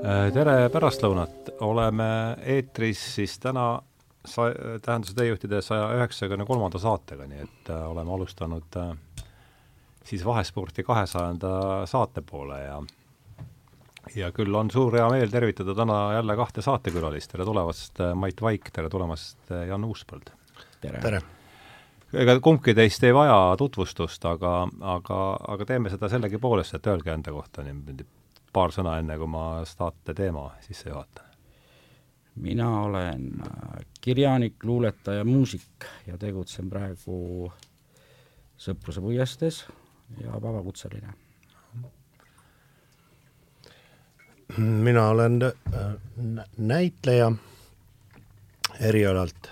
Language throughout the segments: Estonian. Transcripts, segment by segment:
Äh, tere pärastlõunat, oleme eetris siis täna sa-, Tähenduse teejuhtide saja üheksakümne kolmanda saatega, nii et äh, oleme alustanud äh, siis Vahesporti kahesajanda saate poole ja ja küll on suur hea meel tervitada täna jälle kahte saatekülalist, tere tulemast, äh, Mait Vaik, tere tulemast, äh, Jan Uuspõld! tere, tere.! ega kumbki teist ei vaja tutvustust, aga, aga, aga teeme seda sellegipoolest, et öelge enda kohta niimoodi paar sõna, enne kui ma saate teema sisse juhatan. mina olen äh, kirjanik, luuletaja, muusik ja tegutsen praegu Sõpruse puiestees ja vabakutseline. mina olen näitleja erialalt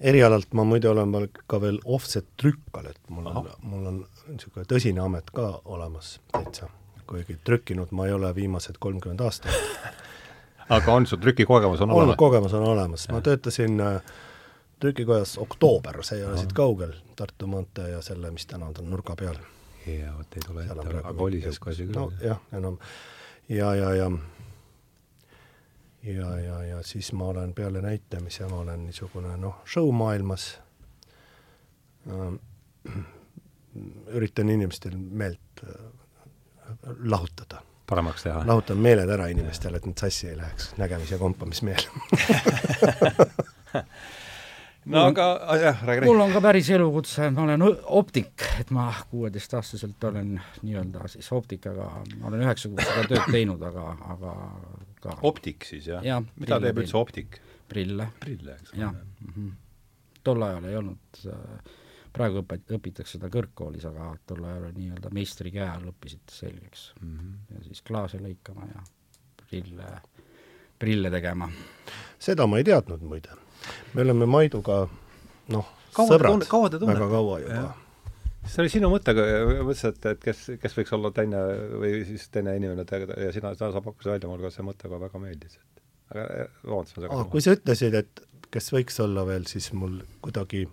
erialalt ma muide olen ka veel offset-trükkal, et mul on, mul on niisugune tõsine amet ka olemas täitsa, kuigi trükkinud ma ei ole viimased kolmkümmend aastat aga on sul trükikogemus on olemas? kogemus on olemas, ma töötasin äh, trükikojas Oktoober, see ei ole siit kaugel, Tartu maantee ja selle, mis tänav ta on, nurga peal. jaa, vot ei tule ette, aga oli niisugune asi küll. nojah, enam ja, ja, ja ja, ja, ja siis ma olen peale näitamise, ma olen niisugune noh, show-maailmas äh,, üritan inimestel meelt äh, lahutada. paremaks teha? lahutan meeled ära inimestele, et nad sassi ei läheks, nägemis- ja kompamismeel no aga, jah, räägi. mul on ka päris elukutse, ma olen optik, et ma kuueteistaastaselt olen nii-öelda siis optikaga, ma olen üheksa kuud seda tööd teinud, aga, aga ka optik siis, jah ja,? mida teeb üldse optik? prille. prille, eks ole. jah -hmm., tol ajal ei olnud, praegu õpet-, õpitakse seda kõrgkoolis, aga tol ajal nii-öelda meistri käe all õppisite selgeks mm. -hmm. ja siis klaase lõikama ja prille, prille tegema. seda ma ei teadnud muide me oleme Maiduga noh, sõbrad kaua te väga kaua juba. see oli sinu mõte, mõtlesin, et, et kes, kes võiks olla teine või siis teine inimene ja sina, sina sa pakkusid välja, mulle ka see mõte ka väga meeldis, et aga eh, vabandust, ma segan. kui sa ütlesid, et kes võiks olla veel, siis mul kuidagi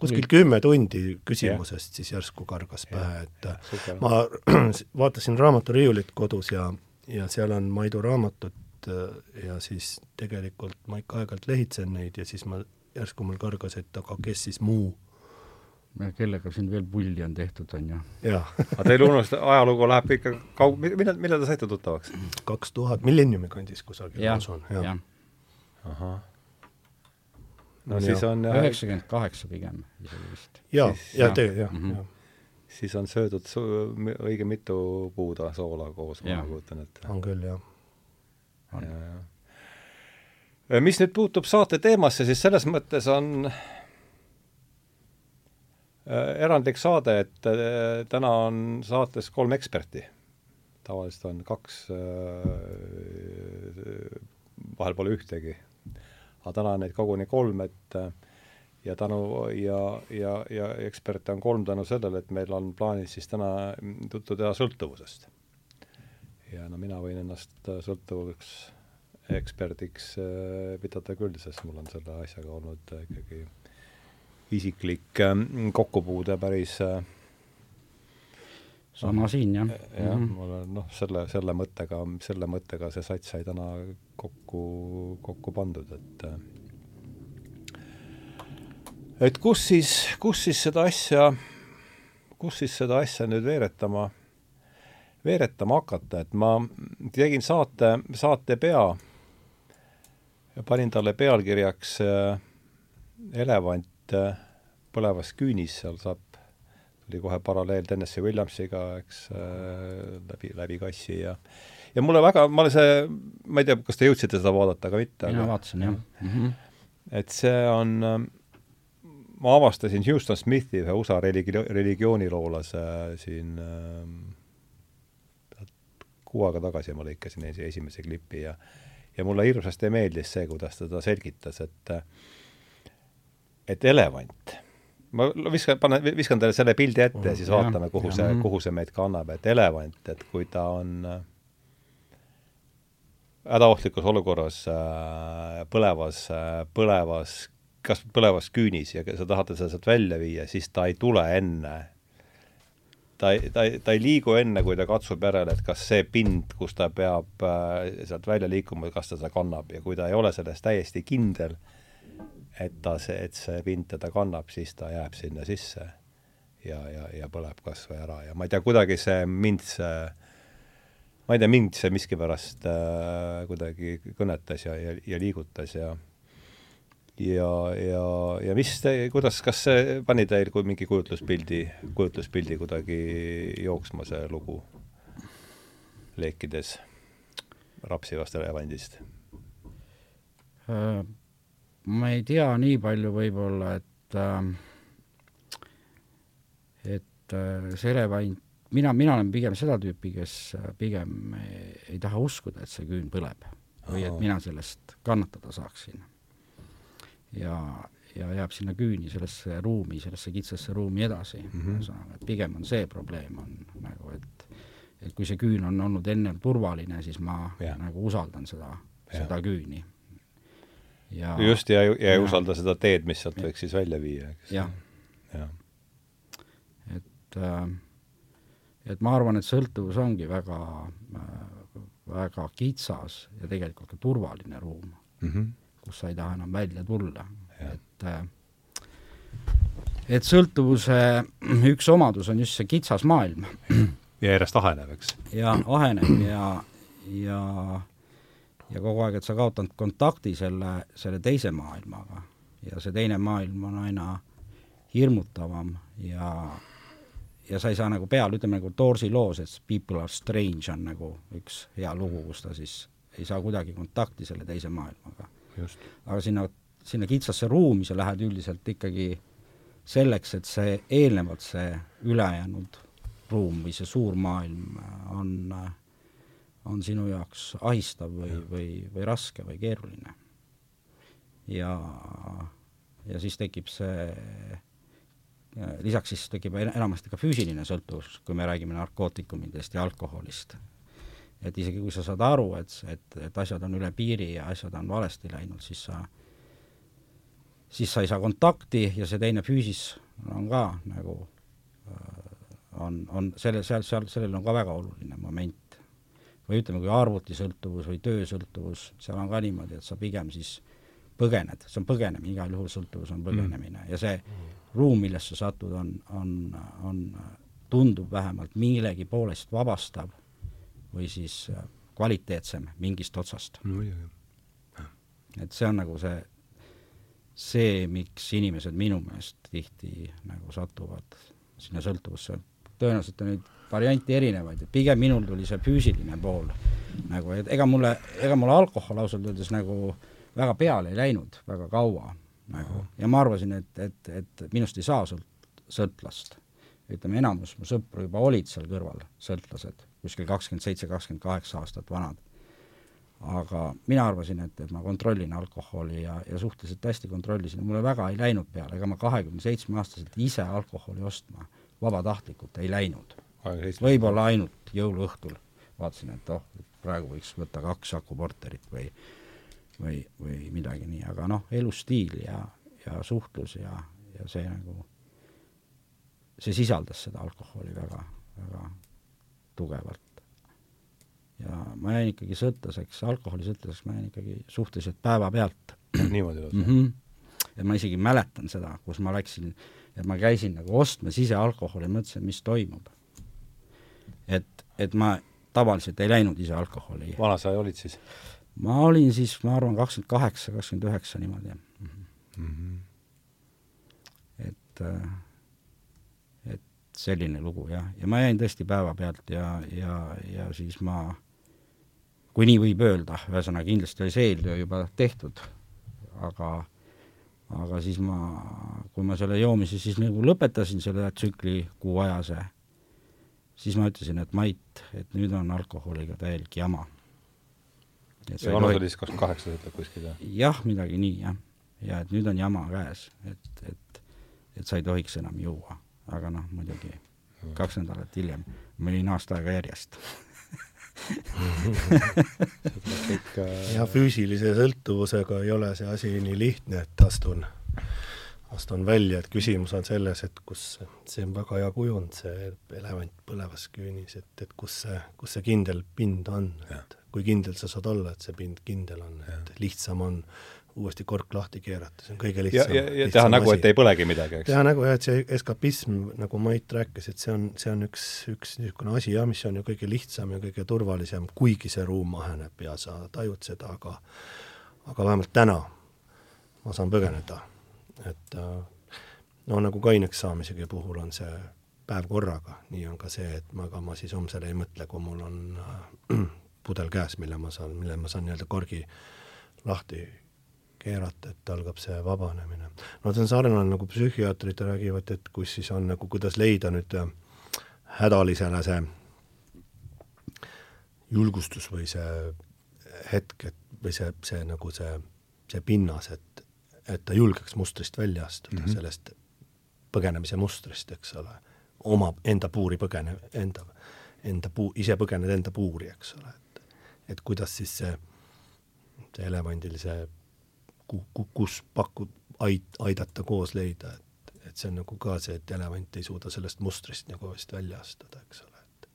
kuskil kümme tundi küsimusest yeah. siis järsku kargas pähe, et Super. ma vaatasin raamaturiiulit kodus ja, ja seal on Maidu raamatud Äh, ja siis tegelikult ma ikka aeg-ajalt lehitsen neid ja siis ma, järsku mul kargas, et aga kes siis muu kellega siin veel pulli on tehtud, on ju. aga teil unust-, ajalugu läheb ikka kaug-, millal, millal te saite tuttavaks? kaks tuhat, Millenniumi kandis kusagil, ma usun, jah ja.. ahah. No ja. siis on üheksakümmend kaheksa pigem isegi vist. jaa, ja tegelikult jah, mhm. jah. siis on söödud su-, õige mitu puuda soola koos, ma kujutan ette. on küll, jah mis nüüd puutub saate teemasse, siis selles mõttes on äh, erandlik saade, et äh, täna on saates kolm eksperti. tavaliselt on kaks, äh, vahel pole ühtegi. Aga täna on neid koguni kolm, et ja tänu ja, ja, ja eksperte on kolm tänu sellele, et meil on plaanis siis täna juttu teha sõltuvusest. Ja no mina võin ennast äh, sõltuvaks eksperdiks äh, pidada küll, sest mul on selle asjaga olnud äh, ikkagi isiklik kokkupuude päris sama siin, jah. jah mm -hmm., mul on noh, selle, selle mõttega, selle mõttega see sats sai täna kokku, kokku pandud, et et kus siis, kus siis seda asja, kus siis seda asja nüüd veeretama veeretama hakata, et ma tegin saate, saate pea ja panin talle pealkirjaks äh, elevant äh, põlevas küünis, seal saab, tuli kohe paralleel Tennessee Williamsiga, eks äh,, läbi, läbi kassi ja ja mulle väga, ma olen see, ma ei tea, kas te jõudsite seda vaadata, aga mitte. mina vaatasin, jah mm. -hmm. et see on äh, ma avastasin Houston Smithi, ühe USA religi-, religiooniloolase siin äh, kuu aega tagasi ma lõikasin esimese klipi ja ja mulle hirmsasti meeldis see, kuidas ta seda selgitas, et et elevant, ma viskan, panen, viskan teile selle pildi ette ja siis vaatame, kuhu see, kuhu see meid kannab, et elevant, et kui ta on hädaohtlikus olukorras põlevas, põlevas, kas põlevas küünis ja sa tahad teda sealt välja viia, siis ta ei tule enne. Ta ei, ta ei, ta ei liigu enne, kui ta katsub järele, et kas see pind, kus ta peab äh, sealt välja liikuma, kas ta seda kannab. Ja kui ta ei ole selles täiesti kindel, et ta see, et see pind teda kannab, siis ta jääb sinna sisse ja, ja, ja põleb kas või ära ja ma ei tea, kuidagi see mind see ma ei tea, mind see miskipärast äh, kuidagi kõnetas ja, ja, ja liigutas ja ja, ja, ja mis te, kuidas, kas see pani teil kui mingi kujutluspildi, kujutluspildi kuidagi jooksma, see lugu, leekides rapsivast elevandist? Äh, ma ei tea nii palju võib-olla, et äh, et äh, see elevant, mina, mina olen pigem seda tüüpi, kes pigem ei, taha uskuda, et see küün põleb või et mina sellest kannatada saaksin ja, ja jääb sinna küüni sellesse ruumi, sellesse kitsasse ruumi edasi mm, -hmm. ühesõnaga, et pigem on see probleem, on nagu, et et kui see küün on olnud ennem turvaline, siis ma ja. nagu usaldan seda, seda küüni. Ja just, ja, ja, ja ei usalda seda teed, mis sealt võiks siis välja viia, eks. jah ja. ja.. et äh, et ma arvan, et sõltuvus ongi väga äh, väga kitsas ja tegelikult ka turvaline ruum mm. -hmm kus sa ei taha enam välja tulla, et äh, et sõltuvuse üks omadus on just see kitsas maailm. ja järjest aheneb, eks? ja aheneb ja, ja ja kogu aeg, et sa kaotad kontakti selle, selle teise maailmaga. Ja see teine maailm on aina hirmutavam ja ja sa ei saa nagu peale, ütleme nagu Doorsi loos, et People are strange on nagu üks hea lugu, kus ta siis ei saa kuidagi kontakti selle teise maailmaga. Aga sinna, sinna kitsasse ruumi sa lähed üldiselt ikkagi selleks, et see eelnevalt see ülejäänud ruum või see suur maailm on, on sinu jaoks ahistav või ja., või, või raske või keeruline. ja, ja siis tekib see lisaks siis tekib enamasti ka füüsiline sõltuvus, kui me räägime narkootikumidest ja alkoholist et isegi kui sa saad aru, et, et, et asjad on üle piiri ja asjad on valesti läinud, siis sa, siis sa ei saa kontakti ja see teine füüsis on ka nagu, äh, on, on selle, seal, seal, sellel on ka väga oluline moment. Või ütleme, kui arvutisõltuvus või töösõltuvus, seal on ka niimoodi, et sa pigem siis põgened, see on põgenemine, igal juhul sõltuvus on põgenemine mm. ja see ruum, millesse sa satud, on, on, on, tundub vähemalt millegi poolest vabastav või siis äh, kvaliteetsem mingist otsast no,. et see on nagu see, see, miks inimesed minu meelest tihti nagu satuvad sinna sõltuvusse, tõenäoliselt on neid variante erinevaid, et pigem minul tuli see füüsiline pool nagu, et ega mulle, ega mulle alkohol ausalt öeldes nagu väga peale ei läinud väga kaua nagu ja ma arvasin, et, et, et minust ei saa sõlt-, sõltlast. ütleme, enamus mu sõpru juba olid seal kõrval sõltlased kuskil kakskümmend seitse, kakskümmend kaheksa aastat vanad. aga mina arvasin, et, et ma kontrollin alkoholi ja, ja suhteliselt hästi kontrollisin, mulle väga ei läinud peale, ega ma kahekümne seitsme aastaselt ise alkoholi ostma vabatahtlikult ei läinud. Võib-olla ainult jõuluõhtul vaatasin, et oh, praegu võiks võtta kaks Aku Porterit või või, või midagi nii, aga noh, elustiil ja, ja suhtlus ja, ja see nagu, see sisaldas seda alkoholi väga, väga tugevalt. ja ma jäin ikkagi sõltlaseks, alkoholisõltlaseks ma jäin ikkagi suhteliselt päevapealt. niimoodi lausa mm? -hmm. et ma isegi mäletan seda, kus ma läksin, et ma käisin nagu ostmas ise alkoholi, mõtlesin, mis toimub. Et, et ma tavaliselt ei läinud ise alkoholi. vana sa olid siis? ma olin siis, ma arvan, kakskümmend kaheksa, kakskümmend üheksa niimoodi mm. -hmm. et äh, selline lugu jah, ja ma jäin tõesti päevapealt ja, ja, ja siis ma, kui nii võib öelda, ühesõnaga kindlasti oli see eeltöö juba tehtud, aga aga siis ma, kui ma selle joomise siis nagu lõpetasin, selle tsükli kuuajase, siis ma ütlesin, et Mait, et nüüd on alkoholiga täielik jama. ja vanus oli siis kakskümmend kaheksa, ütleb kuskil, jah? jah, midagi nii, jah. ja et nüüd on jama käes, et, et, et sa ei tohiks enam juua aga noh, muidugi kaks nädalat hiljem, ma olin aasta aega järjest ja füüsilise sõltuvusega ei ole see asi nii lihtne, et astun, astun välja, et küsimus on selles, et kus, see on väga hea kujund, see elevant põlevas küünis, et, et kus see, kus see kindel pind on, et kui kindel sa saad olla, et see pind kindel on, et lihtsam on uuesti kork lahti keerata, see on kõige lihtsam. ja, ja, ja teha nägu, et ei põlegi midagi, eks? teha nägu jah, et see eskapism, nagu Mait rääkis, et see on, see on üks, üks niisugune asi jah, mis on ju kõige lihtsam ja kõige turvalisem, kuigi see ruum aheneb ja sa tajud seda, aga aga vähemalt täna ma saan põgeneda et äh, no nagu kaineks saamisegi puhul on see päev korraga, nii on ka see, et ma, ega ma siis homsele ei mõtle, kui mul on äh, pudel käes, mille ma saan, mille ma saan nii-öelda korgi lahti keerata, et algab see vabanemine. no see on sarnane, nagu psühhiaatrid räägivad, et kus siis on nagu, kuidas leida nüüd äh, hädalisele see julgustus või see hetk, et või see, see nagu see, see pinnas, et et ta julgeks mustrist välja astuda mm, -hmm. sellest põgenemise mustrist, eks ole, oma, enda puuri põgene, enda, enda puu, ise põgened enda puuri, eks ole, et et kuidas siis see, see elevandil see, ku-, kus pakud, ait-, aidata koos leida, et, et see on nagu ka see, et elevant ei suuda sellest mustrist nagu vist välja astuda, eks ole, et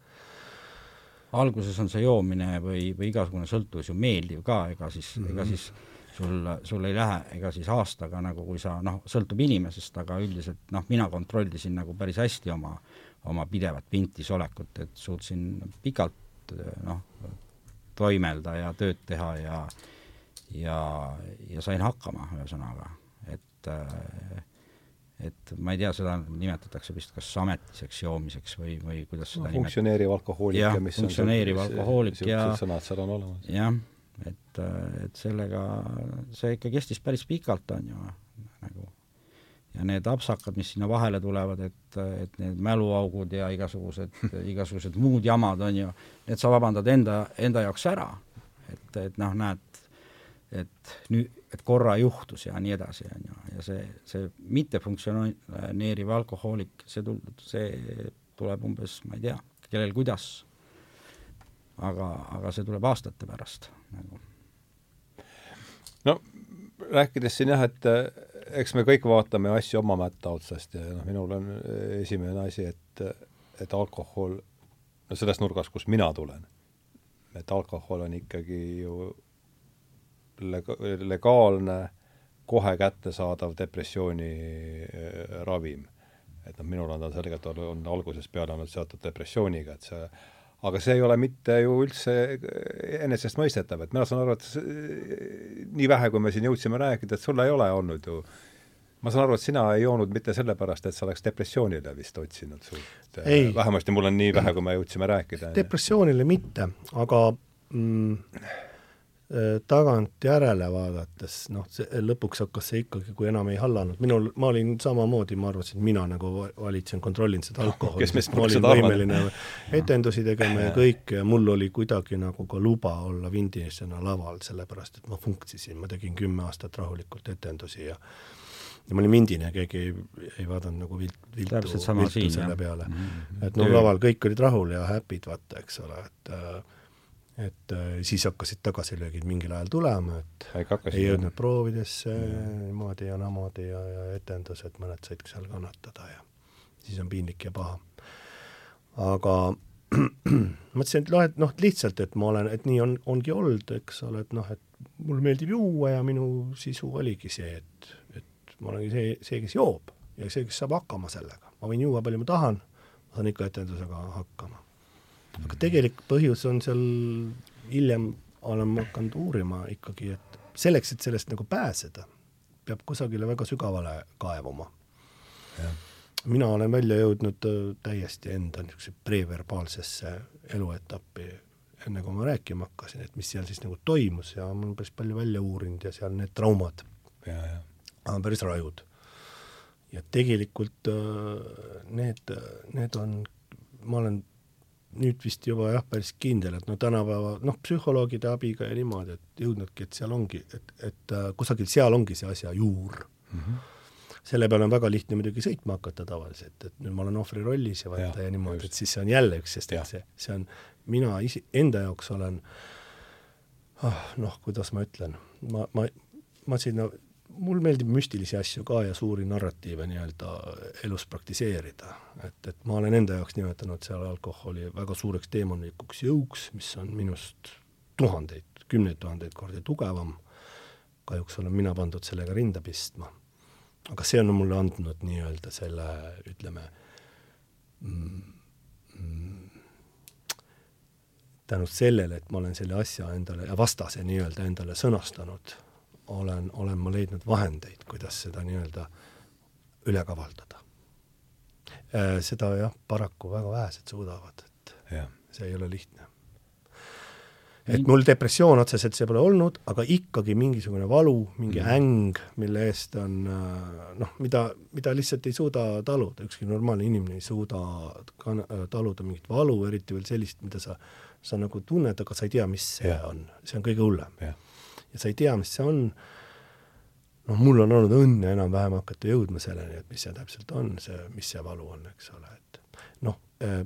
alguses on see joomine või, või igasugune sõltuvus ju meeldiv ka, ega siis mm, -hmm. ega mhm. siis sul, sul ei lähe ega siis aastaga nagu, kui sa noh, sõltub inimesest, aga üldiselt noh, mina kontrollisin nagu päris hästi oma, oma pidevat pintis olekut, et suutsin pikalt noh, toimelda ja tööd teha ja ja, ja sain hakkama, ühesõnaga, et et ma ei tea, seda nimetatakse vist kas ametiseks joomiseks või, või kuidas seda no, funktsioneeriv alkohoolik ja, mis funktsioneeriv alkohoolik ja sõnad seal on olemas. jah et, et sellega, see ikka kestis päris pikalt, on ju, nagu. Ja need apsakad, mis sinna vahele tulevad, et, et need mäluaugud ja igasugused, igasugused muud jamad, on ju, need sa vabandad enda, enda jaoks ära. et, et noh, näed, et nüüd, et korra juhtus ja nii edasi, on ju, ja see, see mittefunktsioneeriv alkohoolik, see tul-, see tuleb umbes, ma ei tea, kellel kuidas, aga, aga see tuleb aastate pärast nagu. no rääkides siin jah, et eh, eks me kõik vaatame asju oma mätta otsast ja noh, minul on eh, esimene asi, et, et alkohol, no sellest nurgast, kust mina tulen, et alkohol on ikkagi ju lega-, legaalne, kohe kättesaadav depressiooni eh, ravim. et noh, minul on ta selgelt on algusest peale olnud seotud depressiooniga, et see aga see ei ole mitte ju üldse enesestmõistetav, et mina saan aru, et nii vähe, kui me siin jõudsime rääkida, et sul ei ole olnud ju ma saan aru, et sina ei joonud mitte sellepärast, et sa oleks depressioonile vist otsinud suurt. vähemasti mul on nii vähe, kui me jõudsime rääkida. depressioonile mitte, aga mm, tagantjärele vaadates, noh, see lõpuks hakkas see ikkagi, kui enam ei hallanud, minul, ma olin samamoodi, ma arvasin, et mina nagu valitsen, kontrollin seda alkoholi, sest ma olin võimeline etendusi tegema ja kõike ja mul oli kuidagi nagu ka luba olla vindisena laval, sellepärast et ma funktsisin, ma tegin kümme aastat rahulikult etendusi ja ja ma olin vindine, keegi ei, ei vaadanud nagu vilt, viltu, viltu selle peale. Mm. -hmm. et no laval kõik olid rahul ja happy'd, vaata, eks ole, et äh, et äh, siis hakkasid tagasilöögid mingil ajal tulema, et ei jõudnud proovidesse niimoodi ja naamoodi ja, ja etendused, mõned said seal kannatada ja siis on piinlik ja paha. aga mõtlesin, et noh, et noh, lihtsalt, et ma olen, et nii on, ongi olnud, eks ole, et noh, et mulle meeldib juua ja minu sisu oligi see, et, et ma olengi see, see, kes joob ja see, kes saab hakkama sellega. ma võin juua palju ma tahan, ma saan ikka etendusega hakkama aga tegelik põhjus on seal, hiljem olen ma hakanud uurima ikkagi, et selleks, et sellest nagu pääseda, peab kusagile väga sügavale kaevuma. mina olen välja jõudnud äh, täiesti enda niisuguse preverbaalsesse eluetappi, enne kui ma rääkima hakkasin, et mis seal siis nagu toimus ja ma olen päris palju välja uurinud ja seal need traumad on päris rajud. ja tegelikult äh, need, need on, ma olen nüüd vist juba jah, päris kindel, et no tänapäeva noh, psühholoogide abiga ja niimoodi, et jõudnudki, et seal ongi, et, et äh, kusagil seal ongi see asja juur mm. -hmm. selle peale on väga lihtne muidugi sõitma hakata tavaliselt, et nüüd ma olen ohvri rollis ja vaata ja, ja niimoodi, et siis see on jälle üks, sest et see, see on, mina isi-, enda jaoks olen ah, noh, kuidas ma ütlen, ma, ma, ma sinna mul meeldib müstilisi asju ka ja suuri narratiive nii-öelda elus praktiseerida. et, et ma olen enda jaoks nimetanud seal alkoholi väga suureks teemantlik jõuks, mis on minust tuhandeid, kümneid tuhandeid kordi tugevam, kahjuks olen mina pandud sellega rinda pistma. aga see on mulle andnud nii-öelda selle, ütleme mm,, mm, tänu sellele, et ma olen selle asja endale vastase nii-öelda endale sõnastanud olen, olen ma leidnud vahendeid, kuidas seda nii-öelda üle kavaldada. Äh, seda jah, paraku väga vähesed suudavad, et ja. see ei ole lihtne. et mul depressioon otseselt see pole olnud, aga ikkagi mingisugune valu, mingi mm. äng, mille eest on äh, noh, mida, mida lihtsalt ei suuda taluda, ükski normaalne inimene ei suuda kan-, taluda mingit valu, eriti veel sellist, mida sa, sa nagu tunned, aga sa ei tea, mis see ja. on, see on kõige hullem ja sa ei tea, mis see on, noh, mul on olnud õnne enam-vähem hakata jõudma selleni, et mis see täpselt on, see, mis see valu on, eks ole, et noh äh,,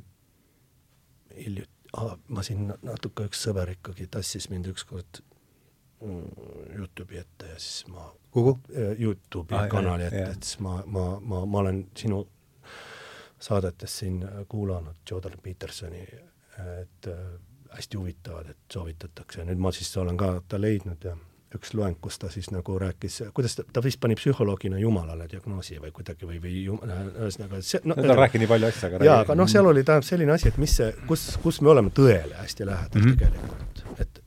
hiljuti ah,, ma siin natuke, üks sõber ikkagi tassis mind ükskord mm, Youtube'i ette ja siis ma kuhu? Äh, Youtube'i ah, kanali ette, et siis ma, ma, ma, ma olen sinu saadetes siin kuulanud Jordan Petersoni, et äh, hästi huvitavad, et soovitatakse, nüüd ma siis olen ka ta leidnud ja üks loeng, kus ta siis nagu rääkis, kuidas ta, ta vist pani psühholoogina Jumalale diagnoosi või kuidagi või, või ühesõnaga see no, ta on rääkinud nii palju asju, aga jaa, aga noh, seal oli tähendab selline asi, et mis see, kus, kus me oleme tõele hästi lähedal mm -hmm. tegelikult, et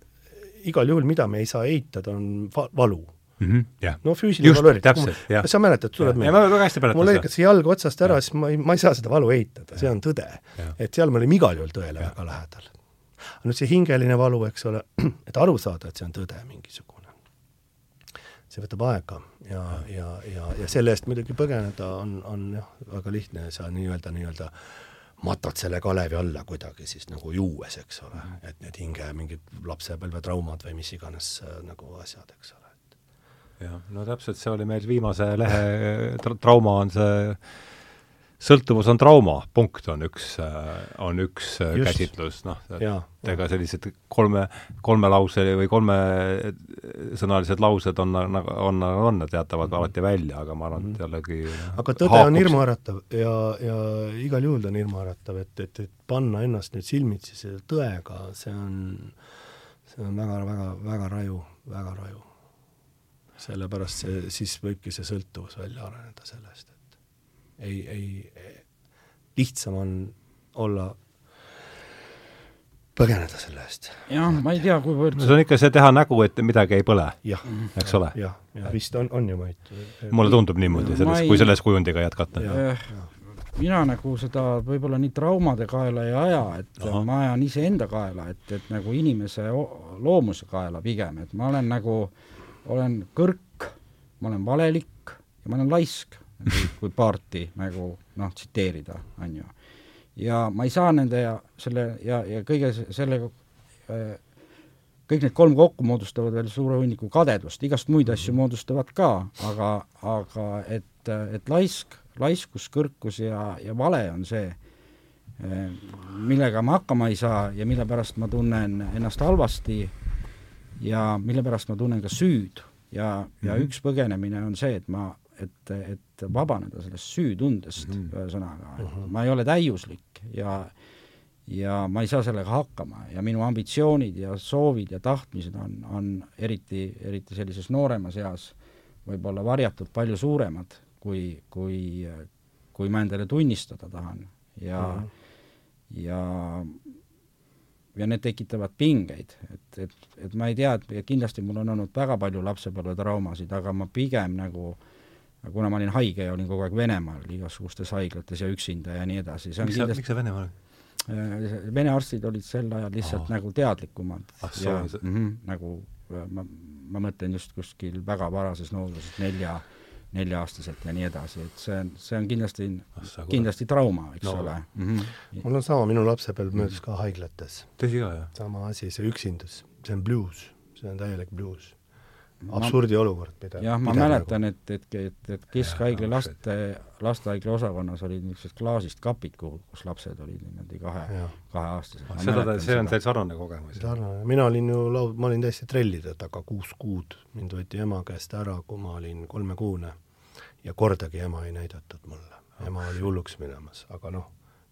igal juhul, mida me ei saa eitada, on va-, valu mm. -hmm, jah. no füüsiline valu eriti. sa mäletad, tuleb meelde? mul lõikas jalg otsast ära, siis ma ei, ma ei saa seda valu eitada, see on tõde. et seal me olime igal juhul tõele ja. väga lähedal nüüd see hingeline valu, eks ole, et aru saada, et see on tõde mingisugune, see võtab aega ja, ja, ja, ja selle eest muidugi põgeneda on, on jah, väga lihtne, sa nii-öelda, nii-öelda matad selle kalevi alla kuidagi siis nagu juues, eks ole, mhm. et need hinge mingid lapsepõlvetraumad või mis iganes äh, nagu asjad, eks ole. jah, no täpselt, see oli meil viimase lehe tra trauma on see sõltuvus on trauma, punkt on üks, on üks Just. käsitlus, noh, ega sellised kolme, kolmelause või kolmesõnalised laused on, on, on, on, teatavad mm -hmm. alati välja, aga ma arvan, et mhm. jällegi aga tõde haakub. on hirmuäratav ja, ja igal juhul ta on hirmuäratav, et, et, et panna ennast nüüd silmitsi selle tõega, see on, see on väga, väga, väga raju, väga raju. sellepärast see, siis võibki see sõltuvus välja areneda sellest ei, ei, lihtsam on olla põgeneda selle eest. jah, ma ei tea, kuivõrd see on ikka see teha nägu, et midagi ei põle, eks ole? jah, ja vist on, on ju Mait. mulle tundub niimoodi, selles, kui selles kujundiga jätkata. mina nagu seda võib-olla nii traumade kaela ei aja, et Aha. ma ajan iseenda kaela, et, et nagu inimese loomuse kaela pigem, et ma olen nagu, olen kõrk, ma olen valelik ja ma olen laisk kui paarti nagu noh, tsiteerida, on ju. ja ma ei saa nende ja selle ja, ja kõige sellega äh, kõik need kolm kokku moodustavad veel suure hunniku kadedust, igast muid asju moodustavad ka, aga, aga et, et laisk, laiskus, kõrkus ja, ja vale on see, äh, millega ma hakkama ei saa ja mille pärast ma tunnen ennast halvasti ja mille pärast ma tunnen ka süüd ja, ja mhm. üks põgenemine on see, et ma et, et vabaneda sellest süütundest mm -hmm. ühesõnaga mm, -hmm. ma ei ole täiuslik ja ja ma ei saa sellega hakkama ja minu ambitsioonid ja soovid ja tahtmised on, on eriti, eriti sellises nooremas eas võib-olla varjatult palju suuremad, kui, kui, kui ma endale tunnistada tahan ja mm, -hmm. ja ja need tekitavad pingeid, et, et, et ma ei tea, et kindlasti mul on olnud väga palju lapsepõlvetraumasid, aga ma pigem nagu äh, aga kuna ma olin haige ja olin kogu aeg Venemaal igasugustes haiglates ja üksinda ja nii edasi, see on miks kindlasti... sa, miks sa Venemaal olid? Äh, Vene arstid olid sel ajal lihtsalt oh. nagu teadlikumad ah, ja mm -hmm, nagu äh, ma, ma mõtlen just kuskil väga varases nooruses, nelja, nelja-aastaselt ja nii edasi, et see on, see on kindlasti ah,, kindlasti trauma, eks no. ole mm. -hmm. mul on sama, minu lapsepõlv möödus ka haiglates. tõsi ka, jah? sama asi, see üksindus, see on bluus, see on täielik bluus absurdi olukord, mida jah, ma mäletan, et, et, et, et keskhaigla laste, lastehaigla osakonnas olid niisugused klaasist kapid, kuhu, kus lapsed olid niimoodi kahe, kaheaastased. seda, see on teil sarnane kogemus? sarnane, mina olin ju lau-, ma olin täiesti trellide taga kuus kuud, mind võeti ema käest ära, kui ma olin kolmekuune. Ja kordagi ema ei näidatud mulle. ema oli hulluks minemas, aga noh,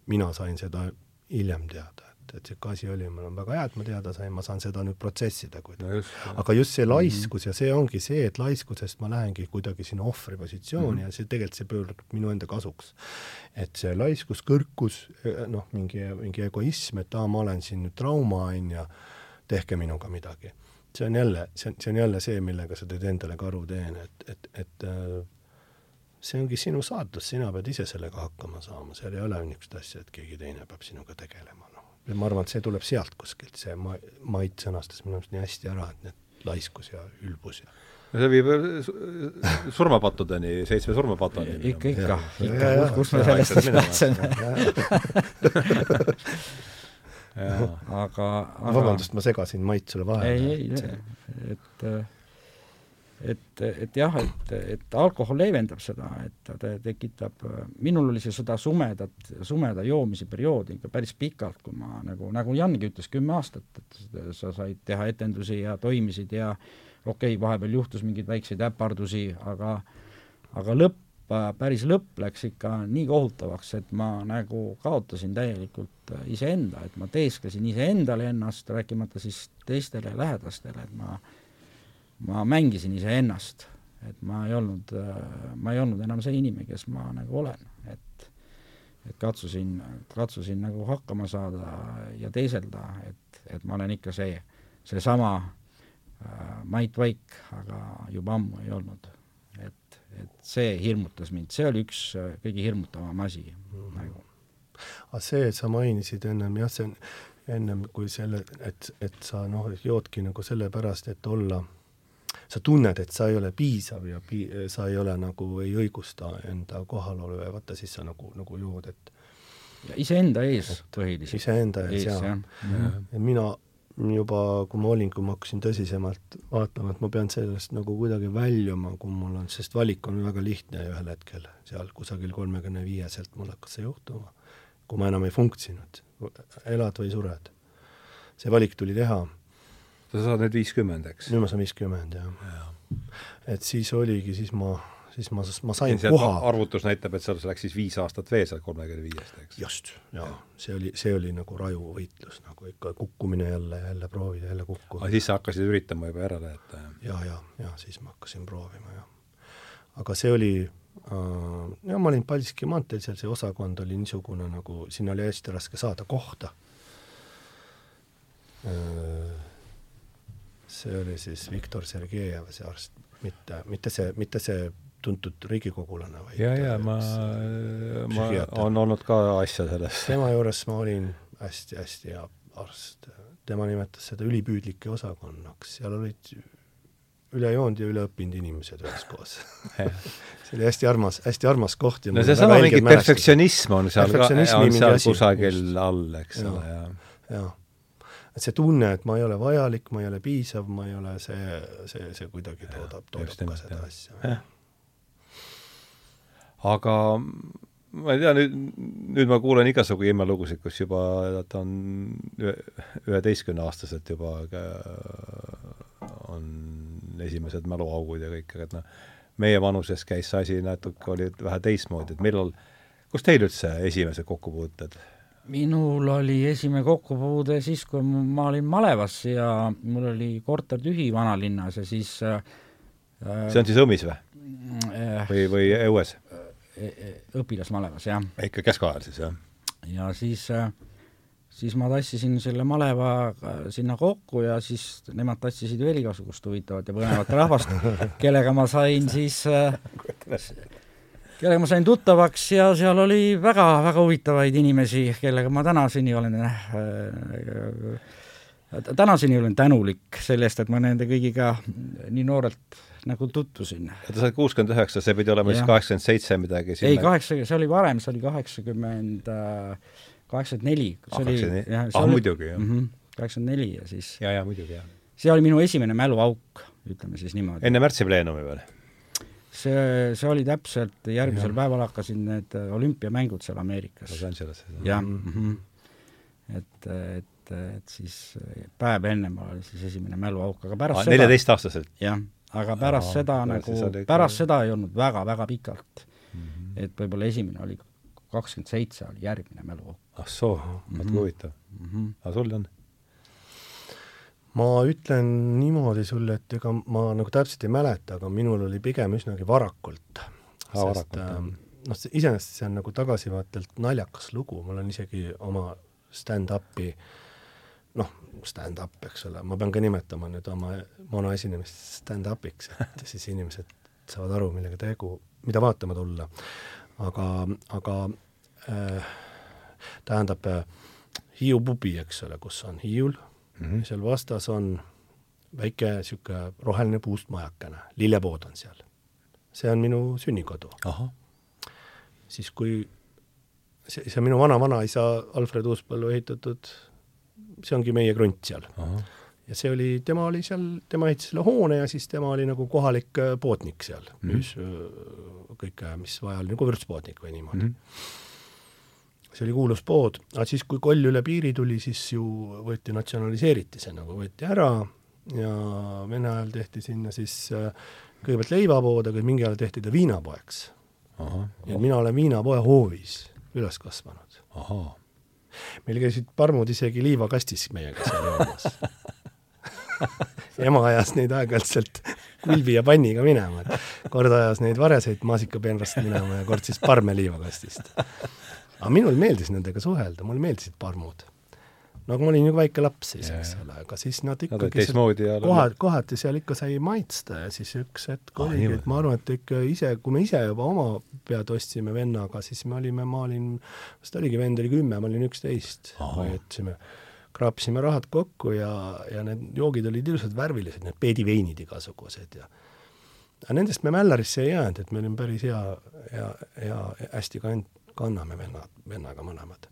mina sain seda hiljem teada et, et niisugune asi oli, mul on väga hea, et ma teada sain, ma saan seda nüüd protsessida kuidagi no. aga just see laiskus ja see ongi see, et laiskusest ma lähengi kuidagi sinna ohvri positsiooni mm -hmm. ja see tegelikult, see pöördub minu enda kasuks. et see laiskus, kõrkus, noh, mingi, mingi egoism, et aa, ma olen siin nüüd trauma, on ju, tehke minuga midagi. see on jälle, see on, see on jälle see, millega sa teed endale karu teen, et, et, et äh, see ongi sinu saatus, sina pead ise sellega hakkama saama, seal ei ole niisugust asja, et keegi teine peab sinuga tegelema ja ma arvan, et see tuleb sealt kuskilt, see ma-, Mait sõnastas minu arust nii hästi ära, et need laiskus ja ülbus ja no see viib surmapattudeni, seitsme surmapatoni. ikka, ikka, ikka, kus me sellest siis pääseme. aga, aga vabandust, ma segasin Mait sulle vahele. ei, ei, et et, et jah, et, et alkohol leevendab seda, et ta tekitab, minul oli see seda sumedat, sumeda joomise perioodi ikka päris pikalt, kui ma nagu, nagu Jangi ütles, kümme aastat, et sa said teha etendusi ja toimisid ja okei okay,, vahepeal juhtus mingeid väikseid äpardusi, aga aga lõpp, päris lõpp läks ikka nii kohutavaks, et ma nagu kaotasin täielikult iseenda, et ma teesklesin iseendale ennast, rääkimata siis teistele lähedastele, et ma äh, ma mängisin iseennast, et ma ei olnud, ma ei olnud enam see inimene, kes ma nagu olen, et et katsusin, katsusin nagu hakkama saada ja teeselda, et, et ma olen ikka see, seesama äh, Mait Vaik, aga juba ammu ei olnud. et, et see hirmutas mind, see oli üks äh, kõige hirmutavam asi mm -hmm. nagu. aga see, et sa mainisid ennem jah, see on ennem kui selle, et, et sa noh, joodki nagu sellepärast, et olla sa tunned, et sa ei ole piisav ja pi-, sa ei ole nagu, ei õigusta enda kohalolu ja vaata, siis sa nagu, nagu jood, et ja iseenda ees põhiliselt. iseenda ees, ees, jaa. ja.. ja mina juba, kui ma olin, kui ma hakkasin tõsisemalt vaatama, et ma pean sellest nagu kuidagi väljuma, kui mul on, sest valik on väga lihtne ühel hetkel, seal kusagil kolmekümne viieselt mul hakkas see juhtuma, kui ma enam ei funksinud, elad või sured. see valik tuli teha sa saad nüüd viiskümmend, eks? nüüd ma saan viiskümmend, jah ja. et siis oligi, siis ma, siis ma, ma sain koha. arvutus näitab, et seal läks siis viis aastat veel sealt kolmekümne viiest, eks? just, jaa ja.. see oli, see oli nagu raju võitlus, nagu ikka kukkumine jälle, jälle proovida, jälle kukkuda. aga siis sa hakkasid üritama juba järele, et ja, ja, ja siis ma hakkasin proovima, jah. aga see oli äh, ja ma olin Paldiski maanteel, seal see osakond oli niisugune nagu, sinna oli hästi raske saada kohta äh, see oli siis Viktor Sergejev, see arst, mitte, mitte see, mitte see tuntud riigikogulane, vaid ja, ja ma, ma, on olnud ka asja sellest. tema juures ma olin hästi-hästi hea arst. tema nimetas seda ülipüüdlike osakonnaks, seal olid üle joonud ja üle õppinud inimesed üheskoos. See oli hästi armas, hästi armas koht ja no seesama mingi perfektsionism on seal ka, on seal kusagil all, eks ole, ja, ja et see tunne, et ma ei ole vajalik, ma ei ole piisav, ma ei ole see, see, see kuidagi toodab, toodab ka seda asja. aga ma ei tea, nüüd, nüüd ma kuulen igasugu imelugusid, kus juba ta on üheteistkümneaastaselt juba on esimesed mäluaugud ja kõik, aga et noh, meie vanuses käis see asi natuke, oli vähe teistmoodi, et millal, kus teil üldse esimesed kokkupuuted minul oli esimene kokkupuude siis, kui ma olin malevas ja mul oli korter tühi vanalinnas ja siis äh, see on siis Õmmis või äh,? või, või õues äh,? õpilasmalevas, jah. ikka keskajal siis, jah? ja siis äh, siis ma tassisin selle maleva sinna kokku ja siis nemad tassisid veel igasugust huvitavat ja põnevat rahvast, kellega ma sain siis äh, kellega ma sain tuttavaks ja seal oli väga-väga huvitavaid inimesi, kellega ma tänaseni olen äh, tänaseni olen tänulik selle eest, et ma nende kõigiga nii noorelt nagu tutvusin. sa oled kuuskümmend üheksa, see pidi olema siis kaheksakümmend seitse midagi sinna. ei, kaheksa, see oli varem, see oli kaheksakümmend, äh, kaheksakümmend neli. ah, muidugi, jah. Mhm, kaheksakümmend neli ja siis ja, ja muidugi, jah. see oli minu esimene mäluauk ütleme siis niimoodi. enne märtsipleenumi veel? See, see oli täpselt, järgmisel ja. päeval hakkasid need olümpiamängud seal Ameerikas. Los Angeleses. jah mm -hmm., et, et, et siis päev ennem oli siis esimene mäluauk, aga pärast ah, seda neljateistaastaselt? jah, aga pärast Aa, seda nagu, pärast seda ei olnud väga-väga pikalt mm. -hmm. et võib-olla esimene oli kakskümmend seitse oli järgmine mäluauk. ah soo, vaat kui huvitav. Mhm. aga sul on? Ma ütlen niimoodi sulle, et ega ma nagu täpselt ei mäleta, aga minul oli pigem üsnagi varakult. sest äh, noh, iseenesest see on nagu tagasivaatelt naljakas lugu, mul on isegi oma stand-up'i noh, stand-up, eks ole, ma pean ka nimetama nüüd oma monoesinemist stand-up'iks, et siis inimesed saavad aru, millega tegu, mida vaatama tulla. aga, aga äh, tähendab äh, Hiiu pubi, eks ole, kus on Hiiul mm, -hmm. seal vastas on väike niisugune roheline puust majakene, lillepood on seal. see on minu sünnikodu. siis kui see, see on minu vana-vanaisa Alfred Uuspõllu ehitatud, see ongi meie krunt seal. ja see oli, tema oli seal, tema ehitas selle hoone ja siis tema oli nagu kohalik äh, poodnik seal mm, -hmm. müüs äh, kõike, mis vaja oli, nagu vürtspoodnik või niimoodi mm. -hmm see oli kuulus pood, aga siis, kui koll üle piiri tuli, siis ju võeti, natsionaliseeriti see nagu, võeti ära ja Vene ajal tehti sinna siis äh, kõigepealt leivapood, aga mingi ajal tehti ta viinapoeks. ja mina olen viinapoe hoovis üles kasvanud. meil käisid parmud isegi liivakastis meiega seal joomas. Ema ajas neid aeg-ajalt sealt kulbi ja panniga minema, et kord ajas neid varjaseid maasikapeenrast minema ja kord siis parme liivakastist aga minul meeldis nendega suhelda, mulle meeldisid parmud. no aga ma olin ju väike laps siis, eks ole, aga siis nad ikkagi no, kohad, kohati seal ikka sai maitsta ja siis üks hetk ah, oligi, et ma arvan, et ikka ise, kui me ise juba oma pead ostsime vennaga, siis me olime, ma olin, vist oligi, vend oli kümme, ma olin üksteist, hoiatasime kraapisime rahad kokku ja, ja need joogid olid ilusad värvilised, need peediveinid igasugused ja aga nendest me Mällarisse ei jäänud, et me olime päris hea, hea, hea, hästi kand-, kanname venna, vennaga mõlemad.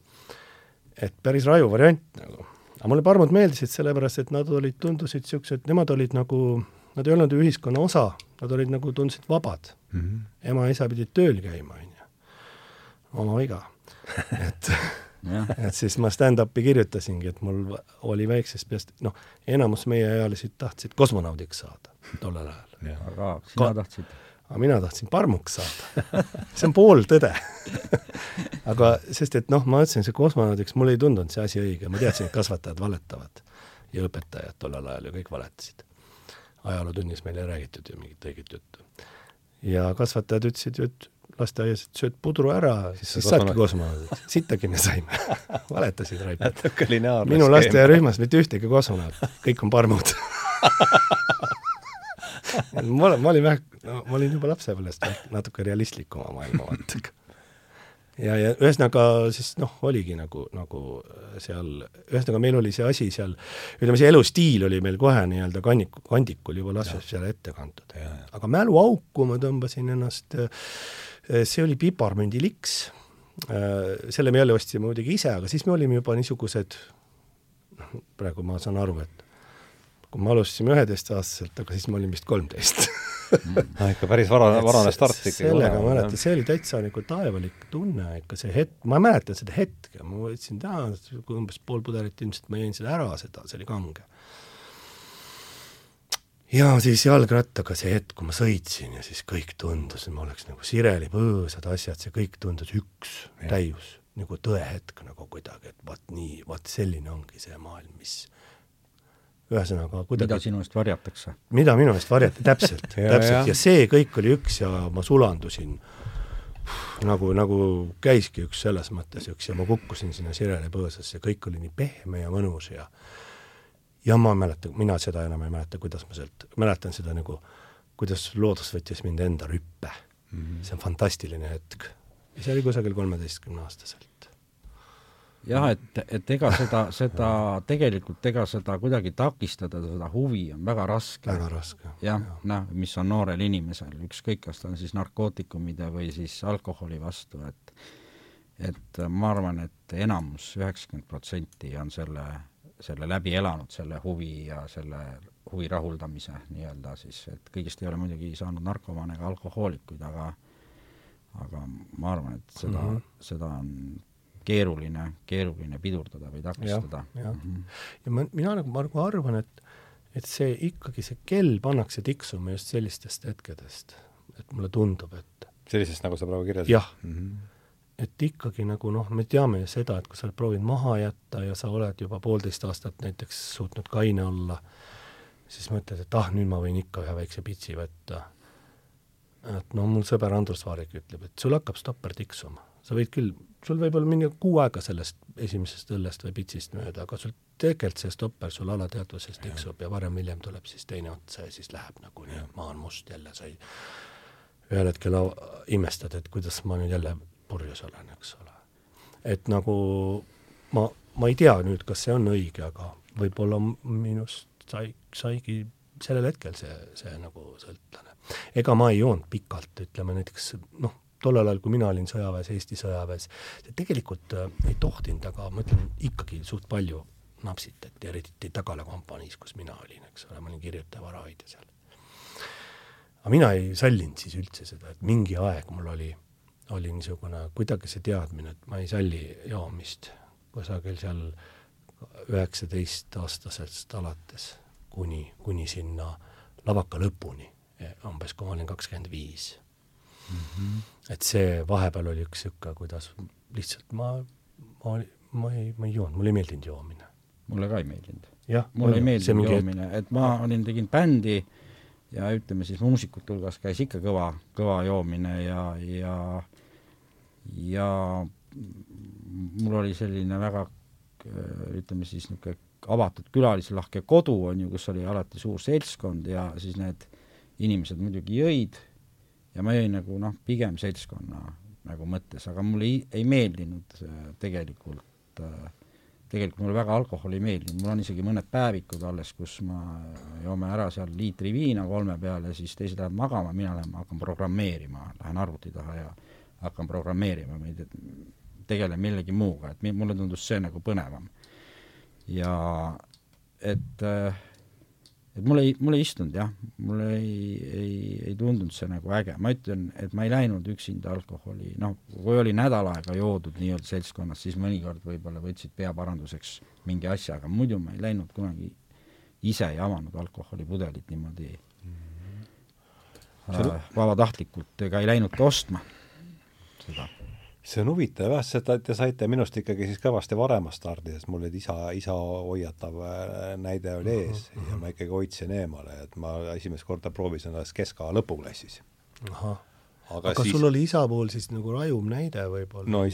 et päris raju variant nagu. aga mulle parmud meeldisid sellepärast, et nad olid, tundusid niisugused, nemad olid nagu, nad ei olnud ju ühiskonna osa, nad olid nagu, tundusid vabad mm. -hmm. ema ja isa pidid tööl käima, on ju. oma viga. et et siis ma stand-up'i kirjutasingi, et mul oli väiksest peast, noh, enamus meieealised tahtsid kosmonaudiks saada tollel ajal. aga sina Ka tahtsid? Aga mina tahtsin parmuks saada see on pooltõde aga sest, et noh, ma ütlesin, see kosmonaudiks, mulle ei tundunud see asi õige, ma teadsin, et kasvatajad valetavad ja õpetajad tollel ajal ju kõik valetasid. ajalootunnis meile ei räägitud ju mingit õiget juttu. ja kasvatajad ütlesid ju, et lasteaias, et sööd pudru ära, siis saadki kosmonaudiks. sittagi me saime valetasid raipad. minu lasteaiarühmas mitte ühtegi kosmonauti, kõik on parmud ma olen, ma olin vähe, no ma olin juba lapsepõlvest natuke realistlikuma maailmavaatega. ja, ja ühesõnaga siis noh, oligi nagu, nagu seal, ühesõnaga meil oli see asi seal, ütleme, see elustiil oli meil kohe nii-öelda kanniku, kandikul juba lapsest peale ette kantud. aga mäluauku ma tõmbasin ennast, see oli piparmündiliks, selle me jälle ostsime muidugi ise, aga siis me olime juba niisugused, noh, praegu ma saan aru, et kui me alustasime üheteistaastaselt, aga siis ma olin vist kolmteist no ikka päris vara, varane start ikkagi. sellega ma mäletan, see oli täitsa nagu taevalik tunne ikka, see hetk, ma mäletan seda hetke, ma võtsin täna umbes pool pudelit, ilmselt ma jõin selle ära, seda, see oli kange. ja siis jalgrattaga see hetk, kui ma sõitsin ja siis kõik tundus, et ma oleks nagu sireli põõsad asjad, see kõik tundus üks, täius, nagu tõehetk nagu kuidagi, et vaat nii, vaat selline ongi see maailm, mis ühesõnaga kuidagi mida sinu eest varjatakse? mida minu eest varjati, täpselt täpselt, ja. see kõik oli üks ja ma sulandusin nagu, nagu käiski üks selles mõttes üks ja ma kukkusin sinna sirele põõsasse, kõik oli nii pehme ja mõnus ja ja ma mäletan, mina seda enam ei mäleta, kuidas ma sealt, mäletan seda nagu, kuidas loodus võttis mind enda rüppe mm. -hmm. see on fantastiline hetk. ja see oli kusagil kolmeteistkümneaastaselt jah, et, et ega seda, seda tegelikult, ega seda kuidagi takistada, seda huvi on väga raske. väga raske. jah ja., noh, mis on noorel inimesel, ükskõik, kas ta on siis narkootikumide või siis alkoholi vastu, et et ma arvan, et enamus, üheksakümmend protsenti on selle, selle läbi elanud, selle huvi ja selle huvi rahuldamise nii-öelda siis, et kõigist ei ole muidugi saanud narkomaane ega alkohoolikuid, aga aga ma arvan, et seda mm, -hmm. seda on keeruline, keeruline pidurdada või takistada. ja, mm -hmm. ja ma, mina nagu, ma nagu arvan, et et see ikkagi, see kell pannakse tiksuma just sellistest hetkedest, et mulle tundub, et sellisest, nagu sa praegu kirjeldasid? jah mm. -hmm et ikkagi nagu noh, me teame ju seda, et kui sa oled proovinud maha jätta ja sa oled juba poolteist aastat näiteks suutnud kaine olla, siis mõtled, et ah, nüüd ma võin ikka ühe väikse pitsi võtta. Et no mul sõber Andrus Vaarik ütleb, et sul hakkab stopper tiksuma, sa võid küll, sul võib olla minna kuu aega sellest esimesest õllest või pitsist mööda, aga sul tegelikult see stopper sul alateadvuses tiksub ja varem-hiljem tuleb siis teine ots ja siis läheb nagu nii, maa on must jälle, sa ei ühel hetkel imestad, et kuidas ma nüüd jälle purjus olen, eks ole. et nagu ma, ma ei tea nüüd, kas see on õige, aga võib-olla minust sai, saigi sellel hetkel see, see nagu sõltlane. ega ma ei joonud pikalt, ütleme näiteks noh, tollel ajal, kui mina olin sõjaväes, Eesti sõjaväes, tegelikult äh, ei tohtinud, aga ma ütlen, ikkagi suht palju napsitati, eriti Tagala kompaniis, kus mina olin, eks ole, ma olin kirjutaja varahoidja seal. aga mina ei sallinud siis üldse seda, et mingi aeg mul oli, oli niisugune kuidagi see teadmine, et ma ei salli joomist kusagil seal üheksateist-aastasest alates kuni, kuni sinna lavaka lõpuni, umbes kui ma olin kakskümmend viis. -hmm. et see vahepeal oli üks niisugune, kuidas lihtsalt ma, ma, ma ei, ma ei joonud, mulle ei meeldinud joomine. mulle ka ei meeldinud. mulle ei meeldinud joomine, et ma olin, tegin bändi ja ütleme siis muusikute hulgas käis ikka kõva, kõva joomine ja, ja ja mul oli selline väga ütleme siis niisugune avatud külalislahke kodu, on ju, kus oli alati suur seltskond ja siis need inimesed muidugi jõid. Ja ma jõin nagu noh, pigem seltskonna nagu mõttes, aga mulle ei, ei meeldinud äh, tegelikult äh, tegelikult mulle väga alkohol ei meeldinud, mul on isegi mõned päevikud alles, kus ma joome ära seal liitri viina kolme peale, siis teised lähevad magama, mina lähen, hakkan programmeerima, lähen arvuti taha ja hakkan programmeerima, ma ei tegele millegi muuga, et mulle tundus see nagu põnevam. Ja et äh, et mulle ei, mulle ei istunud jah, mulle ei, ei, ei tundunud see nagu äge, ma ütlen, et ma ei läinud üksinda alkoholi, noh, kui oli nädal aega joodud nii-öelda seltskonnas, siis mõnikord võib-olla võtsid peaparanduseks mingi asja, aga muidu ma ei läinud kunagi ise ei avanud alkoholipudelit niimoodi mm -hmm. äh, vabatahtlikult ega ei läinudki ostma seda see on huvitav jah, seda te saite minust ikkagi siis kõvasti varem stardida, sest mul olid isa, isa hoiatav äh, näide oli ees uh -huh. ja ma ikkagi hoidsin eemale, et ma esimest korda proovisin alles keska lõpuklassis. ahah aga, aga siis... sul oli isa puhul siis nagu rajum näide võib-olla no,?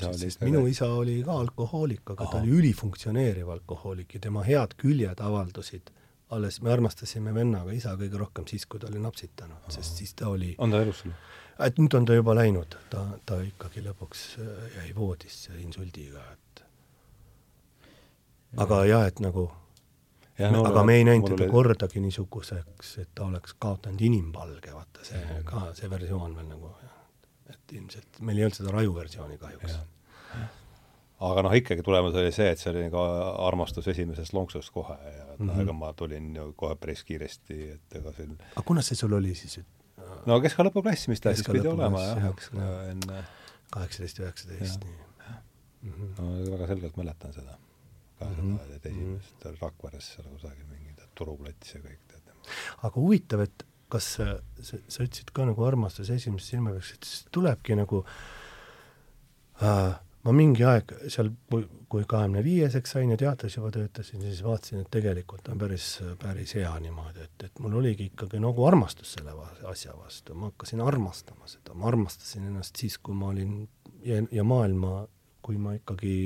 minu isa oli ka alkohoolik, aga Aha. ta oli ülifunktsioneeriv alkohoolik ja tema head küljed avaldusid alles, me armastasime vennaga isa kõige rohkem siis, kui ta oli napsitanud, sest siis ta oli on ta elus sul? Et nüüd on ta juba läinud, ta, ta ikkagi lõpuks äh, jäi voodisse insuldiga, et aga jah, et nagu ja, no, aga me ei näinud teda oli... kordagi niisuguseks, et ta oleks kaotanud inimpalge, vaata see mm. ka, see versioon veel nagu, et ilmselt meil ei olnud seda raju versiooni kahjuks. aga noh, ikkagi tulemus oli see, et see oli nagu armastus esimesest lonksust kohe ja mm -hmm. ega ma tulin ju kohe päris kiiresti, et ega siin aga kunas see sul oli siis, et no keska lõpuklass, mis ta siis pidi olema jah, eks enne kaheksateist, üheksateist, nii. Mhm. no väga selgelt mäletan seda. ka seda mm -hmm. esimest Rakveres seal kusagil mingi turuplats ja kõik, tead. aga huvitav, et kas sa, sa, sa ütlesid ka nagu armastus esimese silma peaks, et siis tulebki nagu äh, ma mingi aeg seal, kui kahekümne viieseks sain ja teatris juba töötasin, siis vaatasin, et tegelikult on päris, päris hea niimoodi, et, et mul oligi ikkagi nagu armastus selle asja vastu, ma hakkasin armastama seda, ma armastasin ennast siis, kui ma olin ja, ja maailma, kui ma ikkagi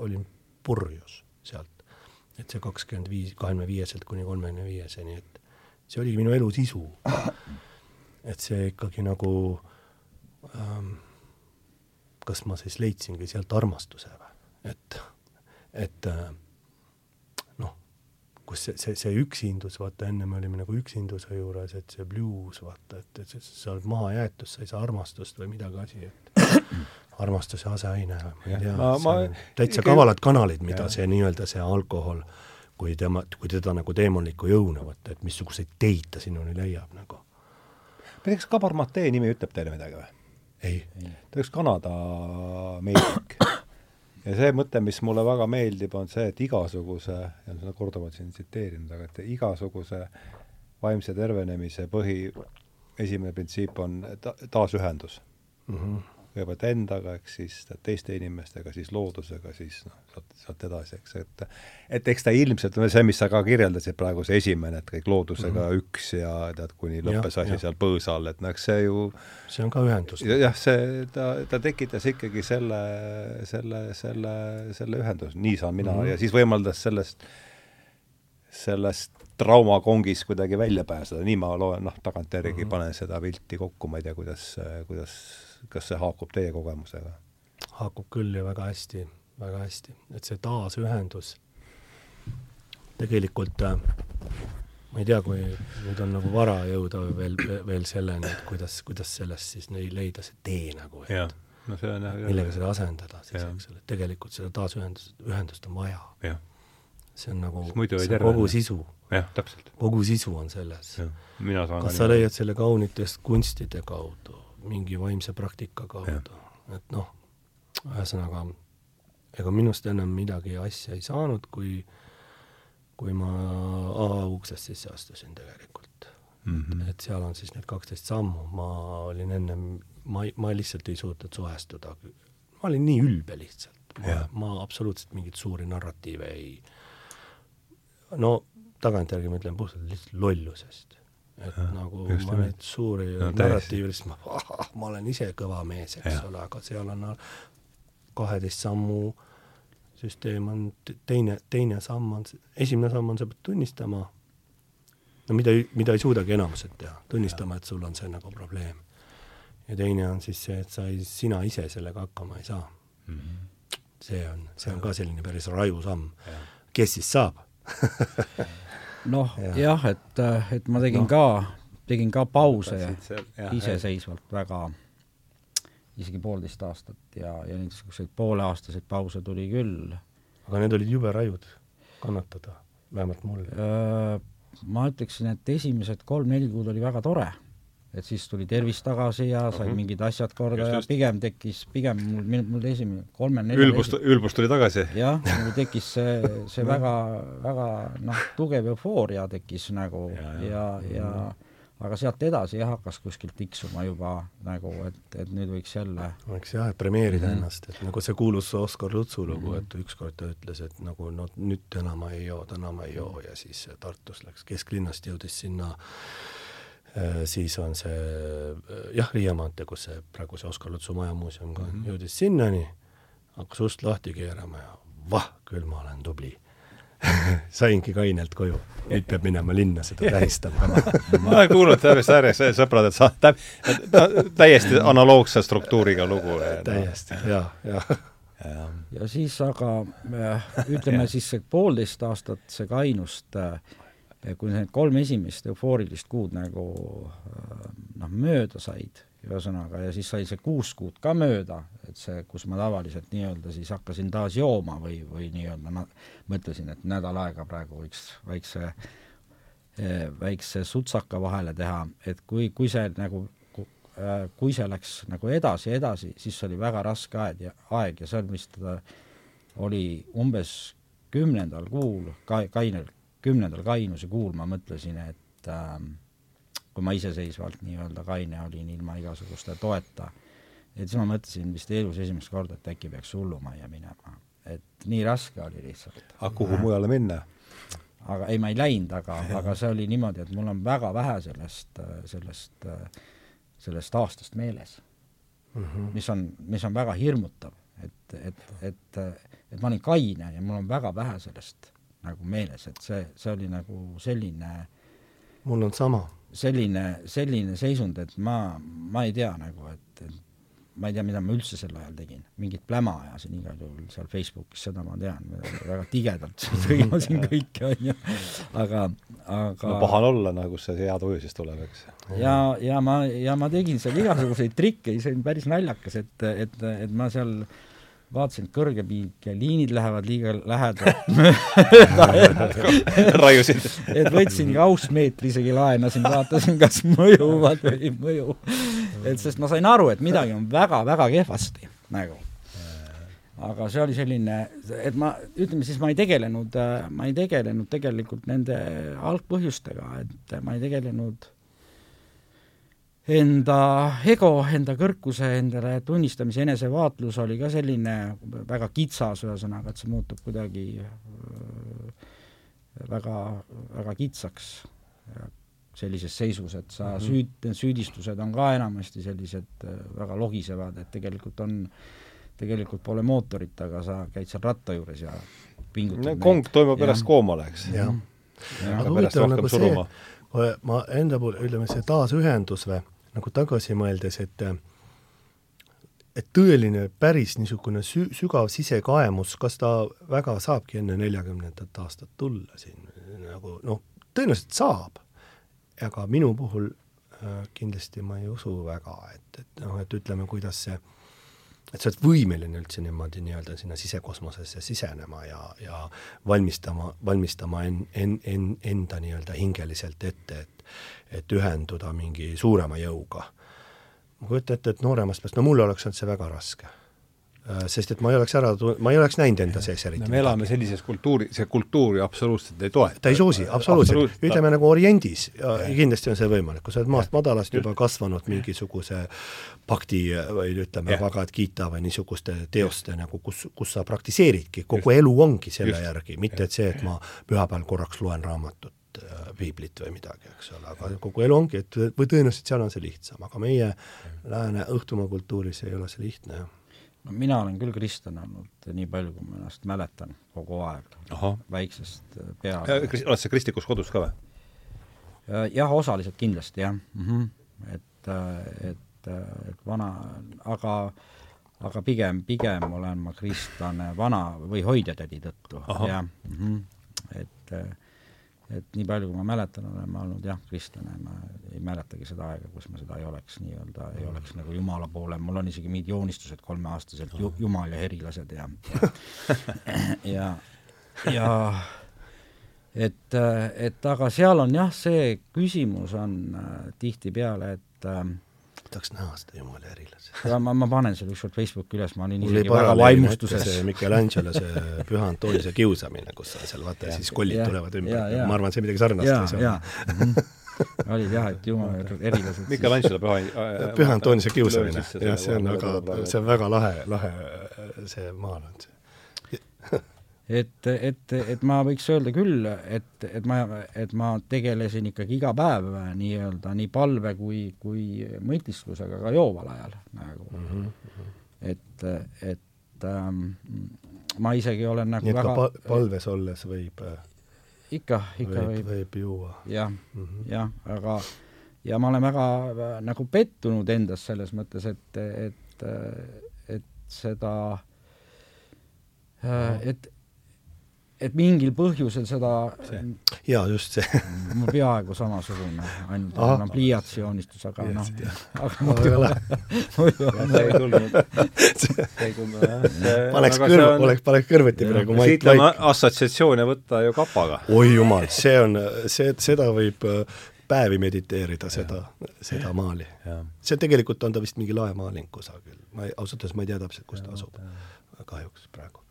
olin purjus sealt. et see kakskümmend viis, kahekümne viieselt kuni kolmekümne viieseni, et see oligi minu elu sisu. et see ikkagi nagu ähm, kas ma siis leidsingi sealt armastuse või, et, et äh, noh, kus see, see, see üksindus, vaata enne me olime nagu üksinduse juures, et see blues, vaata, et, et sa oled maha jäetud, sa ei saa armastust või midagi asi, et armastuse aseaine, ma ei tea, täitsa kavalad kanalid, mida ja. see nii-öelda see alkohol kui tema, kui teda nagu teemantliku jõuna võtta, et missuguseid teid ta sinuni leiab nagu. ma ei tea, kas Kabar Matee nimi ütleb teile midagi või? Ei. ta üks Kanada meedik. ja see mõte, mis mulle väga meeldib, on see, et igasuguse, ja seda korduvalt siin tsiteerinud, aga et igasuguse vaimse tervenemise põhi, esimene printsiip on ta-, taasühendus mm. -hmm kõigepealt endaga, eks siis teiste inimestega, siis loodusega, siis noh, sealt, sealt edasi, eks, et et eks ta ilmselt, see, mis sa ka kirjeldasid praegu, see esimene, et kõik loodusega mm -hmm. üks ja tead, kuni lõppes asi seal põõsa all, et noh, eks see ju see on ka ühendus. jah, see, ta, ta tekitas ikkagi selle, selle, selle, selle ühenduse, nii saan mina mm, -hmm. ja siis võimaldas sellest, sellest traumakongis kuidagi välja pääseda, nii ma loen, noh, tagantjärgi mm -hmm. panen seda pilti kokku, ma ei tea, kuidas, kuidas kas see haakub teie kogemusega? haakub küll ja väga hästi, väga hästi, et see taasühendus tegelikult äh, ma ei tea, kui nüüd on nagu vara jõuda veel, veel selleni, et kuidas, kuidas sellest siis leida see tee nagu, et no see on jah millega seda asendada siis, eks ole, tegelikult seda taasühendust, ühendust on vaja. see on nagu, see on kogu sisu. jah, täpselt. kogu sisu on selles. kas sa leiad selle kaunitest kunstide kaudu, mingi vaimse praktika kaudu, et noh, ühesõnaga, ega minust enam midagi asja ei saanud, kui, kui ma A-uksest sisse astusin tegelikult. Mm. -hmm. et seal on siis need kaksteist sammu, ma olin ennem, ma, ma lihtsalt ei suutnud suhestuda, ma olin nii ülbe lihtsalt, ma, ma absoluutselt mingeid suuri narratiive ei, no tagantjärgi ma ütlen puhtalt lihtsalt lollusest et ja, nagu ma neid suuri no, narratiive, siis ma, ma olen ise kõva mees, eks ja. ole, aga seal on kaheteist sammu süsteem on teine, teine samm on, esimene samm on, sa pead tunnistama, no mida, mida ei suudagi enamused teha, tunnistama, et sul on see nagu probleem. ja teine on siis see, et sa ei, sina ise sellega hakkama ei saa mm. -hmm. see on, see on ka selline päris raju samm. kes siis saab noh ja., jah, et, et ma tegin no. ka, tegin ka pause iseseisvalt väga, isegi poolteist aastat ja, ja niisuguseid pooleaastaseid pause tuli küll. aga need olid jube rajud kannatada, vähemalt mul. Ma ütleksin, et esimesed kolm-neli kuud oli väga tore et siis tuli tervis tagasi ja said mm -hmm. mingid asjad korda just, just. ja pigem tekkis, pigem mul, mul esimene kolme-nelja ülbus, ülbus tuli tagasi? jah, mul tekkis see, see väga, väga noh, tugev eufooria tekkis nagu ja, ja, ja, ja aga sealt edasi jah, hakkas kuskilt tiksuma juba nagu, et, et nüüd võiks jälle võiks jah, premeerida mm -hmm. ennast, et nagu see kuulus Oskar Lutsu lugu mm, -hmm. et ükskord ta ütles, et nagu no nüüd täna ma ei joo, täna ma ei joo ja siis Tartus läks kesklinnast, jõudis sinna Äh, siis on see äh, jah, Riia maantee, kus see praegu see Oskar Lutsu majamuuseum ka mm -hmm. jõudis sinnani, hakkas ust lahti keerama ja vah, küll ma olen tubli saingi kainelt koju, nüüd peab minema linna seda tähistama ma olen kuulnud täiesti äärest sõbrad, et sa tä-, täiesti analoogse struktuuriga lugu. täiesti, jaa, jaa ja. ja siis aga äh, ütleme siis see poolteist aastat see kainust äh, kui need kolm esimest eufoorilist kuud nagu äh, noh, mööda said, ühesõnaga, ja siis sai see kuus kuud ka mööda, et see, kus ma tavaliselt nii-öelda siis hakkasin taas jooma või, või nii-öelda mõtlesin, et nädal aega praegu võiks väikse, eh, väikse sutsaka vahele teha, et kui, kui see nagu äh, kui see läks nagu edasi, edasi, siis oli väga raske aeg ja, aeg ja on vist, oli umbes kümnendal kuul ka-, kainel kümnendal kainuse kuul ma mõtlesin, et äh, kui ma iseseisvalt nii-öelda kaine olin ilma igasuguste toeta, et siis ma mõtlesin vist elus esimest korda, et äkki peaks hullumajja minema. et nii raske oli lihtsalt. aga kuhu mujale minna? aga ei, ma ei läinud, aga, aga see oli niimoodi, et mul on väga vähe sellest, sellest, sellest aastast meeles mm. -hmm. mis on, mis on väga hirmutav, et, et, et, et ma olin kaine ja mul on väga vähe sellest nagu meeles, et see, see oli nagu selline mul on sama. selline, selline seisund, et ma, ma ei tea nagu, et, et ma ei tea, mida ma üldse sel ajal tegin, mingit pläma ajasin igal juhul seal Facebookis, seda ma tean, väga tigedalt sõimasin kõike, onju, aga, aga no paha on olla, nagu see hea tuju siis tuleb, eks. ja, ja ma, ja ma tegin seal igasuguseid trikke, see on päris naljakas, et, et, et ma seal vaatasin, et kõrgepingeliinid lähevad liiga lähedalt raiusid et võtsin kausmeetri isegi laenasin, vaatasin, kas mõjuvad või ei mõju. et sest ma sain aru, et midagi on väga-väga kehvasti nagu. aga see oli selline, et ma, ütleme siis ma ei tegelenud, ma ei tegelenud tegelikult nende algpõhjustega, et ma ei tegelenud enda ego, enda kõrkuse endale tunnistamise enesevaatlus oli ka selline väga kitsas, ühesõnaga, et see muutub kuidagi äh, väga, väga kitsaks. Sellises seisus, et sa mm -hmm. süüd, süüdistused on ka enamasti sellised äh, väga logisevad, et tegelikult on, tegelikult pole mootorit, aga sa käid seal ratta juures ja pingutad no, kong toimub pärast koomale, eks. aga huvitav nagu see, ma enda puhul, ütleme see taasühendus või, nagu tagasi mõeldes, et et tõeline päris niisugune sü-, sügav sisekaemus, kas ta väga saabki enne neljakümnendat aastat tulla siin, nagu noh, tõenäoliselt saab, aga minu puhul äh, kindlasti ma ei usu väga, et, et noh, et ütleme, kuidas see, et sa oled võimeline üldse niimoodi nii-öelda sinna sisekosmosesse sisenema ja, ja valmistama, valmistama en-, en-, en-, enda nii-öelda hingeliselt ette, et et ühenduda mingi suurema jõuga. ma kujutan ette, et nooremast peast, no mul oleks olnud see väga raske sest et ma ei oleks ära, ma ei oleks näinud enda sees eriti me elame midagi. sellises kultuuri, see kultuuri absoluutselt ei toeta. ta ei soosi, absoluutselt, ütleme nagu Oriendis ja, ja kindlasti on see võimalik, kui sa oled maast madalast juba kasvanud mingisuguse pakti või ütleme, Bhagavad Gita või niisuguste teoste nagu, kus, kus sa praktiseeridki, kogu Just. elu ongi selle Just. järgi, mitte et see, et ma pühapäeval korraks loen raamatut äh, piiblit või midagi, eks ole, aga kogu elu ongi, et või tõenäoliselt seal on see lihtsam, aga meie lääne õhtumaa kultuuris ei ole see lihtne, jah no mina olen küll kristlane olnud nii palju, kui ma ennast mäletan, kogu aeg, väiksest äh, peale. oled sa kristlikus kodus ka või? Äh, jah, osaliselt kindlasti jah mm, -hmm. et, äh, et, et vana, aga aga pigem, pigem olen ma kristlane vana või hoidjatädi tõttu, jah mm, -hmm. et et nii palju, kui ma mäletan, olen ma olnud jah, kristlane, ma ei mäletagi seda aega, kus ma seda ei oleks nii-öelda, ei oleks nagu Jumala poole, mul on isegi mingid joonistused kolmeaastaselt, ju-, Jumal ja herilased ja ja, ja, ja et, et aga seal on jah, see küsimus on äh, tihtipeale, et äh, tahaks näha seda jumala erilast. ja ma, ma panen selle ükskord Facebooki üles, ma olin isegi väga vaimustuses. see Michelangelo, see Püha Antonise kiusamine, kus sa seal vaata ja siis kollid ja, tulevad ümber, ma arvan, see midagi sarnast ei saa. olid jah, et jumala erilased. Michelangelo Püha äh, Püha Antonise kiusamine, jah, see on väga, see on väga lahe, lahe see maal on see et, et, et ma võiks öelda küll, et, et ma, et ma tegelesin ikkagi iga päev nii-öelda nii palve kui, kui mõtisklusega ka jooval ajal nagu mm. -hmm. et, et ähm, ma isegi olen nagu nii et väga ka palves olles võib ikka, ikka võib, võib, võib juua. jah mm -hmm., jah, aga ja ma olen väga nagu pettunud endas selles mõttes, et, et, et seda, et et mingil põhjusel seda jaa, just see. Mul peaaegu samasugune, ainult mul on pliiatsijoonistus, aga noh, aga muidu muidu see ei tulnud, see ei tulnud jah. paneks kõrv, oleks, paneks kõrvuti praegu Mait Laik. assotsiatsioone võtta ju kapaga. oi jumal, see on, see, seda võib äh, päevi mediteerida, seda, seda maali. see tegelikult on ta vist mingi laemaaling kusagil, ma ei, ausalt öeldes ma ei tea täpselt, kus ta asub. kahjuks praegu,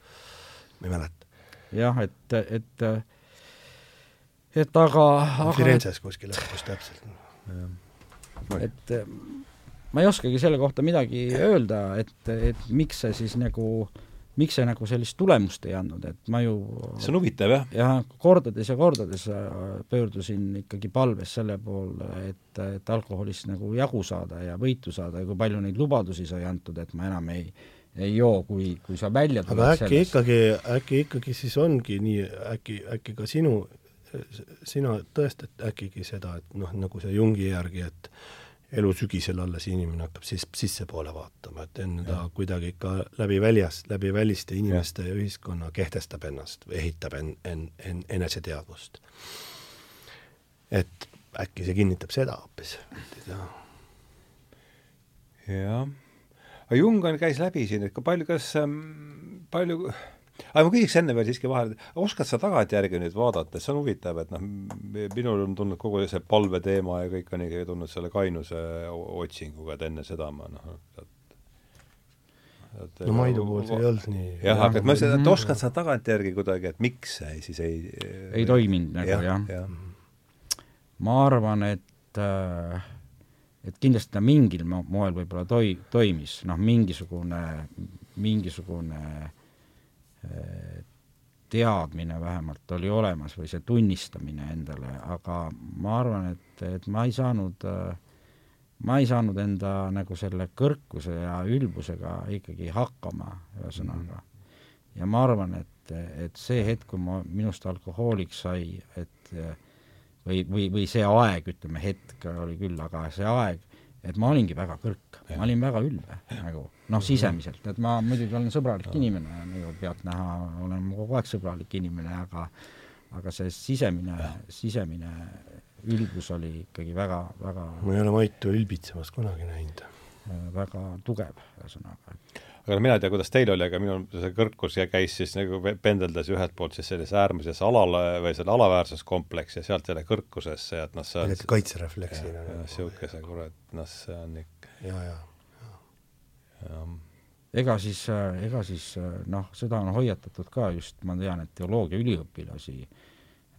ma ei mäleta jah, et, et et aga, aga Firenzes kuskil õppus täpselt. et ma ei oskagi selle kohta midagi öelda, et, et miks see siis nagu, miks see nagu sellist tulemust ei andnud, et ma ju see on huvitav, jah? jah, kordades ja kordades pöördusin ikkagi palves selle poole, et, et alkoholist nagu jagu saada ja võitu saada ja kui palju neid lubadusi sai antud, et ma enam ei ei joo, kui, kui sa välja tuled aga äkki sellest. ikkagi, äkki ikkagi siis ongi nii, äkki, äkki ka sinu, sina tõestad äkki seda, et noh, nagu see Jungi järgi, et elu sügisel alles inimene hakkab siis sissepoole vaatama, et enne ta kuidagi ikka läbi väljas, läbi väliste inimeste ja, ja ühiskonna kehtestab ennast või ehitab en-, en-, en-, eneseteadvust. et äkki see kinnitab seda hoopis, et ei tea. jah aga Jung on, käis läbi siin, et kui palju, kas ähm, palju aga ma küsiks enne veel siiski vahele, oskad sa tagantjärgi nüüd vaadata, see on huvitav, et noh, minul on tulnud kogu see palve teema ja kõik on ikkagi tulnud selle kainuse otsinguga, et enne seda ma noh, et no Maidu puhul see ei olnud nii jah, aga et ma seda, et oskad sa tagantjärgi kuidagi, et miks see siis ei ei toiminud nagu jah, jah. ja. ma arvan, et äh, et kindlasti ta mingil moel võib-olla toi-, toimis, noh, mingisugune, mingisugune äh, teadmine vähemalt oli olemas või see tunnistamine endale, aga ma arvan, et, et ma ei saanud äh, ma ei saanud enda nagu selle kõrkuse ja ülbusega ikkagi hakkama, ühesõnaga. -hmm. ja ma arvan, et, et see hetk, kui ma, minust alkohooliks sai, et või, või, või see aeg, ütleme, hetk oli küll, aga see aeg, et ma olingi väga kõrk, ma olin väga ülbe nagu, noh, sisemiselt, et ma muidugi olen sõbralik inimene, nagu pealtnäha olen ma kogu aeg sõbralik inimene, aga aga see sisemine, sisemine ülbus oli ikkagi väga, väga ma ei ole Maitu ülbitsemas kunagi näinud. Äh, väga tugev, ühesõnaga. Aga mina ei tea, kuidas teil oli, aga minul see kõrgus käis siis nagu pendeldas ühelt poolt siis sellises äärmises alale või selle alaväärsuskompleksi ja sealt jälle kõrgusesse, et noh, see on kaitserefleksina. niisuguse kurat, noh, see on ikka ja, ja, ja, ja ega siis, ega siis noh, seda on hoiatatud ka just, ma tean, et teoloogia üliõpilasi äh,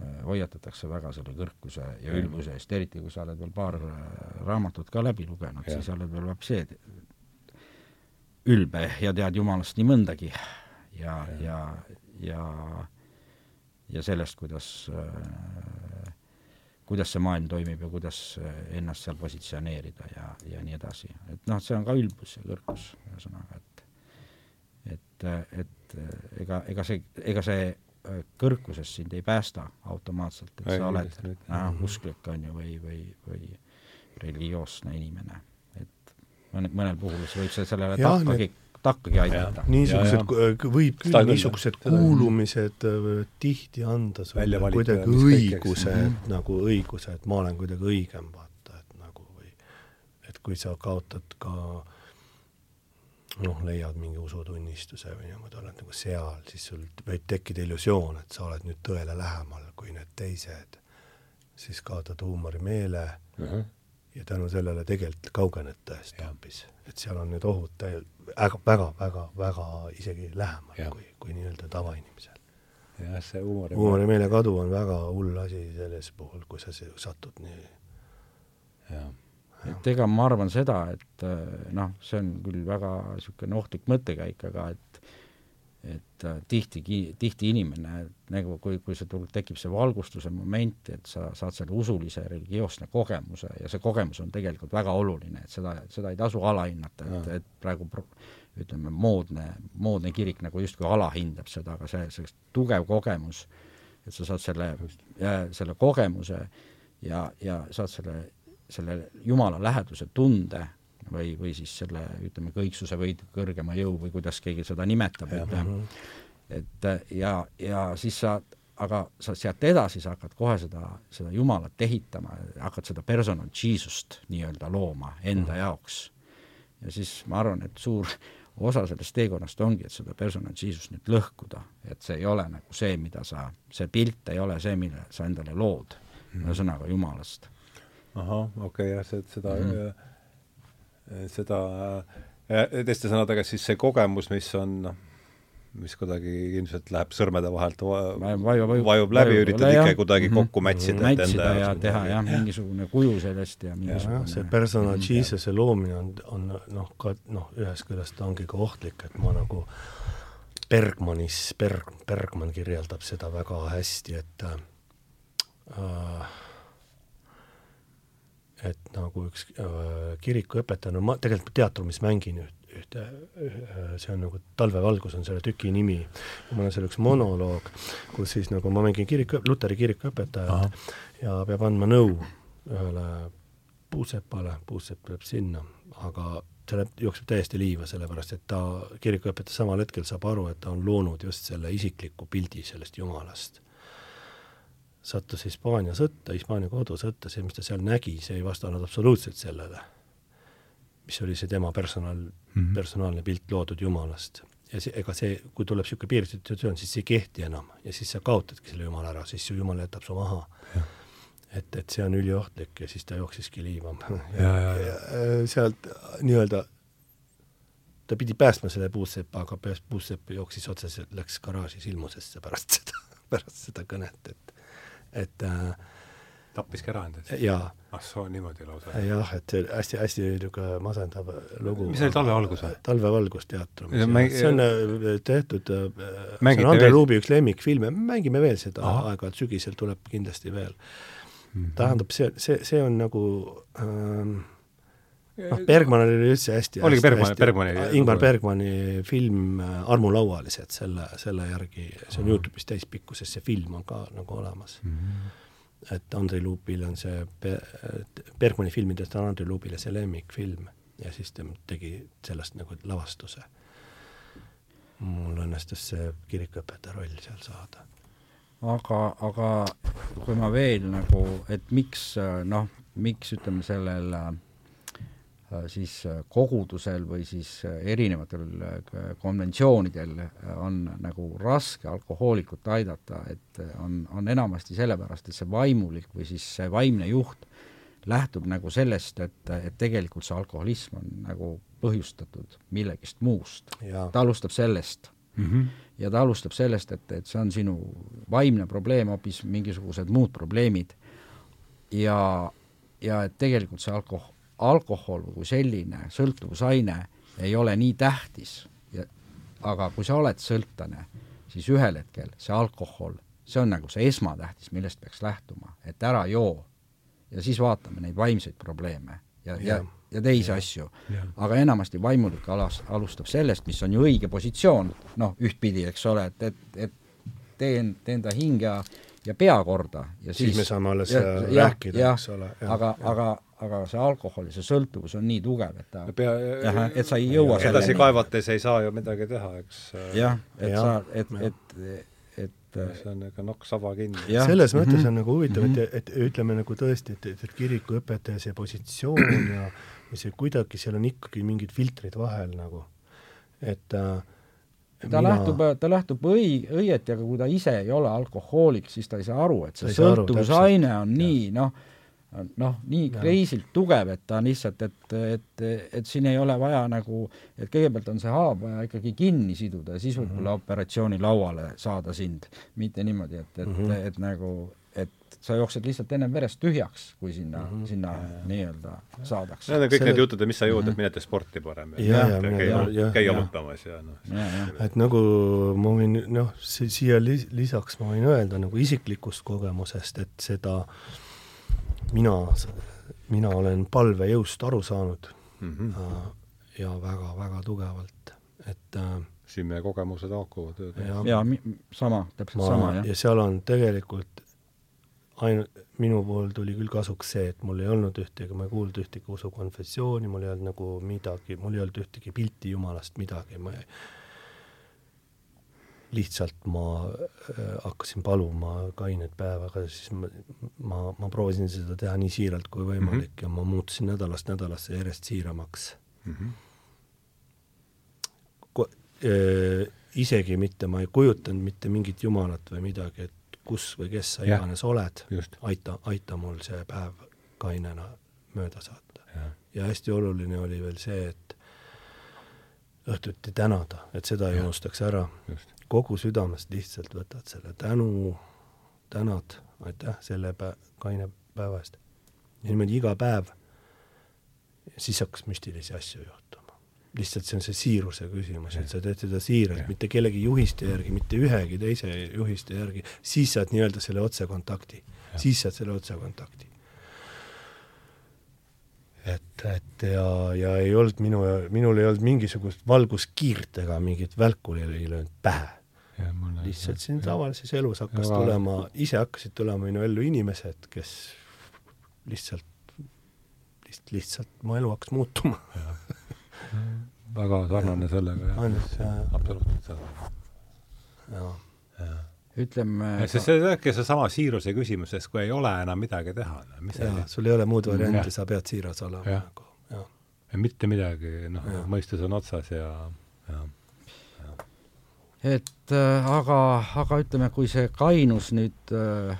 Äh, hoiatatakse väga selle kõrkuse ja ülbuse eest, eriti kui sa oled veel paar äh, raamatut ka läbi lugenud, siis oled veel vapsee ülbe. Ja tead Jumalast nii mõndagi. Ja, ja, ja, ja sellest, kuidas äh, kuidas see maailm toimib ja kuidas ennast seal positsioneerida ja, ja nii edasi. et noh, see on ka ülbus ja kõrgus, ühesõnaga, et et, et ega, ega see, ega see Äh, kõrgusest sind ei päästa automaatselt, et sa oled äh, usklik, on ju, või, või, või religioosne inimene. Mõnel puhul võib see sellele ja, takkagi, takkagi aidata. niisugused, võib küll niisugused kuulumised äh, tihti anda sulle kuidagi õiguse, et nagu õiguse, et ma olen kuidagi õigem, vaata, et nagu või et kui sa kaotad ka noh, leiad mingi usutunnistuse või niimoodi, oled nagu seal, siis sul võib tekkida illusioon, et sa oled nüüd tõele lähemal kui need teised, siis kaotad huumorimeele. Uh -huh. Ja tänu sellele tegelikult kaugened tõest hoopis. et seal on need ohud täie-, väga, väga, väga, väga isegi lähemal ja. kui, kui nii-öelda tavainimesel. jah, see huumorimeele huumorimeele kadu on väga hull asi selles puhul, kui sa satud nii jah et ega ma arvan seda, et äh, noh, see on küll väga niisugune ohtlik mõttekäik, aga et et äh, tihti, tihti inimene nagu kui, kui see tuleb, tekib see valgustuse moment, et sa saad selle usulise religioosne kogemuse ja see kogemus on tegelikult väga oluline, et seda, seda ei tasu alahinnata, et, et praegu ütleme, moodne, moodne kirik nagu justkui alahindab seda, aga see, see tugev kogemus, et sa saad selle, selle kogemuse ja, ja saad selle selle Jumala läheduse tunde või, või siis selle, ütleme, kõiksuse või kõrgema jõu või kuidas keegi seda nimetab, et mhm. et ja, ja siis sa, aga sa sealt edasi, sa hakkad kohe seda, seda Jumalat ehitama, hakkad seda personal Jesus't nii-öelda looma enda mm. jaoks. ja siis ma arvan, et suur osa sellest teekonnast ongi, et seda personal Jesus't nüüd lõhkuda, et see ei ole nagu see, mida sa, see pilt ei ole see, mille sa endale lood mm., ühesõnaga Jumalast ahah, okei okay,, jah, see, seda mm, -hmm. Seda teiste sõnadega siis see kogemus, mis on noh, mis kuidagi ilmselt läheb sõrmede vahelt vajub, vajub, vajub läbi, üritad ikka kuidagi mm -hmm. kokku mätsida. mätsida ja teha jah, mingisugune kuju sellest ja mingisugune ja, see persona Jesus'e loomine on, on noh, ka noh, ühest küljest ongi ka ohtlik, et ma nagu Bergmanis, Berg, Bergman kirjeldab seda väga hästi, et äh, et nagu üks äh, kirikuõpetaja, no ma tegelikult teatrumis mängin üht, ühte, see on nagu Talvevalgus on selle tüki nimi, mul on seal üks monoloog, kus siis nagu ma mängin kirik, luteri kirikuõpetajat ja peab andma nõu ühele puusepale, puusepp tuleb sinna, aga see läheb, jookseb täiesti liiva, sellepärast et ta, kirikuõpetaja samal hetkel saab aru, et ta on loonud just selle isikliku pildi sellest Jumalast sattus Hispaania sõtta, Hispaania kodusõtta, see, mis ta seal nägi, see ei vastanud absoluutselt sellele. mis oli see tema personaal mm. -hmm. personaalne pilt loodud Jumalast. ja see, ega see, kui tuleb niisugune piiritud situatsioon, siis see ei kehti enam ja siis sa kaotadki selle Jumala ära, siis su Jumal jätab su maha. et, et see on üliohtlik ja siis ta jooksiski liimama. Ja, ja, ja. äh, sealt nii-öelda ta pidi päästma selle puusepa, aga puusepp jooksis otseselt, läks garaaži silmusesse pärast seda, pärast seda kõnet, et et äh, tappiski ära endid? jaa. ah soo, niimoodi lausa? jah, et see hästi-hästi niisugune masendav lugu. mis oli Talvevalgus või? talvevalgusteater. Mäng... see on äh, tehtud, see on Andre. Luubi üks lemmikfilme, mängime veel seda aeg-ajalt, sügisel tuleb kindlasti veel mm. -hmm. tähendab, see, see, see on nagu ähm, noh, Bergmanil oli üldse hästi oligi Bergman, Bergmani Ingmar Bergmani film äh, Armulauvalised selle, selle järgi, see on Youtube'is täispikkuses, see film on ka nagu olemas mm. -hmm et Andrei Luupil on see, Bergmani filmidest on Andrei Luupile see lemmikfilm ja siis ta tegi sellest nagu lavastuse. mul õnnestus see kirikuõpetaja roll seal saada. aga, aga kui ma veel nagu, et miks noh, miks ütleme sellel äh, siis kogudusel või siis erinevatel konventsioonidel on nagu raske alkohoolikut aidata, et on, on enamasti sellepärast, et see vaimulik või siis see vaimne juht lähtub nagu sellest, et, et tegelikult see alkoholism on nagu põhjustatud millegist muust. ta alustab sellest mm. -hmm. ja ta alustab sellest, et, et see on sinu vaimne probleem, hoopis mingisugused muud probleemid. ja, ja et tegelikult see alkohol alkohol kui selline sõltuvusaine ei ole nii tähtis aga kui sa oled sõltlane, siis ühel hetkel see alkohol, see on nagu see esmatähtis, millest peaks lähtuma, et ära joo. ja siis vaatame neid vaimseid probleeme ja, ja, ja, ja teisi ja, asju. aga enamasti vaimulik alas, alustab sellest, mis on ju õige positsioon, noh, ühtpidi, eks ole, et, et, et teen, teen ta hing ja ja pea korda ja siis, siis me saame alles ja, rääkida, eks ole. aga, aga aga see alkohol ja see sõltuvus on nii tugev, et ta pea, jah, et sa ei jõua edasi kaevates ei saa ju midagi teha, eks. jah, et ja, sa, et, et, et see on ega nokk saba kinni. selles mõttes mm -hmm. on nagu huvitav, et, et ütleme nagu tõesti, et, et, et kirikuõpetaja see positsioon ja, ja see kuidagi, seal on ikkagi mingid filtrid vahel nagu, et äh, ta mina... lähtub, ta lähtub õi-, õieti, aga kui ta ise ei ole alkohoolik, siis ta ei saa aru, et see sõltuvusaine on nii, noh, noh, nii kreisilt tugev, et ta on lihtsalt, et, et, et siin ei ole vaja nagu, et kõigepealt on see haav vaja ikkagi kinni siduda ja siis võib-olla mm -hmm. operatsioonilauale saada sind. mitte niimoodi, et, et mm, -hmm. et, nagu, et sa jooksed lihtsalt ennem verest tühjaks, kui sinna mm, -hmm. sinna nii-öelda saadakse. Need on kõik Selle... need jutud, et mis sa jood, et mine tee sporti parem. käi jalutamas ja noh. et nagu ma võin, noh, siia lisaks ma võin öelda nagu isiklikust kogemusest, et seda äh, mina, mina olen palvejõust aru saanud mm -hmm. ja väga-väga tugevalt, et äh, siin meie kogemused haakuvad. ja, ja sama, täpselt ma, sama, jah. ja seal on tegelikult ainult, minu puhul tuli küll kasuks see, et mul ei olnud ühtegi, ma ei kuulnud ühtegi usukonfessiooni, mul ei olnud nagu midagi, mul ei olnud ühtegi pilti Jumalast, midagi, ma ei, lihtsalt ma äh, hakkasin paluma kainet päeva, aga siis ma, ma, ma proovisin seda teha nii siiralt kui võimalik mm -hmm. ja ma muutusin nädalast nädalasse järjest siiramaks mm. -hmm. Ko, äh, isegi mitte, ma ei kujutanud mitte mingit jumalat või midagi, et kus või kes sa iganes oled, aita, aita mul see päev kainena mööda saata. ja hästi oluline oli veel see, et õhtuti tänada, et seda ei unustaks ära. Kogu südamest lihtsalt võtad selle tänu, tänad, aitäh selle pä-, kaine päeva eest. ja niimoodi iga päev, siis hakkas müstilisi asju juhtuma. lihtsalt see on see siiruse küsimus, et sa teed seda siiralt, mitte kellegi juhiste järgi, mitte ühegi teise juhiste järgi, siis saad nii-öelda selle otsekontakti, siis saad selle otsekontakti et, et ja, ja ei olnud minu, minul ei olnud mingisugust valguskiirt ega mingit välku ei löönud pähe. Lihtsalt siin tavalises elus hakkas ja, tulema, ise hakkasid tulema minu ellu inimesed, kes lihtsalt, lihtsalt, lihtsalt mu elu hakkas muutuma. Väga sarnane sellega, jah. absoluutselt. jaa. Ütleme see, see ongi seesama siiruse küsimus, sest kui ei ole enam midagi teha, mis jaa, sul ei ole muud varianti, sa pead siiras olema nagu, jah. mitte midagi, noh, mõistus on otsas ja, ja et äh, aga, aga ütleme, kui see kainus nüüd äh,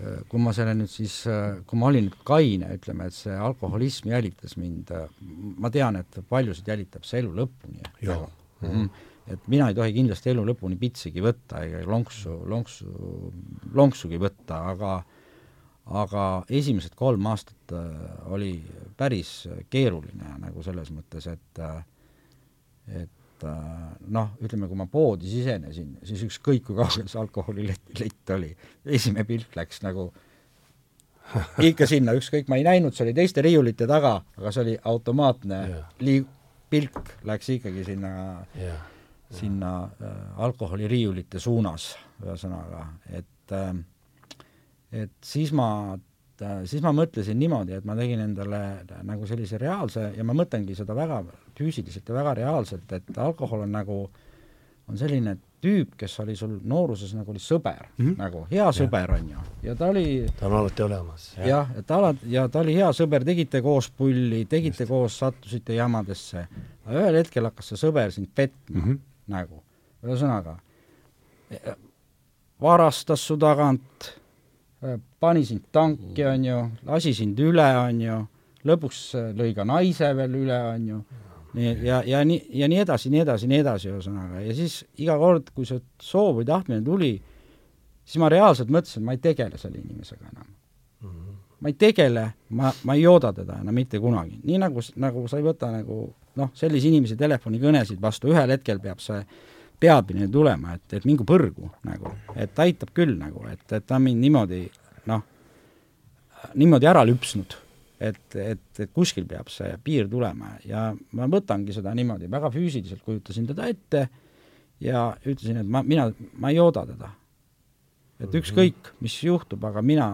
äh, kui ma selle nüüd siis, kui ma olin kaine, ütleme, et see alkoholism jälitas mind, ma tean, et paljusid jälitab see elu lõpuni. Jaa. Mm -hmm. et mina ei tohi kindlasti elu lõpuni pitsigi võtta ega lonksu, lonksu, lonksugi võtta, aga aga esimesed kolm aastat oli päris keeruline nagu selles mõttes, et et et äh, noh, ütleme, kui ma poodi sisenesin, siis ükskõik, kui kaugel see alkoholilett lett oli, esimene pilk läks nagu ikka sinna, ükskõik, ma ei näinud, see oli teiste riiulite taga, aga see oli automaatne yeah. lii-, pilk läks ikkagi sinna yeah., sinna äh, alkoholiriiulite suunas, ühesõnaga, et äh, et siis ma äh, siis ma mõtlesin niimoodi, et ma tegin endale nagu sellise reaalse ja ma mõtlengi seda väga füüsiliselt ja väga reaalselt, et alkohol on nagu, on selline tüüp, kes oli sul nooruses nagu oli sõber mm, -hmm. nagu hea sõber, on ju, ja ta oli ta on alati olemas. jah, et alati, ja ta oli hea sõber, tegite koos pulli, tegite Just. koos, sattusite jamadesse, aga ühel hetkel hakkas see sõber sind petma mm, -hmm. nagu, ühesõnaga, varastas su tagant, pani sind tanki, on ju, lasi sind üle, on ju, lõpuks lõi ka naise veel üle, on ju nii, ja, ja nii, ja nii edasi, nii edasi, nii edasi, ühesõnaga, ja siis iga kord, kui see soov või tahtmine tuli, siis ma reaalselt mõtlesin, et ma ei tegele selle inimesega enam mm. -hmm. ma ei tegele, ma, ma ei jooda teda enam mitte kunagi. nii nagu, nagu sa ei võta nagu noh, sellise inimese telefonikõnesid vastu, ühel hetkel peab see teadmine tulema, et, et mingu põrgu nagu, et aitab küll nagu, et, et ta on mind niimoodi noh, niimoodi ära lüpsnud et, et, et kuskil peab see piir tulema ja ma võtangi seda niimoodi, väga füüsiliselt kujutasin teda ette ja ütlesin, et ma, mina, ma ei jooda teda. et mhm. ükskõik, mis juhtub, aga mina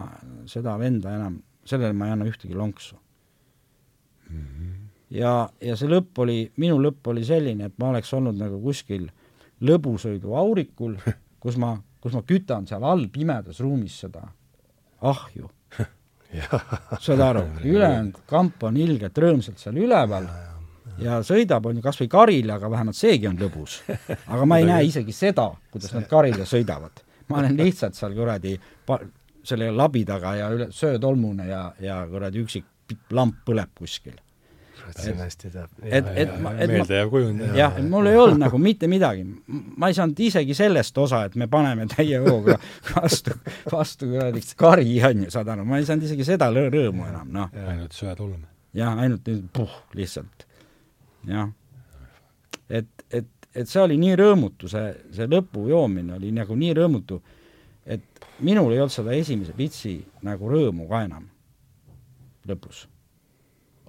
seda venda enam, sellele ma ei anna ühtegi lonksu mm. -hmm. ja, ja see lõpp oli, minu lõpp oli selline, et ma oleks olnud nagu kuskil lõbusõiduaurikul, kus ma, kus ma kütan seal all pimedas ruumis seda ahju saad aru, ülejäänud kamp on ilgelt rõõmsalt seal üleval ja sõidab, on ju, kas või karile, aga vähemalt seegi on lõbus. aga ma ei näe isegi seda, kuidas nad karile sõidavad. ma olen lihtsalt seal kuradi selle labi taga ja üle, söötolmune ja, ja kuradi üksik lamp põleb kuskil siin hästi teab. et, et ma, et meeldejääv kujund. jah, et mul ei olnud nagu mitte midagi. ma ei saanud isegi sellest osa, et me paneme täie hooga vastu, vastu kuradi kari, on ju, saad aru, ma ei saanud isegi seda rõõmu enam, noh. ainult söetulm. jah, ainult puh, lihtsalt. jah. et, et, et see oli nii rõõmutu, see, see lõpu joomine oli nagu nii rõõmutu, et minul ei olnud seda esimese pitsi nagu rõõmu ka enam lõpus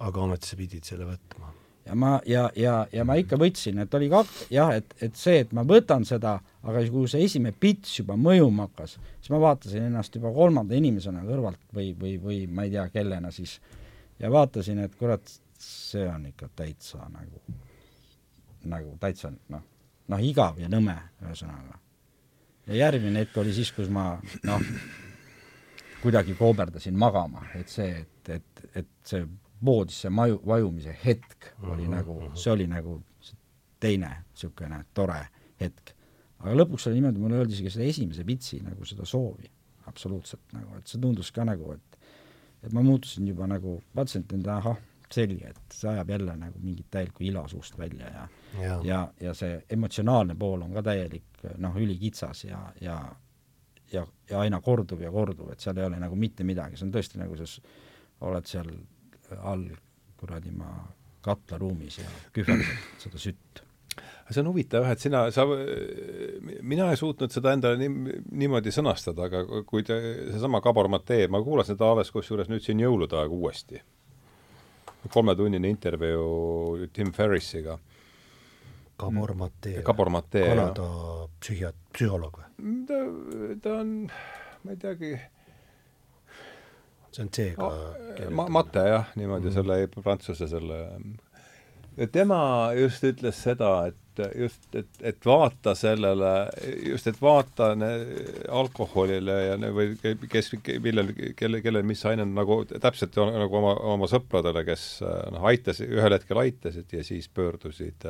aga ometi sa pidid selle võtma. ja ma, ja, ja, ja ma ikka võtsin, et oli kaks, jah, et, et see, et ma võtan seda, aga kui see esimene pits juba mõjuma hakkas, siis ma vaatasin ennast juba kolmanda inimesena kõrvalt või, või, või ma ei tea, kellena siis, ja vaatasin, et kurat, see on ikka täitsa nagu, nagu täitsa noh, noh, igav ja nõme, ühesõnaga. ja järgmine hetk oli siis, kus ma noh, kuidagi kooberdasin magama, et see, et, et, et see voodisse maju, vajumise hetk oli mm -hmm. nagu, see oli nagu teine niisugune tore hetk. aga lõpuks oli niimoodi, mulle öeldi isegi seda esimese pitsi nagu seda soovi, absoluutselt nagu, et see tundus ka nagu, et et ma muutusin juba nagu, vaatasin, et nüüd ahah, selge, et see ajab jälle nagu mingit täielikku ila suust välja ja ja, ja, ja see emotsionaalne pool on ka täielik noh, ülikitsas ja, ja ja, ja aina korduv ja korduv, et seal ei ole nagu mitte midagi, see on tõesti nagu sa oled seal all kuradi ma katlaruumis ja kühverdad seda sütt. see on huvitav jah, et sina, sa, mina ei suutnud seda endale nii, niimoodi sõnastada, aga kui te, seesama Gabor Matee, ma kuulasin ta alles kusjuures nüüd siin jõulude aega uuesti. kolmetunnine intervjuu Tim Ferrisiga. Gabor Matee. Gabor Matee. Kanada psühhiaat-, psühholoog või? ta, ta on, ma ei teagi see on C-ga oh, ma-, Mate jah, niimoodi mm. selle prantsuse selle ja tema just ütles seda, et just, et, et vaata sellele, just, et vaata alkoholile ja ne, või kes, millel, kelle, kellel mis aine nagu täpselt nagu oma, oma sõpradele, kes noh, aitas, ühel hetkel aitasid ja siis pöördusid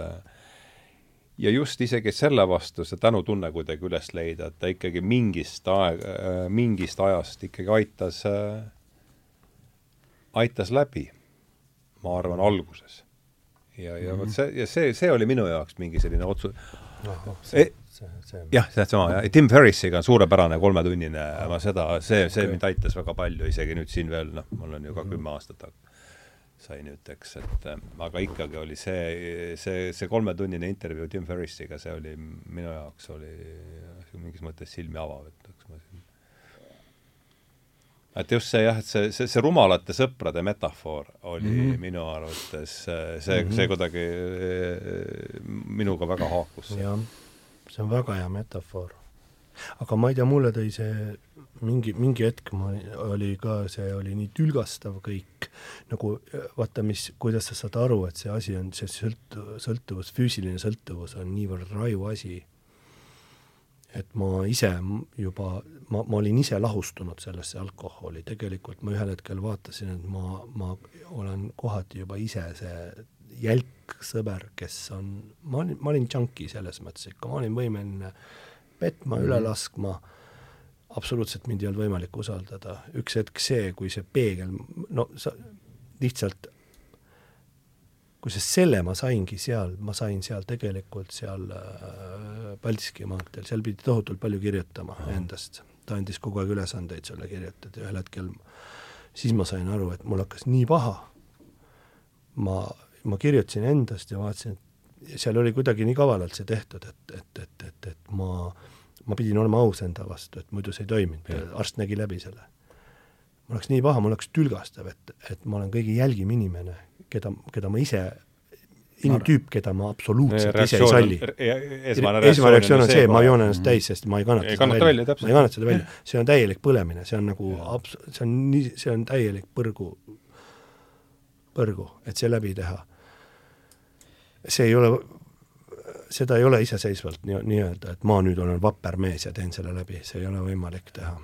ja just isegi selle vastu see tänutunne kuidagi üles leida, et ta ikkagi mingist aeg, mingist ajast ikkagi aitas, aitas läbi, ma arvan, alguses ja, ja vot mhm. see, ja see, see oli minu jaoks mingi selline otsus no,. see, see, see jah, seesama, jah, Tim Ferrisiga on suurepärane kolmetunnine, ma seda, see, see okay. mind aitas väga palju, isegi nüüd siin veel, noh, mul on ju ka mm -hmm. kümme aastat sai nüüd, eks, et aga ikkagi oli see, see, see kolmetunnine intervjuu Tim Ferrisiga, see oli minu jaoks oli mingis mõttes silmi avav, et et just see jah, et see, see, see rumalate sõprade metafoor oli mm -hmm. minu arvates see, see mm, -hmm. see kuidagi eh, minuga väga haakus. jah, see on väga hea metafoor. aga ma ei tea, mulle tõi see mingi, mingi hetk ma, oli ka, see oli nii tülgastav kõik, nagu vaata, mis, kuidas sa saad aru, et see asi on, see sõlt-, sõltuvus, füüsiline sõltuvus on niivõrd raju asi et ma ise juba, ma, ma olin ise lahustunud sellesse alkoholi, tegelikult ma ühel hetkel vaatasin, et ma, ma olen kohati juba ise see jälk sõber, kes on, ma olin, ma olin junkie selles mõttes ikka, ma olin võimeline petma mm, -hmm. üle laskma, absoluutselt mind ei olnud võimalik usaldada, üks hetk see, kui see peegel, no sa lihtsalt kusjuures selle ma saingi seal, ma sain seal tegelikult seal äh, Paldiski maanteel, seal pidi tohutult palju kirjutama Aha. endast. ta andis kogu aeg ülesandeid sulle kirjutada ja ühel hetkel siis ma sain aru, et mul hakkas nii paha. ma, ma kirjutasin endast ja vaatasin, et seal oli kuidagi nii kavalalt see tehtud, et, et, et, et, et ma, ma pidin olema aus enda vastu, et muidu see ei toiminud, arst nägi läbi selle. Mul läks nii paha, mul läks tülgastav, et, et ma olen kõige jälgim inimene, keda, keda ma ise inimtüüp, keda ma absoluutselt ise ei salli. esmane reaktsioon on see, ma joon ennast täis, sest ma ei kannata ei seda välja, välja, ma ei kannata seda välja, see on täielik põlemine, see on nagu abs-, see on nii, see on täielik põrgu, põrgu, et see läbi teha. see ei ole, seda ei ole iseseisvalt nii, nii-öelda, et ma nüüd olen vapper mees ja teen selle läbi, see ei ole võimalik teha.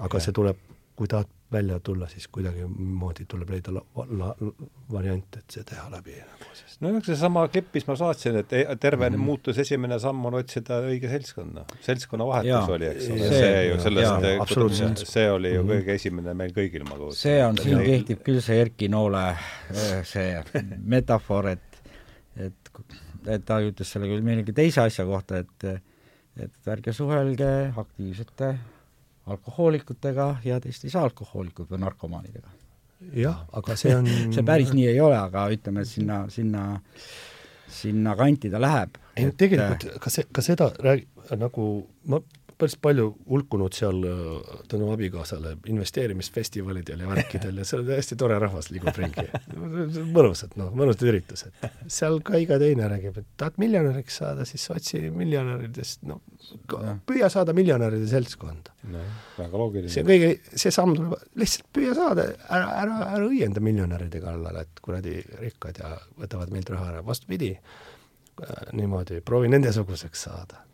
aga ja. see tuleb, kui tahad välja tulla, siis kuidagimoodi tuleb leida la, la, variant, et see teha läbi nagu sest no eks seesama klipp, mis ma saatsin, et e-, terve mm -hmm. muutus, esimene samm on otsida õige seltskonna. seltskonnavahetus oli, eks ole, see ju sellest, see oli ju -hmm. kõige esimene meil kõigil, ma kujutan see on, siin kehtib küll see Erki Noole äh, see metafoor, et et, et ta ütles selle küll millegi teise asja kohta, et et ärge suhelge aktiivsete alkohoolikutega ja teist ei saa alkohoolikud või narkomaanidega. jah, aga see on see päris nii ei ole, aga ütleme, et sinna, sinna, sinna kanti ta läheb. ei, tegelikult ka see, ka seda räägi-, nagu ma päris palju hulkunud seal äh, tänu abikaasale investeerimisfestivalidel ja värkidel ja seal hästi tore rahvas liigub ringi. mõnusad, noh, mõnusad üritused. seal ka iga teine räägib, et tahad miljonäriks saada, siis otsi miljonäridest, no püüa saada miljonäride seltskonda no,. väga loogiline. see kõige, see samm tuleb, lihtsalt püüa saada, ära, ära, ära õienda miljonäride kallal, et kuradi rikkad ja võtavad meilt raha ära, vastupidi, äh, niimoodi, proovi nendesuguseks saada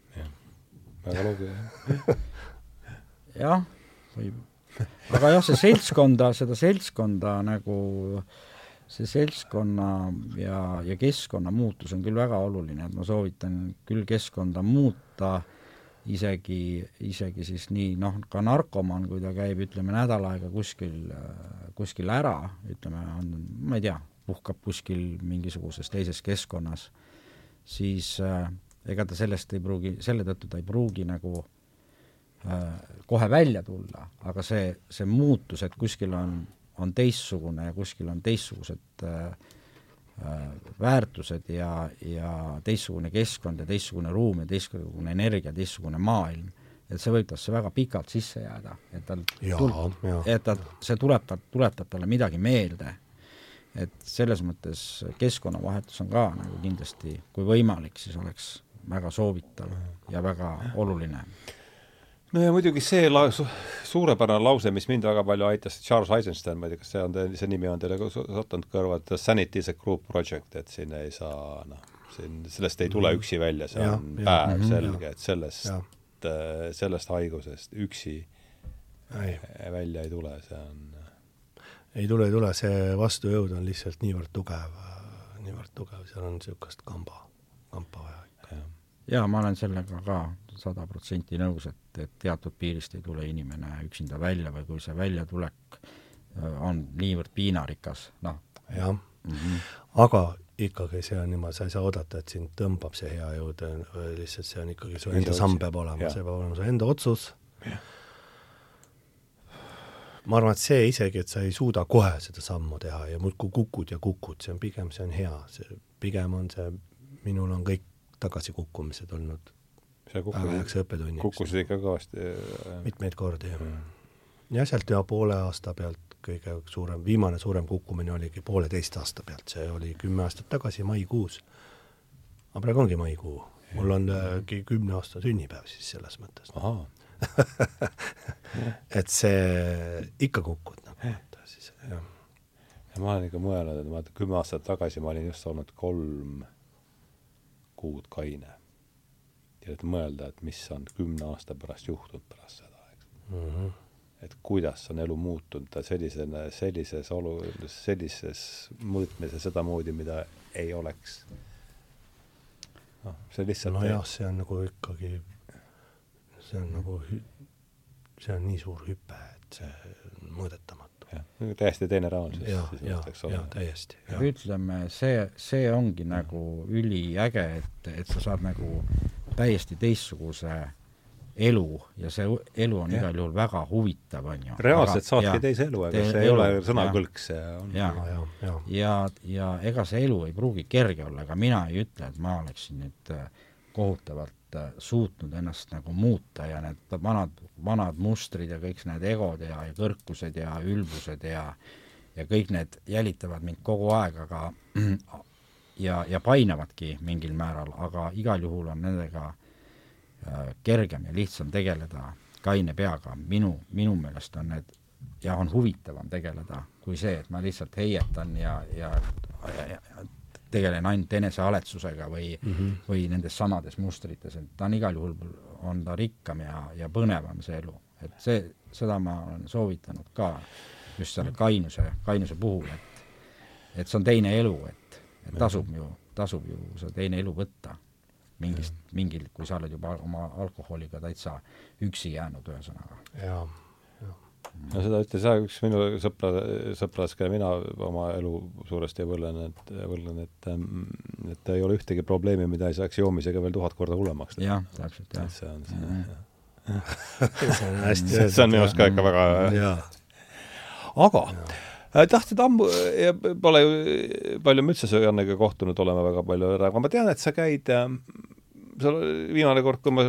väga loogiline. jah, võib. aga jah, see seltskonda, seda seltskonda nagu, see seltskonna ja, ja keskkonna muutus on küll väga oluline, et ma soovitan küll keskkonda muuta, isegi, isegi siis nii noh, ka narkomaan, kui ta käib, ütleme, nädal aega kuskil, kuskil ära, ütleme, on, ma ei tea, puhkab kuskil mingisuguses teises keskkonnas, siis äh, ega ta sellest ei pruugi, selle tõttu ta ei pruugi nagu äh, kohe välja tulla, aga see, see muutus, et kuskil on, on teistsugune ja kuskil on teistsugused äh, äh, väärtused ja, ja teistsugune keskkond ja teistsugune ruum ja teistsugune energia, teistsugune maailm, et see võib tasse väga pikalt sisse jääda, et tal tul-, et ta, see tuleb, ta tuletab talle midagi meelde. Et selles mõttes keskkonnavahetus on ka nagu kindlasti, kui võimalik, siis oleks väga soovitav ja väga oluline. no ja muidugi see la-, su-, suurepärane lause, mis mind väga palju aitas, Charles Eisenstein, ma ei tea, kas see on teil, see nimi on teile sattunud kõrva, et sanity is a group project, et siin ei saa noh, siin, sellest ei tule mhm. üksi välja, see ja, on päevselge, et sellest, äh, sellest haigusest üksi ei. välja ei tule, see on ei tule, ei tule, see vastujõud on lihtsalt niivõrd tugev, niivõrd tugev, seal on niisugust kamba, kampa vaja. Jaa, ma olen sellega ka sada protsenti nõus, et, et teatud piirist ei tule inimene üksinda välja või kui see väljatulek äh, on niivõrd piinarikas, noh. jah mm, -hmm. aga ikkagi see on niimoodi, sa ei saa oodata, et sind tõmbab see hea jõud, lihtsalt see on ikkagi su enda samm peab olema, see peab olema su enda otsus. ma arvan, et see isegi, et sa ei suuda kohe seda sammu teha ja muudkui kukud ja kukud, see on pigem, see on hea, see pigem on see, minul on kõik tagasikukkumised olnud. Väga heaks õppetunniks. kukkusid ikka kõvasti? mitmeid kordi, jah. Mm.. ja sealt ja poole aasta pealt kõige suurem, viimane suurem kukkumine oligi pooleteist aasta pealt, see oli kümme aastat tagasi maikuus. aga praegu ongi maikuu, mul on äh, kümne aasta sünnipäev siis selles mõttes. Et see, ikka kukud nagu, et siis jah. ja ma olen ikka mõelnud, et vaata kümme aastat tagasi ma olin just olnud kolm kuud kaine ja et mõelda, et mis on kümne aasta pärast juhtunud pärast seda, eks mm. -hmm. et kuidas on elu muutunud sellisena, sellises olu, sellises mõõtmes ja sedamoodi, mida ei oleks. noh, see lihtsalt nojah, see on nagu ikkagi, see on nagu, see on nii suur hüpe, et see on mõõdetamatu jah, täiesti teine reaalsus. jah, jah, jah, täiesti. ütleme, see, see ongi nagu üliäge, et, et sa saad nagu täiesti teistsuguse elu ja see elu on ja. igal juhul väga huvitav, on ju. reaalselt saadki teise elu, ega see ei elu, ole sõnakõlks, see on ja, ja, ja, ja, ja ega see elu ei pruugi kerge olla, ega mina ei ütle, et ma oleksin nüüd äh, kohutavalt suutnud ennast nagu muuta ja need vanad, vanad mustrid ja kõik need egod ja, ja kõrkused ja ülbused ja ja kõik need jälitavad mind kogu aeg, aga ja, ja painavadki mingil määral, aga igal juhul on nendega äh, kergem ja lihtsam tegeleda kaine peaga, minu, minu meelest on need ja on huvitavam tegeleda kui see, et ma lihtsalt heietan ja, ja, ja, ja tegelen ainult enesehaletsusega või mm, -hmm. või nendes samades mustrites, et ta on igal juhul, on ta rikkam ja, ja põnevam, see elu. et see, seda ma olen soovitanud ka just selle kainuse, kainuse puhul, et et see on teine elu, et et tasub ju, tasub ju see teine elu võtta mingist, mingil, kui sa oled juba oma alkoholiga täitsa üksi jäänud, ühesõnaga. jaa, no seda ütles jah üks minu sõpra, sõpras, kelle mina oma elu suuresti võrdlen, et, võrdlen, et et ei ole ühtegi probleemi, mida ei saaks joomisega veel tuhat korda hullemaks teha. jah, täpselt, jah. see on see mm, -hmm. see on hästi see on minu arust ka ikka väga aga ja Äh, tahtsid ammu ja pole ju, palju me üldse su Jannega kohtunud oleme väga palju, aga ma tean, et sa käid, äh, seal viimane kord, kui ma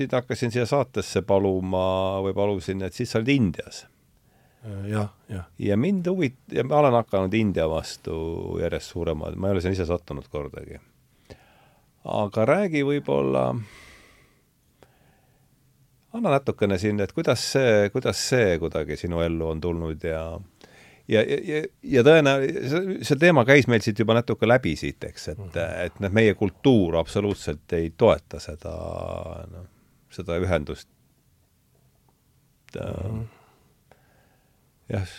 sind hakkasin siia saatesse paluma või palusin, et siis sa olid Indias jah, jah. ja mind huvit-, ja ma olen hakanud India vastu järjest suurema, ma ei ole sinna ise sattunud kordagi. aga räägi võib-olla anna natukene siin, et kuidas see, kuidas see kuidagi sinu ellu on tulnud ja ja, ja, ja tõenäoliselt see teema käis meil siit juba natuke läbi siit, eks, et, mhm. et noh, meie kultuur absoluutselt ei toeta seda, noh, seda ühendust. Mm.. jah,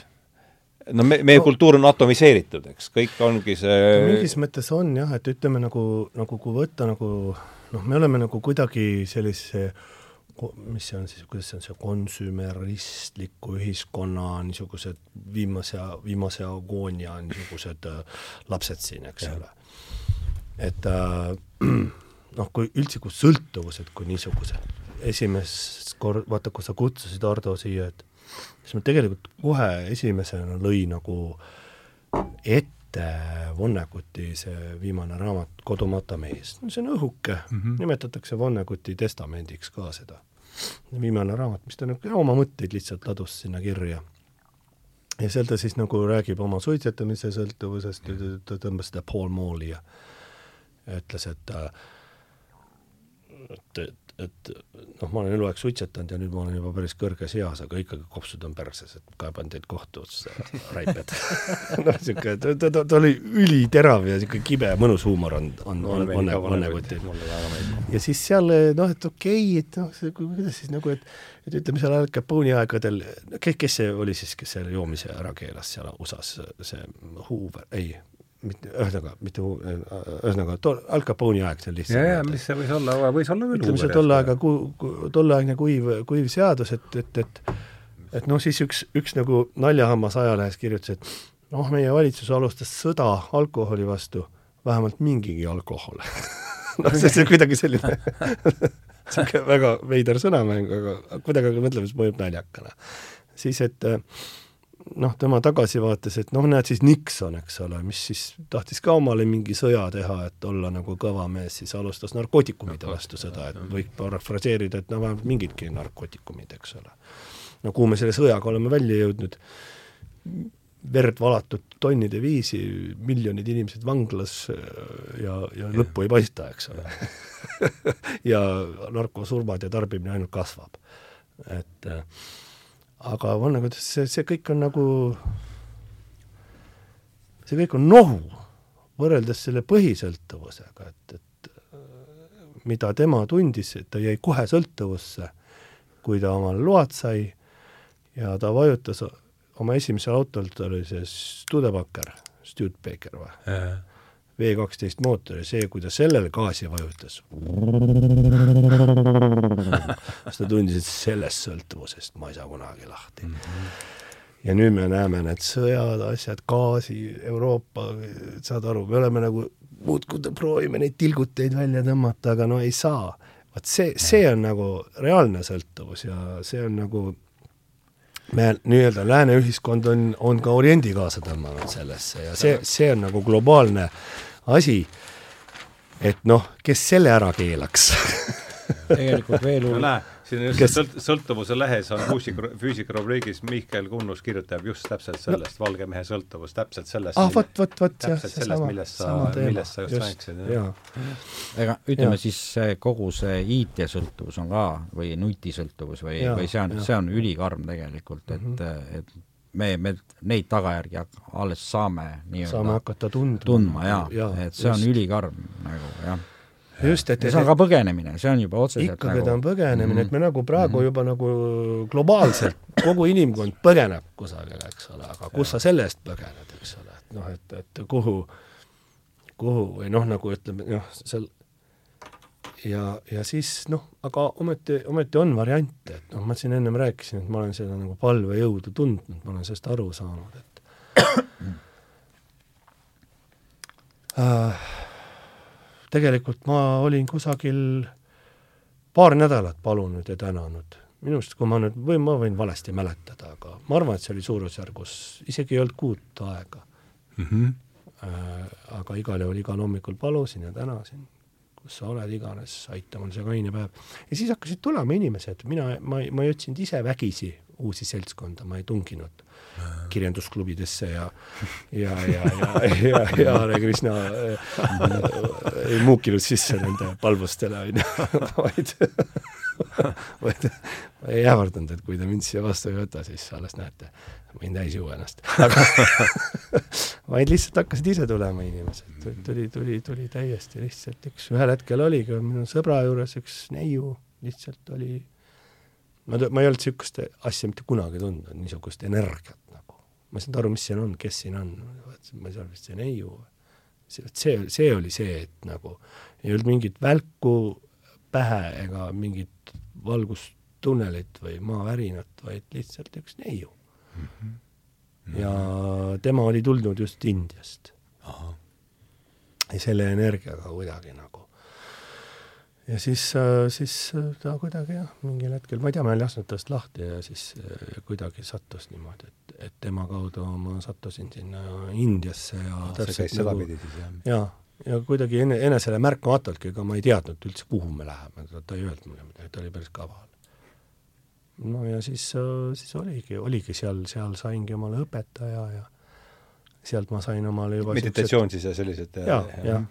no me, meie no, kultuur on atomiseeritud, eks, kõik ongi see mingis mõttes on jah, et ütleme nagu, nagu kui võtta nagu noh, me oleme nagu kuidagi sellise mis see on siis, kuidas see on, see konsümeristliku ühiskonna niisugused viimase, viimase agoonia niisugused äh, lapsed siin, eks ole. et äh, noh, kui üldsegu sõltuvused kui niisugused, esimest kord, vaata, kui sa kutsusid Ardo siia, et siis ma tegelikult kohe esimesena lõi nagu ette Vonneguti see viimane raamat Kodumata mees, see on õhuke mm, -hmm. nimetatakse Vonneguti testamendiks ka seda viimane raamat, mis ta nagu oma mõtteid lihtsalt ladus sinna kirja. ja seal ta siis nagu räägib oma suitsetamise sõltuvusest ta tõmbas seda Paul Malli ja ütles, et et, et, et noh, ma olen eluaeg suitsetanud ja nüüd ma olen juba päris kõrges eas, aga ikkagi kopsud on perses, et kaeban teid kohtu otsa, raiped noh, niisugune, ta, ta, ta, ta oli üliterav ja niisugune kibe mõnus huumor on, on, on, on Vanekutil. ja siis seal noh, et okei okay,, et noh, kuidas siis nagu, et et ütleme, seal Al Capone'i aegadel, kes, kes see oli siis, kes selle joomise ära keelas seal USA-s, see Hoover, ei, mitte, ühesõnaga, mitte, ühesõnaga, tol, Al Capone'i aeg see on lihtsalt jaa, jaa, mis see võis olla, võis olla veel ütleme, see tol aega ku-, ku-, tolleaegne kuiv, kuiv seadus, et, et, et et noh, siis üks, üks nagu naljahammas ajalehes kirjutas, et noh, meie valitsus alustas sõda alkoholi vastu, vähemalt mingigi alkohol noh, see, see kuidagi selline niisugune väga veider sõnamäng, aga kuidagi mõtlemiseks mõjub naljakana. siis, et äh, noh, tema tagasivaates, et noh, näed siis Nixon, eks ole, mis siis tahtis ka omale mingi sõja teha, et olla nagu kõva mees, siis alustas narkootikumide vastu sõda, et võib parafraseerida, et no vähemalt mingidki narkootikumid, eks ole. no kuhu me selle sõjaga oleme välja jõudnud, verd valatud tonnide viisi, miljonid inimesed vanglas ja, ja lõppu ei paista, eks ole. Ja narkosurmad ja tarbimine ainult kasvab. et äh, aga on nagu see, see kõik on nagu, see kõik on nohu võrreldes selle põhisõltuvusega, et, et mida tema tundis, et ta jäi kohe sõltuvusse, kui ta omale load sai ja ta vajutas oma esimesel autol, ta oli see Studebaker, Studebaker või? V kaksteist mootor ja see, kui ta sellele gaasi vajutas, siis ta tundis, et sellest sõltuvusest ma ei saa kunagi lahti mm. -hmm. ja nüüd me näeme need sõjad, asjad, gaasi, Euroopa, saad aru, me oleme nagu muudkui proovime neid tilguteid välja tõmmata, aga no ei saa. vot see, see on nagu reaalne sõltuvus ja see on nagu me nii-öelda lääne ühiskond on, on ka oriendi kaasa tõmmanud sellesse ja see, see on nagu globaalne asi, et noh, kes selle ära keelaks tegelikult veel hull no,. siin just kes... sõlt-, sõltuvuse lehes on füüsika, füüsikarubriigis Mihkel Kunnus kirjutab just täpselt sellest no. valge mehe sõltuvust, täpselt sellest ah, vot, vot, vot, jah, sellest, millest sa, millest sa just, just rääkisid. ega ütleme ja. siis kogu see IT-sõltuvus on ka või nutisõltuvus või, või see on, see on ülikarm tegelikult, et mm, -hmm. et me, me neid tagajärgi alles saame nii-öelda saame hakata tundma, tundma jaa ja, et see just. on ülikarm nagu jah. just, et see on ka põgenemine, see on juba otseselt ikkagi nagu... ta on põgenemine mm, -hmm. et me nagu praegu mm -hmm. juba nagu globaalselt, kogu inimkond põgeneb kusagile, eks ole, aga kus ja. sa selle eest põgened, eks ole, et noh, et, et kuhu, kuhu või noh, nagu ütleme, noh, seal ja, ja siis noh, aga ometi, ometi on variante, et noh, ma siin ennem rääkisin, et ma olen seda nagu palvejõudu tundnud, ma olen sellest aru saanud, et äh, tegelikult ma olin kusagil paar nädalat palunud ja tänanud. minu arust, kui ma nüüd, või ma võin valesti mäletada, aga ma arvan, et see oli suurusjärgus, isegi ei olnud kuut aega mm. -hmm. Äh, aga igal juhul igal hommikul palusin ja tänasin kus sa oled iganes, aita mul see kaine päev. ja siis hakkasid tulema inimesed, mina, ma, ma ei otsinud ise vägisi uusi seltskonda, ma ei tunginud kirjandusklubidesse ja ja, ja, ja, ja, ja Hare Krishna äh, ei muukinud sisse nende palvustele, on ju, vaid vaid ma ei ähvardanud, et kui te mind siia vastu ei võta, siis alles näete, võin täis juua ennast. aga vaid lihtsalt hakkasid ise tulema inimesed, tuli, tuli, tuli täiesti lihtsalt üks, ühel hetkel oligi minu sõbra juures üks neiu, lihtsalt oli, ma, ma ei olnud niisugust asja mitte kunagi tundnud, niisugust energiat nagu. ma ei saanud aru, mis siin on, kes siin on, ma ei saa aru, vist see neiu. see, see, see oli see, et nagu ei olnud mingit välku pähe ega mingit valgustunnelit või maavärinat, vaid lihtsalt üks neiu mm. -hmm. ja tema oli tulnud just Indiast. ja selle energiaga kuidagi nagu. ja siis, siis ta kuidagi jah, mingil hetkel, ma ei tea, ma ei lasknud tast lahti ja siis kuidagi sattus niimoodi, et, et tema kaudu ma sattusin sinna Indiasse ja see käis nagu, sedapidi siis, jah? jaa, ja kuidagi ene, enesele märkamatultki, ega ma ei teadnud üldse, kuhu me läheme, ta ei öelnud mulle midagi, ta oli päris kaval. No ja siis, äh, siis oligi, oligi seal, seal saingi omale õpetaja ja sealt ma sain omale juba meditatsioon siis ja sellised ja, ja, ja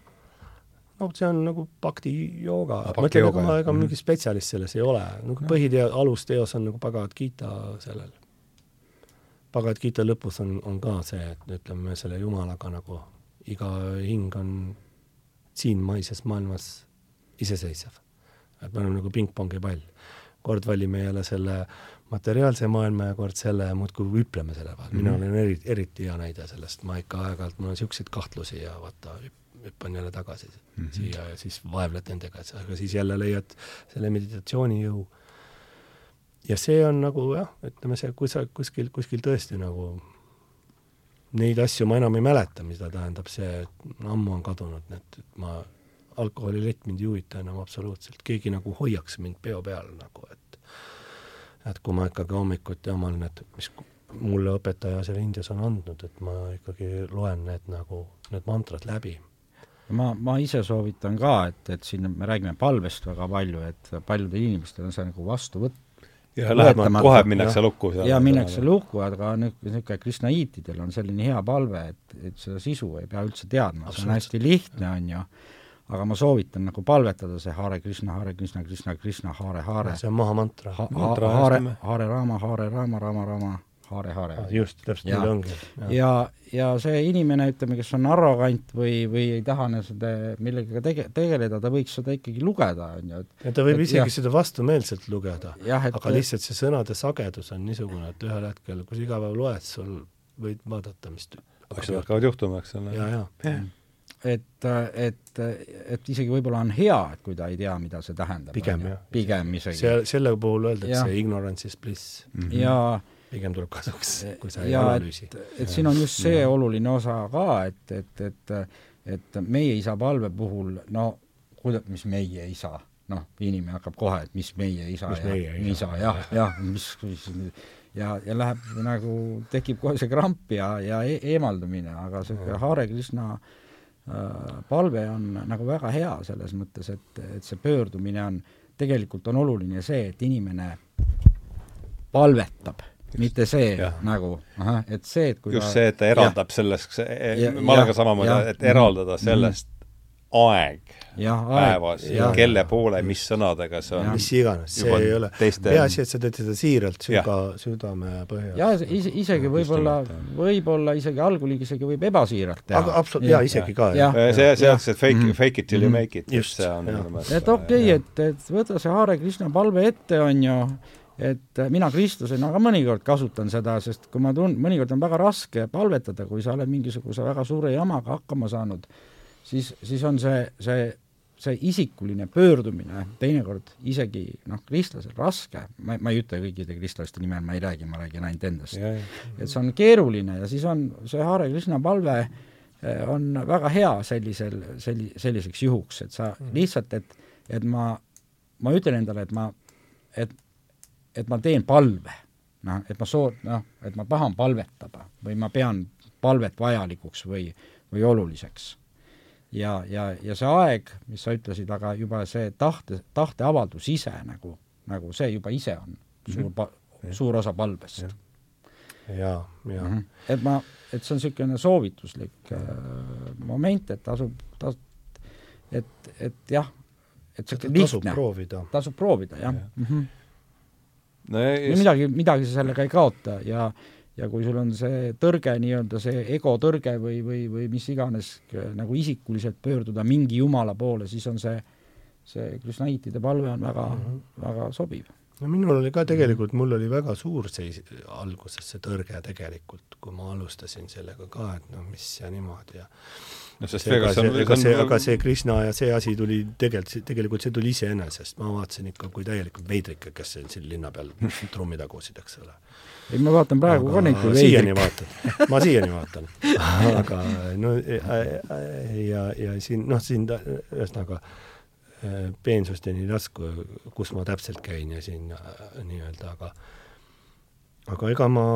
no see on nagu bhakti jooga, Ah, ma ütlen, ega ma, ega Mhm. mingi spetsialist selles ei ole, nagu põhitee, alusteos on nagu Bhagavad Gita sellel. Bhagavad Gita lõpus on, on ka see, et ütleme selle Jumalaga nagu iga hing on siin maises maailmas iseseisev. et me oleme nagu pingpongi pall. kord valime jälle selle materiaalse maailma ja kord selle ja muudkui hüpleme selle vahel. mina Mhm. olen eri, eriti hea näide sellest, ma ikka aeg-ajalt, mul on niisuguseid kahtlusi ja vaata, hüppan jälle tagasi mm -hmm. siia ja siis vaevled nendega, aga siis jälle leiad selle meditatsiooni jõu. ja see on nagu jah, ütleme see, kui sa kuskil, kuskil tõesti nagu neid asju ma enam ei mäleta, mida tähendab see, et ammu on kadunud need, et ma, alkoholilett mind ei huvita enam absoluutselt, keegi nagu hoiaks mind peo peal nagu, et et kui ma ikkagi hommikuti omal need, mis mulle õpetaja seal Indias on andnud, et ma ikkagi loen need nagu, need mantrad läbi. ma, ma ise soovitan ka, et, et siin me räägime palvest väga palju, et paljudel inimestel on see nagu vastuvõtt ja läheb, Võetamatu, kohe minnakse lukku seal. ja minnakse lukku, aga niisugune kristnaiitidel on selline hea palve, et, et seda sisu ei pea üldse teadma, see on hästi lihtne, on ju, aga ma soovitan nagu palvetada see Hare Krishna, Hare Krishna, Krishna Krishna, Hare Hare. See on mahamantra ha, ha, mantra, Hare ütleme., Hare Rama, Hare Rama, Rama Rama, Hare Hare Ah, just, täpselt Ja. nii ongi. ja, ja see inimene, ütleme, kes on arrogant või, või ei taha seda millegagi tege-, tegeleda, ta võiks seda ikkagi lugeda, on ju, et ja ta võib et isegi jah. seda vastumeelselt lugeda, aga lihtsalt see sõnade sagedus on niisugune, et ühel hetkel, kui sa iga päev loed, sul võid vaadata, mis asjad hakkavad juhtuma, eks ole. ja, ja. et, et, et isegi võib-olla on hea, et kui ta ei tea, mida see tähendab. Pigem, jah. pigem isegi. see, selle puhul öeldakse ignorance is bliss. ja pigem tuleb kasuks, kui sa ei ja analüüsi. et, siin on just see oluline osa ka, et, et, et et meie isa palve puhul, no kuida-, mis meie isa, noh, inimene hakkab kohe, et mis meie isa Mis ja meie isa. jah, jah, mis, mis ja, ja läheb nagu, tekib kohe see kramp ja, ja e eemaldumine, aga see Hare Krishna äh, palve on nagu väga hea selles mõttes, et, et see pöördumine on, tegelikult on oluline see, et inimene palvetab, mitte see jah. nagu, ahah, et see, et kui just see, et ta eraldab sellest, Ja- ma olen ka samamoodi, et eraldada Mhm. sellest aeg jah, päevas ja jah. kelle poole, mis sõnadega see on mis iganes, see ei ole, teiste- peaasi, et sa teed seda siiralt Jah. süda, südame põhjal. ja ise, isegi võib-olla võib-olla isegi algul isegi võib ebasiiralt teha. aga absoluut, jaa, isegi ka. Äh, see, see öeldakse, et fake Mhm. mm,, fake it till you Mhm. make it, Just, see on et okei okay,, et, et võta see Hare Krishna palve ette, on ju, et mina Kristusena ka mõnikord kasutan seda, sest kui ma tun-, mõnikord on väga raske palvetada, kui sa oled mingisuguse väga suure jamaga hakkama saanud, siis, siis on see, see see isikuline pöördumine teinekord isegi noh, kristlasel raske, ma, ma ei ütle kõikide kristlaste nimel, ma ei räägi, ma räägin ainult endast. et see on keeruline ja siis on see Hare Krishna palve eh, on väga hea sellisel, selli-, selliseks juhuks, et sa lihtsalt, et, et ma, ma ütlen endale, et ma, et, et ma teen palve. noh, et ma soo-, noh, et ma tahan palvetada või ma pean palvet vajalikuks või, või oluliseks. ja, ja, ja see aeg, mis sa ütlesid, aga juba see tahte, tahteavaldus ise nagu, nagu see juba ise on suur pa-, suur osa palvest jaa, jaa. mm. -hmm. et ma, et see on niisugune soovituslik äh, moment, et tasub, tas-, et, et jah, et niisugune tasub lihtne, proovida. tasub proovida, jah Jah. mm. -hmm. No ja just, midagi, midagi sa sellega ei kaota ja ja kui sul on see tõrge, nii-öelda see ego tõrge või, või, või mis iganes, nagu isikuliselt pöörduda mingi jumala poole, siis on see, see kristnaitide palve on väga mm, -hmm. väga sobiv. no minul oli ka tegelikult, mul oli väga suur see alguses see tõrge tegelikult, kui ma alustasin sellega ka, et noh, mis ja niimoodi ja no sest ega see, ega see, aga see Krishna ja see asi tuli tegelikult, tegelikult see tuli iseenesest, ma vaatasin ikka kui täielikult veidrike, kes siin, linna peal trummi tagusid, eks ole. ei, ma vaatan praegu Aga ka neid kui veidrik. vaatan, ma siiani vaatan. aga no ja, ja siin, noh, siin ta, ühesõnaga peensusteni lasku, kus ma täpselt käin ja siin nii-öelda, aga aga ega ma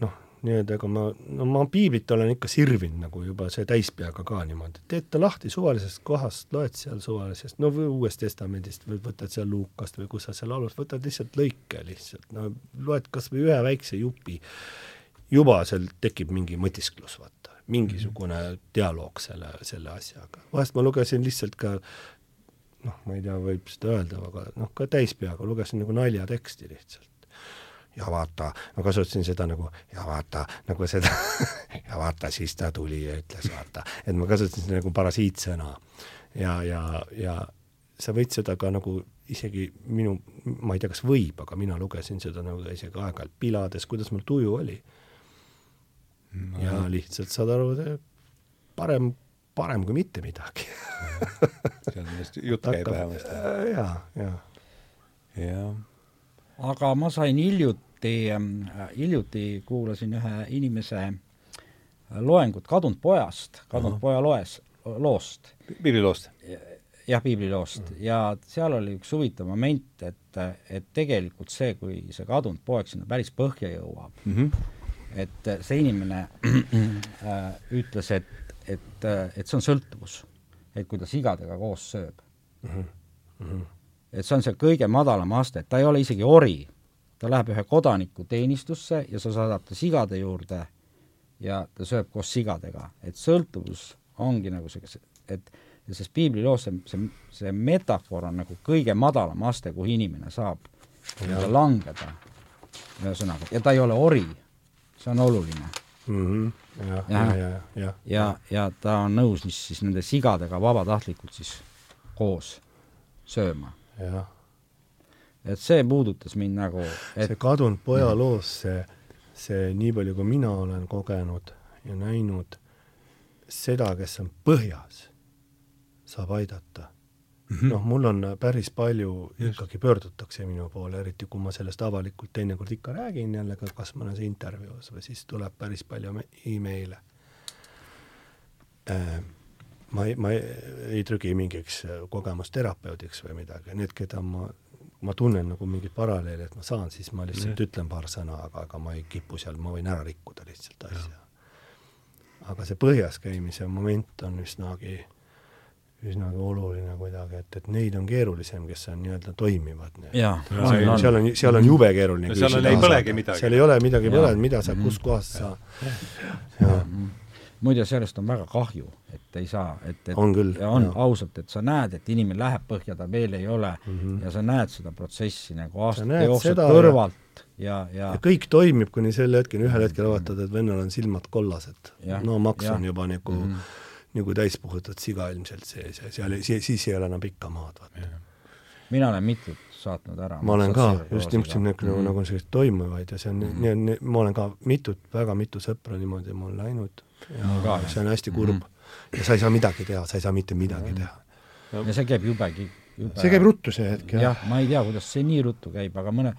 noh, nii-öelda ega ma, no ma piiblit olen ikka sirvinud nagu juba see täispeaga ka niimoodi, teed ta lahti suvalisest kohast, loed seal suvalisest, no või Uuest Testamendist või võtad seal Luukast või kus sa seal alus, võtad lihtsalt lõike lihtsalt, no loed kas või ühe väikse jupi, juba seal tekib mingi mõtisklus, vaata. mingisugune dialoog selle, selle asjaga. vahest ma lugesin lihtsalt ka noh, ma ei tea, võib seda öelda, aga noh, ka täispeaga lugesin nagu naljateksti lihtsalt. Ja vaata, ma kasutasin seda nagu ja vaata, nagu seda ja vaata, siis ta tuli ja ütles, vaata, et ma kasutasin seda nagu parasiitsõna. ja, ja, ja sa võid seda ka nagu isegi minu, ma ei tea, kas võib, aga mina lugesin seda nagu isegi aeg-ajalt pilades, kuidas mul tuju oli no.. ja lihtsalt saad aru, parem, parem kui mitte midagi see on vist, jutt käib vähemasti. Äh, jaa, jaa. jah. aga ma sain hiljuti, äh, hiljuti kuulasin ühe inimese loengut Kadunud pojast, Kadunud poja loes, loost. piibliloost? jah, piibliloost mm. ja seal oli üks huvitav moment, et, et tegelikult see, kui see kadunud poeg sinna päris põhja jõuab mm, -hmm. et see inimene äh, ütles, et, et, et see on sõltuvus. et kui ta sigadega koos sööb mm. -hmm. et see on see kõige madalam aste, et ta ei ole isegi ori, ta läheb ühe kodaniku teenistusse ja sa saadad ta sigade juurde ja ta sööb koos sigadega, et sõltuvus ongi nagu see, et ja selles piibliloos see, see, see metafoor on nagu kõige madalam aste, kuhu inimene saab nii-öelda langeda, ühesõnaga, ja ta ei ole ori, see on oluline. Mm. -hmm. ja, ja, ja, ja, ja, ja, ja ta on nõus siis, siis nende sigadega vabatahtlikult siis koos sööma. Et see puudutas mind nagu et... see kadunud poja loos, see, see nii palju, kui mina olen kogenud ja näinud seda, kes on põhjas saab aidata mm -hmm.. noh, mul on päris palju Just. ikkagi pöördutakse minu poole, eriti kui ma sellest avalikult teinekord ikka räägin jälle ka kas mõnes intervjuus või siis tuleb päris palju email'e äh,. ma ei, ma ei, ei trügi mingiks kogemusterapeudiks või midagi, need, keda ma ma tunnen nagu mingit paralleeli, et ma saan, siis ma lihtsalt ja. ütlen paar sõna, aga, aga ma ei kipu seal, ma võin ära rikkuda lihtsalt asja. aga see põhjas käimise moment on üsnagi üsnagi oluline kuidagi, et, et neid on keerulisem, kes on nii-öelda toimivad. seal on, seal on jube keeruline no, seal ei põlegi midagi. seal ei ole midagi põlenud, mida sa, kuskohast sa mhm. Muide, sellest on väga kahju, et ei saa, et, et on küll, on jah. ausalt, et sa näed, et inimene läheb põhja, ta veel ei ole mm -hmm. ja sa näed seda protsessi nagu aastate jooksul kõrvalt ja, ja ja kõik toimib kuni selle hetkeni, ühel hetkel vaatad, et vennal on silmad kollased. no maks ja. on juba nagu mm -hmm nagu täispuhutud siga ilmselt sees ja seal, siis ei ole enam pikka maad, vaata. mina olen mitut saatnud ära. ma olen ka, just niisuguseid nagu mm, -hmm. nagu niisuguseid toimuvaid ja see on mm, -hmm. nii, nii, ma olen ka mitut, väga mitu sõpra niimoodi mul läinud see on hästi kurb mm. -hmm. ja sa ei saa midagi teha, sa ei saa mitte midagi teha. ja see käib jubegi, jube see käib ruttu see hetk, jah. jah, ma ei tea, kuidas see nii ruttu käib, aga mõne,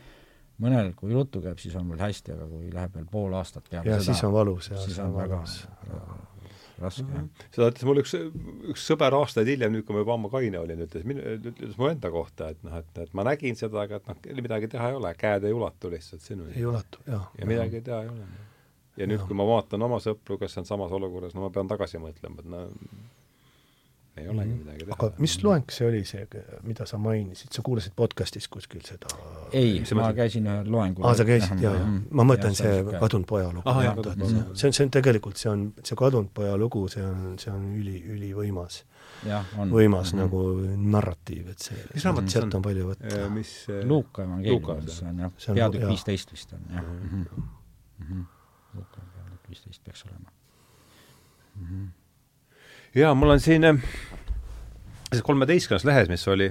mõnel, kui ruttu käib, siis on veel hästi, aga kui läheb veel pool aastat peale ja, seda, siis on valus, jah. siis on väga raske mm. -hmm. seda ütles mulle üks, üks sõber aastaid hiljem, nüüd kui ma juba ammu kaine olin, ütles minu, ütles mu enda kohta, et noh, et, et ma nägin seda, aga et noh, midagi teha ei ole, käed ei ulatu lihtsalt sinuni. ei ulatu, jah. ja midagi teha ei ole. Ja nüüd, kui ma vaatan oma sõpru, kes on samas olukorras, no ma pean tagasi mõtlema, et no ei olegi mm. midagi teha. aga mis loeng see oli, see, mida sa mainisid, sa kuulasid podcast'is kuskil seda? ei, ma käisin ühel loengul. aa, sa käisid, jaa, jaa. ma mõtlen see kadunud poja lugu. see on, see on tegelikult, see on, see kadunud poja lugu, see on, see on üli, ülivõimas. võimas mm -hmm. nagu narratiiv, et see, sealt on palju võtta. mis Luuka evangeeliumis, see on jah, peatükk viisteist vist on, jah. Mhm. Viisteist peaks olema mm. -hmm jaa, mul on siin äh, see kolmeteistkümnes lehes, mis oli,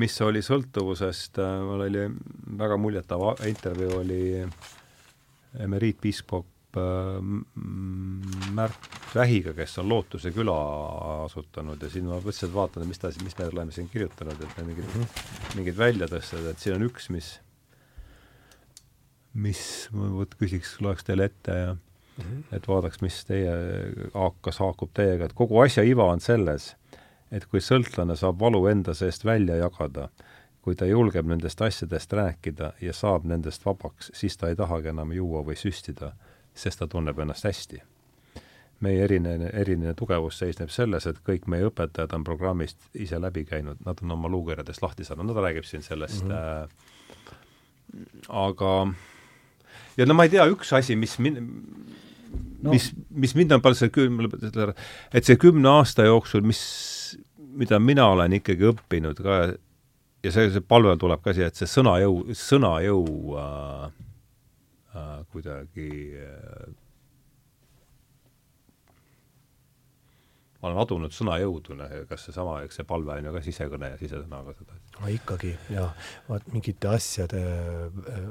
mis oli sõltuvusest, äh, mul oli väga muljetav intervjuu, oli emeriitpiiskop äh, Märt Vähiga, kes on Lootuse küla asutanud ja siin ma mõtlesin, et vaatan, mis ta, mis me oleme siin kirjutanud, et mingid mm, -hmm. mingid väljatõsted, et siin on üks, mis, mis ma vot küsiks, loeks teile ette ja mm, -hmm. et vaadaks, mis teie, kas haakub teiega, et kogu asja iva on selles, et kui sõltlane saab valu enda seest välja jagada, kui ta julgeb nendest asjadest rääkida ja saab nendest vabaks, siis ta ei tahagi enam juua või süstida, sest ta tunneb ennast hästi. meie eriline, eriline tugevus seisneb selles, et kõik meie õpetajad on programmist ise läbi käinud, nad on oma luukerjadest lahti saanud, ta räägib siin sellest mm, -hmm. äh, aga ja no ma ei tea, üks asi, mis min-, no. mis, mis mind on palju selle kümne, et see kümne aasta jooksul, mis, mida mina olen ikkagi õppinud ka ja see, see palve tuleb ka siia, et see sõnajõu, sõnajõu äh, äh, kuidagi äh, ma olen adunud sõnajõudu, kas seesama, eks see palve on ju ka sisekõne ja sisesõnaga seda. No ikkagi, jaa. vaat mingite asjade,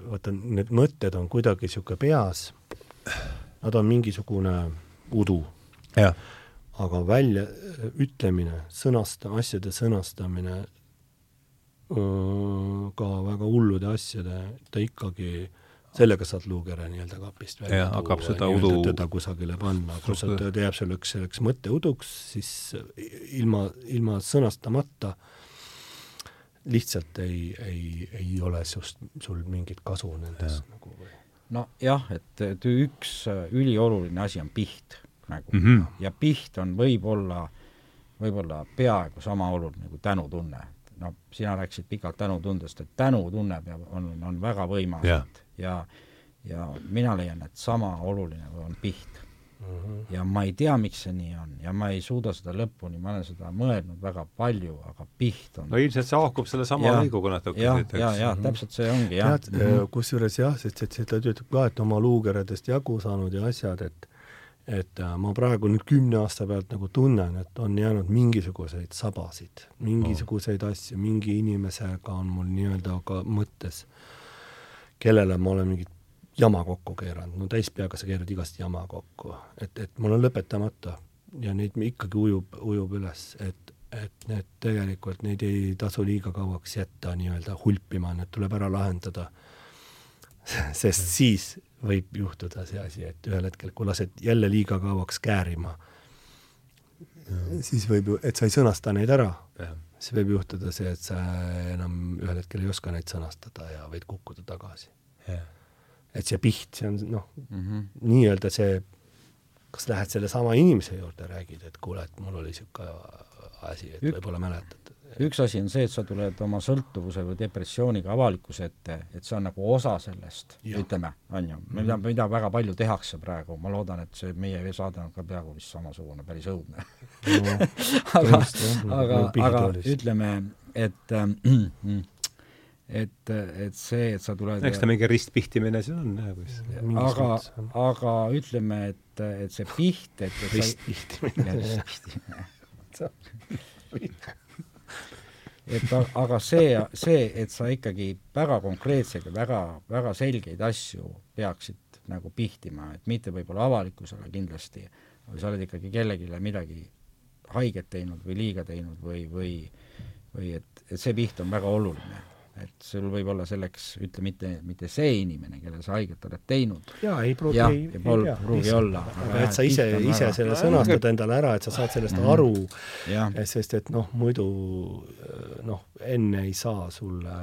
vaata need mõtted on kuidagi niisugune peas, nad on mingisugune udu. aga välja ütlemine, sõnasta-, asjade sõnastamine, ka väga hullude asjade, ta ikkagi sellega saad luukere nii-öelda kapist välja tuua, hakkab seda udu teda kusagile panna, kui sa, ta jääb selleks, selleks mõtteuduks, siis ilma, ilma sõnastamata lihtsalt ei, ei, ei ole sinust, sul mingit kasu nendest ja. nagu või nojah, et, et üks ülioluline asi on piht nagu mm -hmm. ja piht on võib-olla, võib-olla peaaegu sama oluline kui tänutunne no sina rääkisid pikalt tänutundest, et tänutunne peab, on, on väga võimas yeah. ja ja mina leian, et sama oluline on piht. -hmm. ja ma ei tea, miks see nii on ja ma ei suuda seda lõpuni, ma olen seda mõelnud väga palju, aga piht on no ilmselt see haakub sellesama lõiguga natuke. jah, ja, ja täpselt see ongi, jah. tead mm -hmm., kusjuures jah, sest et ta ütleb ka, et oma luukeredest jagu saanud ja asjad, et et äh, ma praegu nüüd kümne aasta pealt nagu tunnen, et on jäänud mingisuguseid sabasid, mingisuguseid asju, mingi inimesega on mul nii-öelda ka mõttes, kellele ma olen mingit jama kokku keeranud, no täispeaga sa keerad igast jama kokku, et, et mul on lõpetamata. Ja neid ikkagi ujub, ujub üles, et, et need tegelikult, neid ei tasu liiga kauaks jätta nii-öelda hulpima, need tuleb ära lahendada. sest siis võib juhtuda see asi, et ühel hetkel, kui lased jälle liiga kauaks käärima, siis võib ju, et sa ei sõnasta neid ära, siis võib juhtuda see, et sa enam ühel hetkel ei oska neid sõnastada ja võid kukkuda tagasi. Et see piht, see on noh mm -hmm., nii-öelda see, kas lähed sellesama inimese juurde, räägid, et kuule, et mul oli niisugune asi, et võib-olla mäletad. üks asi on see, et sa tuled oma sõltuvuse või depressiooniga avalikkuse ette, et see on nagu osa sellest, ütleme, on ju, mida, mhm. mida väga palju tehakse praegu, ma loodan, et see meie saade on ka peaaegu vist samasugune, päris õudne. No, aga, aga, aga ütleme, et äh, et, et see, et sa tuled eks ta mingi ristpihtimine see on jah, kus aga, aga ütleme, et, et see piht, et, et ristpihtimine. Ristpihtimine. Et aga see, see, et sa ikkagi väga konkreetseid ja väga, väga selgeid asju peaksid nagu pihtima, et mitte võib-olla avalikkusele kindlasti, aga sa oled ikkagi kellelegi midagi haiget teinud või liiga teinud või, või või et, et see piht on väga oluline et sul võib olla selleks, ütle mitte, mitte see inimene, kellele sa haiget oled teinud. jaa, ei pruugi, ei, ei, pruugi olla. aga et sa ise, ise väga... selle sõnastad endale ära, et sa saad sellest mm -hmm. aru, sest et noh, muidu noh, enne ei saa sulle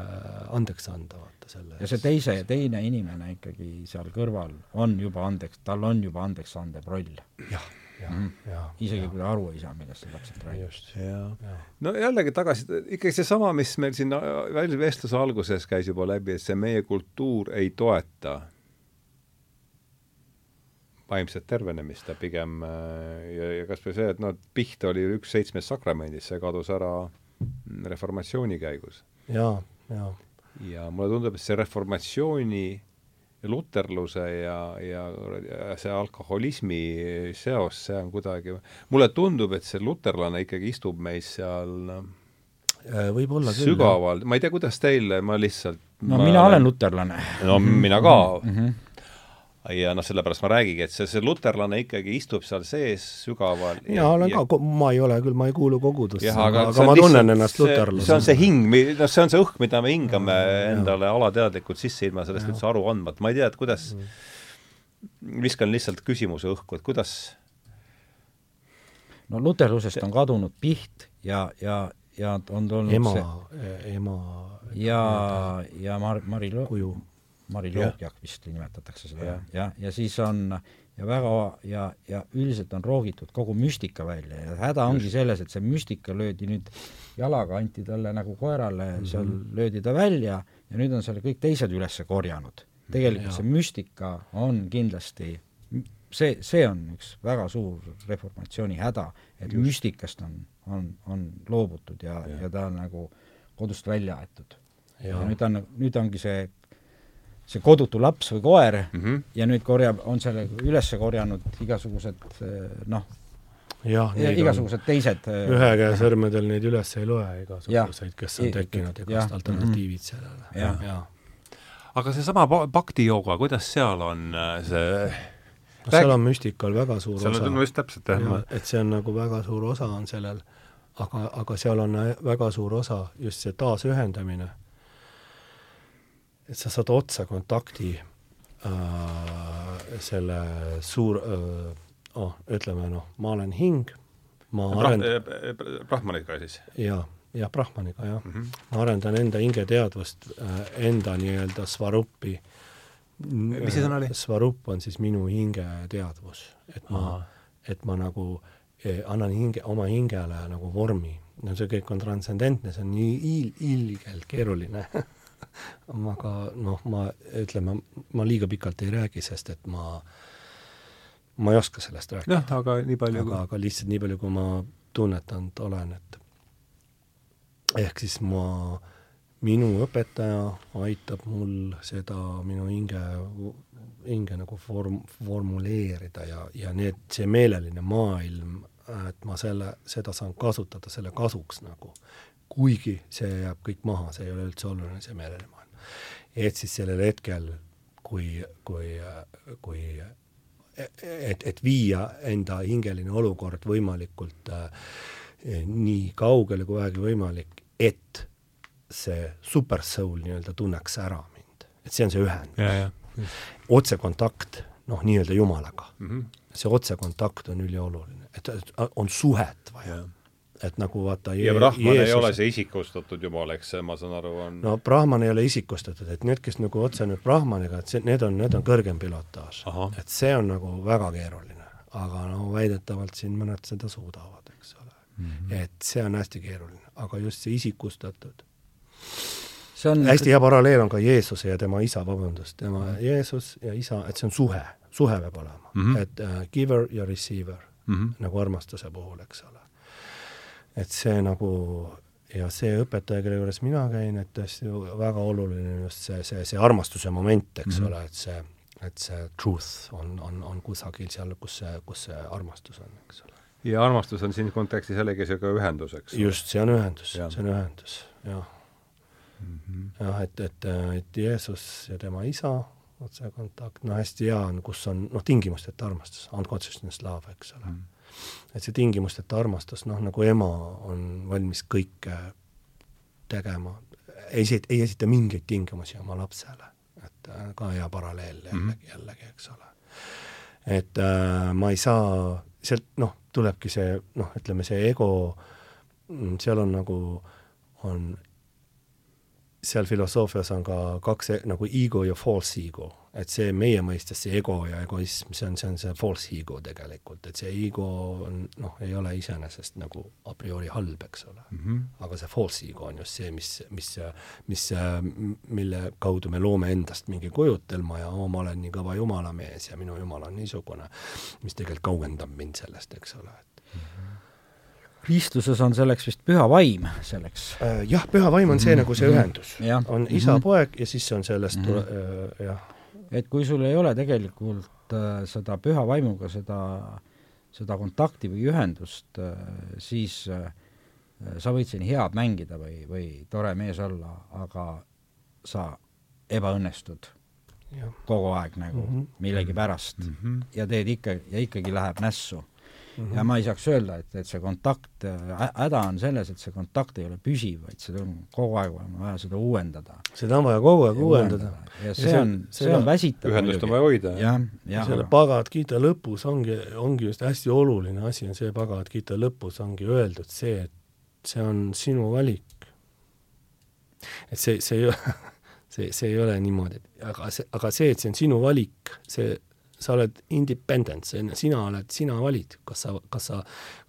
andeks anda, vaata selle ja see teise, teine inimene ikkagi seal kõrval on juba andeks, tal on juba andeksandev roll. jah. Isegi kui ta aru ei saa, millest sa täpselt räägid. no jällegi tagasi, ikkagi seesama, mis meil siin vestluse alguses käis juba läbi, et see meie kultuur ei toeta vaimset tervenemist ja pigem ja, ja kas või see, et noh, piht oli üks seitsmest sakramendist, see kadus ära reformatsiooni käigus. jaa, jaa. ja mulle tundub, et see reformatsiooni luterluse ja, ja, ja see alkoholismi seos, see on kuidagi, mulle tundub, et see luterlane ikkagi istub meis seal äh, võib-olla küll. sügaval, ma ei tea, kuidas teil, ma lihtsalt no ma mina olen luterlane. no mina ka mm. -hmm ja noh, sellepärast ma räägigi, et see, see luterlane ikkagi istub seal sees sügaval. mina olen ja... ka, ma ei ole küll, ma ei kuulu kogudusse, aga, aga ma tunnen ennast luterlasena. see on see hing, noh, see on see õhk, mida me hingame ja, endale ja. alateadlikult sisse, ilma sellest üldse aru andmata, ma ei tea, et kuidas mm., viskan lihtsalt küsimuse õhku, et kuidas no luterlusest on kadunud piht ja, ja, ja on tulnud ema see, ema ja, ja Mar-, Mari Lo-, kuju mariloogiak vist nimetatakse seda, jah, ja, ja siis on ja väga ja, ja üldiselt on roogitud kogu müstika välja ja häda ongi selles, et see müstika löödi nüüd jalaga, anti talle nagu koerale mm, -hmm. seal löödi ta välja ja nüüd on selle kõik teised üles korjanud. tegelikult ja. see müstika on kindlasti see, see on üks väga suur reformatsiooni häda, et Just. müstikast on, on, on loobutud ja, ja., ja ta on nagu kodust välja aetud. ja nüüd on, nüüd ongi see see kodutu laps või koer mm -hmm. ja nüüd korjab, on selle üles korjanud igasugused noh, jah, igasugused on, teised ühe käe sõrmedel neid üles ei loe, igasuguseid, kes on tekkinud ja kas alternatiivid mhm. sellele. ja, ja. aga seesama bhakti jooga, kuidas seal on äh, see no seal on müstikal väga suur seal osa. seal on just täpselt, jah. et see on nagu väga suur osa on sellel, aga, aga seal on väga suur osa just see taasühendamine et sa saad otse kontakti äh, selle suur äh,, oh, ütleme noh, ma olen hing, ma Brah, arend-... Brahmaniga siis? jaa, jah, Brahmaniga jah mm. -hmm. ma arendan enda hingeteadvust äh,, enda nii-öelda svarupi. mis see sõna oli? Svarup on siis minu hingeteadvus, et ma, et ma nagu eh, annan hinge, oma hingele nagu vormi. no see kõik on transcendentne, see on nii il-, ilgelt keeruline aga noh, ma ütleme, ma liiga pikalt ei räägi, sest et ma, ma ei oska sellest rääkida. jah, aga nii palju aga, aga lihtsalt nii palju, kui ma tunnetanud olen, et ehk siis ma, minu õpetaja aitab mul seda minu hinge, hinge nagu form-, formuleerida ja, ja need, see meeleline maailm, et ma selle, seda saan kasutada selle kasuks nagu kuigi see jääb kõik maha, see ei ole üldse oluline, see mereline maailm. et siis sellel hetkel, kui, kui, kui et, et viia enda hingeline olukord võimalikult äh, nii kaugele kui vähegi võimalik, et see super soul nii-öelda tunneks ära mind. et see on see ühendus. otsekontakt, noh, nii-öelda Jumalaga mm. -hmm. see otsekontakt on ülioluline, et on suhet vaja et nagu vaata ja Brahman Jeesus... ei ole see isikustatud jumal, eks ma saan aru, on no Brahman ei ole isikustatud, et need, kes nagu otse nüüd Brahmaniga, et see, need on, need on kõrgem pilotaaž. et see on nagu väga keeruline. aga no väidetavalt siin mõned seda suudavad, eks ole mm. -hmm. et see on hästi keeruline, aga just see isikustatud see on hästi hea paralleel on ka Jeesuse ja tema isa, vabandust, tema mm -hmm. Jeesus ja isa, et see on suhe, suhe peab olema mm, -hmm. et uh, giver ja receiver mm, -hmm. nagu armastuse puhul, eks ole et see nagu ja see õpetaja, kelle juures mina käin, et tõesti väga oluline on just see, see, see armastuse moment, eks mm -hmm. ole, et see, et see truth on, on, on kusagil seal, kus see, kus see armastus on, eks ole. ja armastus on siin kontekstis jällegi ka ühendus, eks? just, see on ühendus, see on ühendus, jah mm -hmm.. jah, et, et, et Jeesus ja tema isa, otsekontakt, no hästi hea on, kus on noh, tingimusteta armastus, unconsciousness love, eks ole mm. -hmm et see tingimusteta armastus, noh nagu ema on valmis kõike tegema, ei ei esita mingeid tingimusi oma lapsele, et äh, ka hea paralleel jällegi mm, -hmm. jällegi, eks ole. et äh, ma ei saa, sealt noh, tulebki see noh, ütleme see ego, mm, seal on nagu, on seal filosoofias on ka kaks e-, nagu ego ja false ego, et see meie mõistes, see ego ja egoism, see on, see on see false ego tegelikult, et see ego on noh, ei ole iseenesest nagu a priori halb, eks ole mm. -hmm. aga see false ego on just see, mis, mis, mis, mille kaudu me loome endast mingi kujutelma ja oo, ma olen nii kõva jumalamees ja minu jumal on niisugune, mis tegelikult kaugendab mind sellest, eks ole, et mm -hmm kristluses on selleks vist püha vaim, selleks. Äh, jah, püha vaim on see mm -hmm. nagu see ühendus. on isa mm, -hmm. poeg ja siis on sellest mm -hmm. äh, jah. Et kui sul ei ole tegelikult äh, seda püha vaimuga seda, seda kontakti või ühendust äh,, siis äh, sa võid siin head mängida või, või tore mees olla, aga sa ebaõnnestud ja. kogu aeg nagu mm -hmm. millegipärast mm -hmm. ja teed ikka, ja ikkagi läheb nässu -hmm. ja ma ei saaks öelda, et, et see kontakt, häda on selles, et see kontakt ei ole püsiv, vaid seda on kogu aeg vaja seda uuendada. seda on vaja kogu aeg uuendada. ja see on, see on väsitav. ühendust on vaja hoida. jah, jah. selle Bhagavad Gita lõpus ongi, ongi just hästi oluline asi on see Bhagavad Gita lõpus ongi öeldud see, et see on sinu valik. et see, see ei ole see, see ei ole niimoodi, aga see, aga see, et see on sinu valik, see sa oled independent, sina oled, sina valid, kas sa, kas sa,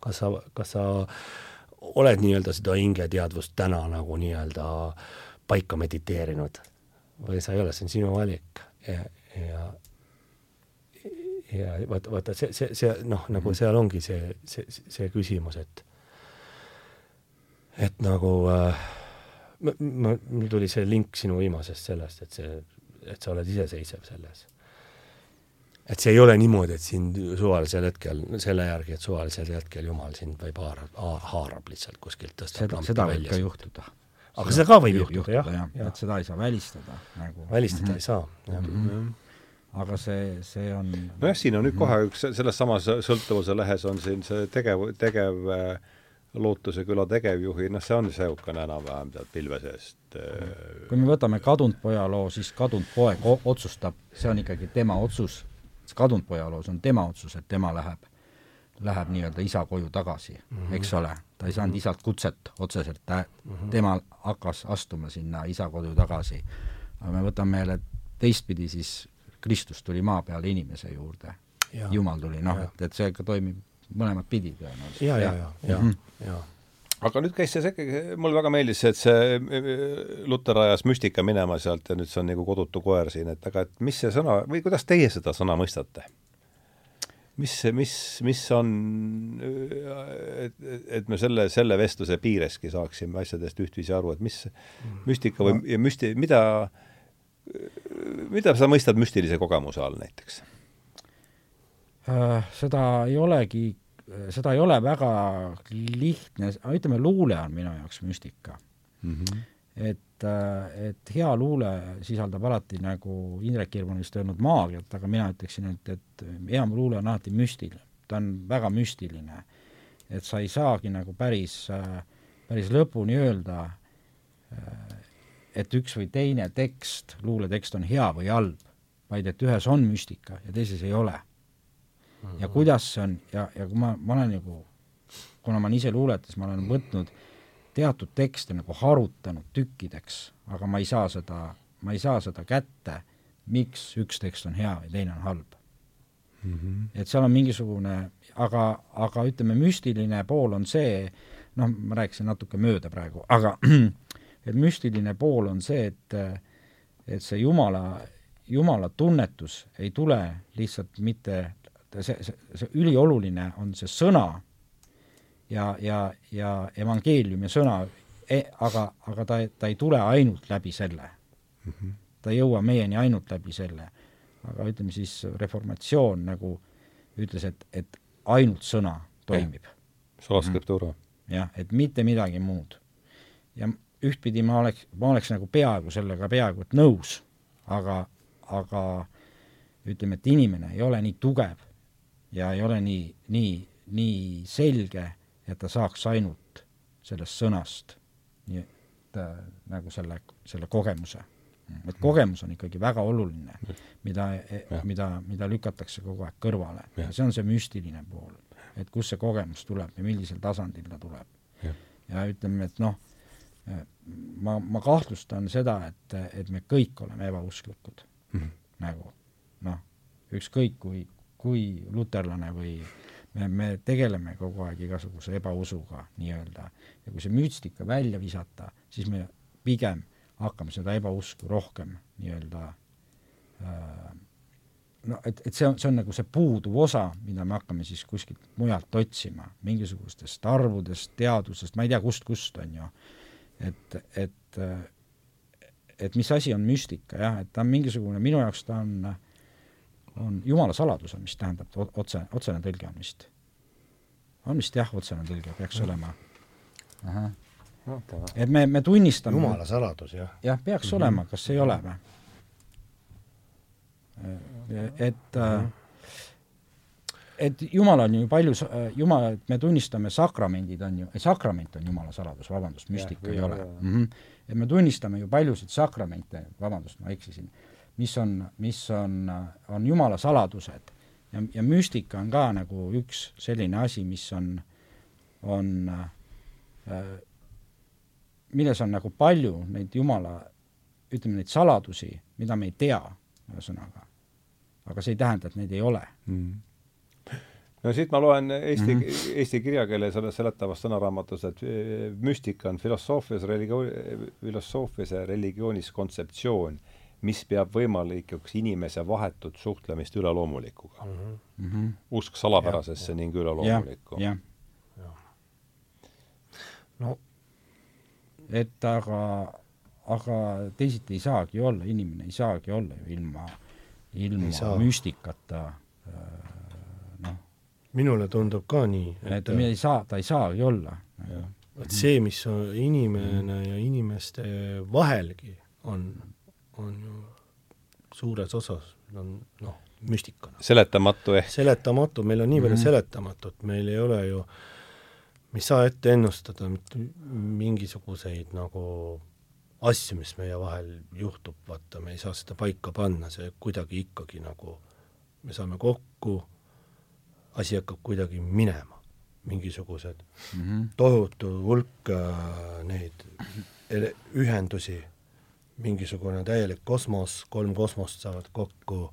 kas sa, kas sa oled nii-öelda seda hingeteadvust täna nagu nii-öelda paika mediteerinud või sa ei ole, see on sinu valik ja, ja ja vaata, vaata see, see, see noh, nagu seal ongi see, see, see küsimus, et et nagu äh, ma, ma, mul tuli see link sinu viimasest sellest, et see, et sa oled iseseisev selles. Et see ei ole niimoodi, et sind suvalisel hetkel, selle järgi, et suvalisel hetkel Jumal sind võib haarab, haarab lihtsalt kuskilt, tõstab seda, seda võib ka juhtuda. aga seda ka võib juhtuda, juhtuda, jah, jah., et seda ei saa välistada nagu. välistada mm -hmm. ei saa, jah mm. -hmm aga see, see on nojah, siin on nüüd kohe üks, selles samas sõltuvuse lehes on siin see tegev, tegev äh, Lootuse küla tegevjuhi, noh, see on niisugune enam-vähem sealt pilve seest. Äh, kui me võtame kadunud poja loo, siis kadunud poeg otsustab, see on ikkagi tema otsus, kadunud poja loos on tema otsus, et tema läheb, läheb nii-öelda isa koju tagasi mm, -hmm. eks ole. ta ei saanud isalt kutset otseselt, ta mm, -hmm. tema hakkas astuma sinna isa kodu tagasi. aga me võtame jälle teistpidi, siis Kristus tuli maa peale inimese juurde. Jumal tuli, noh, et, et see toimib mõlemat pidi tõenäoliselt. ja, ja, ja, ja, mhm. ja aga nüüd käis see sekki, mulle väga meeldis see, et see Luter ajas müstika minema sealt ja nüüd see on nagu kodutu koer siin, et aga et mis see sõna või kuidas teie seda sõna mõistate? mis, mis, mis on, et, et me selle, selle vestluse piireski saaksime asjadest ühtviisi aru, et mis müstika või ja müsti-, mida, mida sa mõistad müstilise kogemuse all näiteks? Äh, seda ei olegi, seda ei ole väga lihtne, ütleme, luule on minu jaoks müstika mm. -hmm. et, äh, et hea luule sisaldab alati, nagu Indrek Kirv on vist öelnud, maagiat, aga mina ütleksin, et, et hea luule on alati müstiline, ta on väga müstiline. et sa ei saagi nagu päris, päris lõpuni öelda, et üks või teine tekst, luuletekst on hea või halb, vaid et ühes on müstika ja teises ei ole ja kuidas see on ja, ja kui ma, ma olen nagu, kuna ma olen ise luuletas, ma olen võtnud teatud tekste nagu harutanud tükkideks, aga ma ei saa seda, ma ei saa seda kätte, miks üks tekst on hea ja teine on halb mm. -hmm. et seal on mingisugune, aga, aga ütleme, müstiline pool on see, noh, ma rääkisin natuke mööda praegu, aga et müstiline pool on see, et et see Jumala, Jumala tunnetus ei tule lihtsalt mitte see, see, see ülioluline on see sõna ja, ja, ja evangeelium ja sõna e,, aga, aga ta, ta ei tule ainult läbi selle mm. -hmm. ta ei jõua meieni ainult läbi selle. aga ütleme siis, reformatsioon nagu ütles, et, et ainult sõna toimib. Solascriptura mm. -hmm. jah, et mitte midagi muud. ja ühtpidi ma oleks, ma oleks nagu peaaegu sellega peaaegu et nõus, aga, aga ütleme, et inimene ei ole nii tugev, ja ei ole nii, nii, nii selge, et ta saaks ainult sellest sõnast nii et äh, nagu selle, selle kogemuse. et kogemus on ikkagi väga oluline, mida, mida, mida lükatakse kogu aeg kõrvale ja. ja see on see müstiline pool, et kust see kogemus tuleb ja millisel tasandil ta tuleb. ja ütleme, et noh, ma, ma kahtlustan seda, et, et me kõik oleme ebausklikud mm. -hmm. nagu noh, ükskõik kui, kui luterlane või me, me tegeleme kogu aeg igasuguse ebausuga nii-öelda ja kui see müstika välja visata, siis me pigem hakkame seda ebausku rohkem nii-öelda äh, no et, et see on, see on nagu see puuduv osa, mida me hakkame siis kuskilt mujalt otsima, mingisugustest arvudest, teadusest, ma ei tea kust, kust, on ju. et, et, et mis asi on müstika, jah, et ta on mingisugune, minu jaoks ta on äh, on jumala saladus on, mis tähendab otse, otsene tõlge on vist. on vist jah, otsene tõlge peaks olema. Et me, me tunnistame jumala saladus, jah. jah, peaks mm -hmm. olema, kas ei ole või? et äh, et Jumal on ju palju, Jumal, et me tunnistame sakramendid on ju, sakrament on Jumala saladus, vabandust, müstika ja, ei ole. Mm -hmm. et me tunnistame ju paljusid sakramente, vabandust, ma eksisin mis on, mis on, on jumala saladused. ja, ja müstika on ka nagu üks selline asi, mis on, on äh, milles on nagu palju neid jumala, ütleme neid saladusi, mida me ei tea, ühesõnaga. aga see ei tähenda, et neid ei ole mm no siit ma loen eesti mm, -hmm. eesti kirjakeele selles seletavas sõnaraamatus, et müstika on filosoofias, religioon, filosoofias ja religioonis kontseptsioon mis peab võimalikuks inimese vahetut suhtlemist üleloomulikuga mm. -hmm. Mm -hmm. usk salapärasesse ja, ning üleloomulikku. no et aga, aga teisiti ei saagi olla, inimene ei saagi olla ju ilma, ilma müstikata äh, noh. minule tundub ka nii. et ta ei saa, ta ei saagi olla. et see, mis on inimene ja inimeste vahelgi on, on ju suures osas on noh, müstika. seletamatu ehk? seletamatu, meil on nii palju mm -hmm. seletamatut, meil ei ole ju me ei saa ette ennustada mitte mingisuguseid nagu asju, mis meie vahel juhtub, vaata, me ei saa seda paika panna, see kuidagi ikkagi nagu, me saame kokku, asi hakkab kuidagi minema, mingisugused mm -hmm. tohutu hulk äh, neid ühendusi, mingisugune täielik kosmos, kolm kosmost saavad kokku,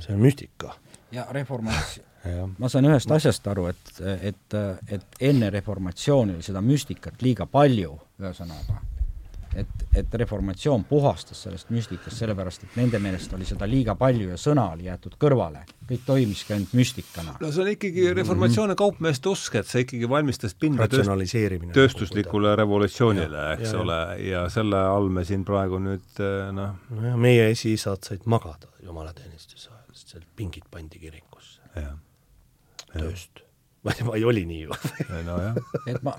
see on müstika. ja reformatsioon ma saan ühest asjast aru, et, et, et enne reformatsiooni oli seda müstikat liiga palju, ühesõnaga. Et, et reformatsioon puhastas sellest müstikast, sellepärast et nende meelest oli seda liiga palju ja sõna oli jäetud kõrvale. kõik toimiski ainult müstikana. no see on ikkagi reformatsiooni kaupmeeste usk, et see ikkagi valmistas pinda tööst, tööstuslikule revolutsioonile, eks ja, ole, ja selle all me siin praegu nüüd noh nojah, meie esiisad said magada jumalateenistuse ajal, sest seal pingid pandi kirikusse. tööst. ma ei, ma ei oli nii ju nojah. et ma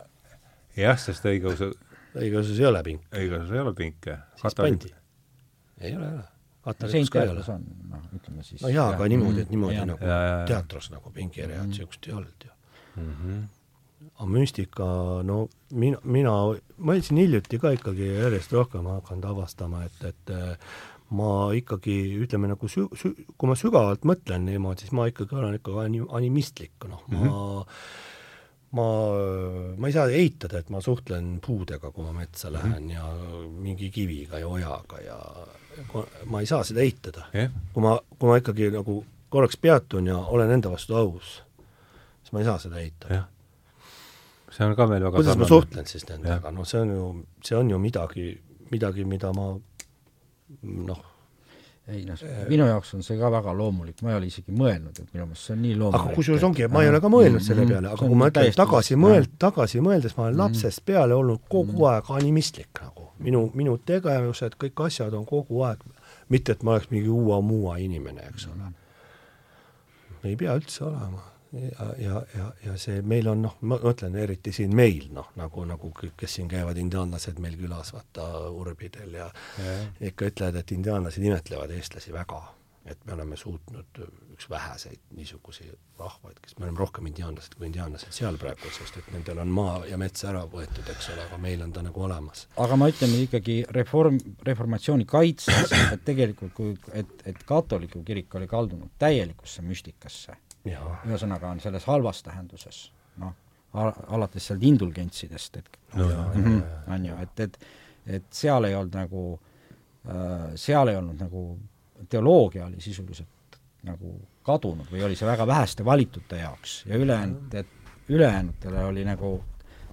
jah, sest õigeusu õigeusus ei ole pink. õigeusus ei ole pinke. siis pandi. ei ole, ei ole. katolikus ka ei ole. noh, ütleme siis. no jaa, aga niimoodi, et niimoodi ja, nagu ja, ja, teatros nagu pingiread mm -hmm. niisugust ei olnud ju mm. -hmm. aga müstika, no mina, mina, ma siin hiljuti ka ikkagi järjest rohkem hakanud avastama, et, et ma ikkagi ütleme nagu sü-, sü-, kui ma sügavalt mõtlen niimoodi, siis ma ikkagi olen ikka anim-, animistlik, noh mm, -hmm. Ma mhm. ma, ei saa eitada, et ma suhtlen puudega, kui ma metsa lähen mm -hmm. ja mingi kiviga ja ojaga ja ma ei saa seda eitada yeah.. kui ma, kui ma ikkagi nagu korraks peatun ja olen enda vastu aus, siis ma ei saa seda eitada yeah see on ka meil väga kuidas sarnane. ma suhtlen siis nendega, noh, see on ju, see on ju midagi, midagi, mida ma noh, ei noh, minu jaoks on see ka väga loomulik, ma ei ole isegi mõelnud, et minu meelest see on nii loomulik. aga kusjuures ongi, ma ei ole ka mõelnud selle mm-hmm. peale, aga kui ma ütlen tagasi mõeld-, tagasi mõeldes, ma olen mm-hmm. lapsest peale olnud kogu mm-hmm. aeg animistlik nagu. minu, minu tegevused, kõik asjad on kogu aeg, mitte et ma oleks mingi uua-muua inimene, eks ole. ei pea üldse olema ja, ja, ja, ja see meil on noh, ma mõtlen eriti siin meil noh, nagu, nagu kes siin käivad indiaanlased meil külas, vaata urbidel ja, ja ikka ütlevad, et indiaanlased imetlevad eestlasi väga, et me oleme suutnud üks väheseid niisuguseid rahvaid, kes me oleme rohkem indiaanlased kui indiaanlased seal praegu, sest et nendel on maa ja mets ära võetud, eks ole, aga meil on ta nagu olemas. aga ma ütlen ikkagi reform, reformatsiooni kaitseks, et tegelikult kui, et, et katoliku kirik oli kaldunud täielikusse müstikasse ühesõnaga on selles halvas tähenduses, noh, alates sealt indulgentsidest, et no, mhm, on ju, et, et et seal ei olnud nagu äh,, seal ei olnud nagu, teoloogia oli sisuliselt nagu kadunud või oli see väga väheste valitute jaoks ja ülejäänud, et ülejäänutele oli nagu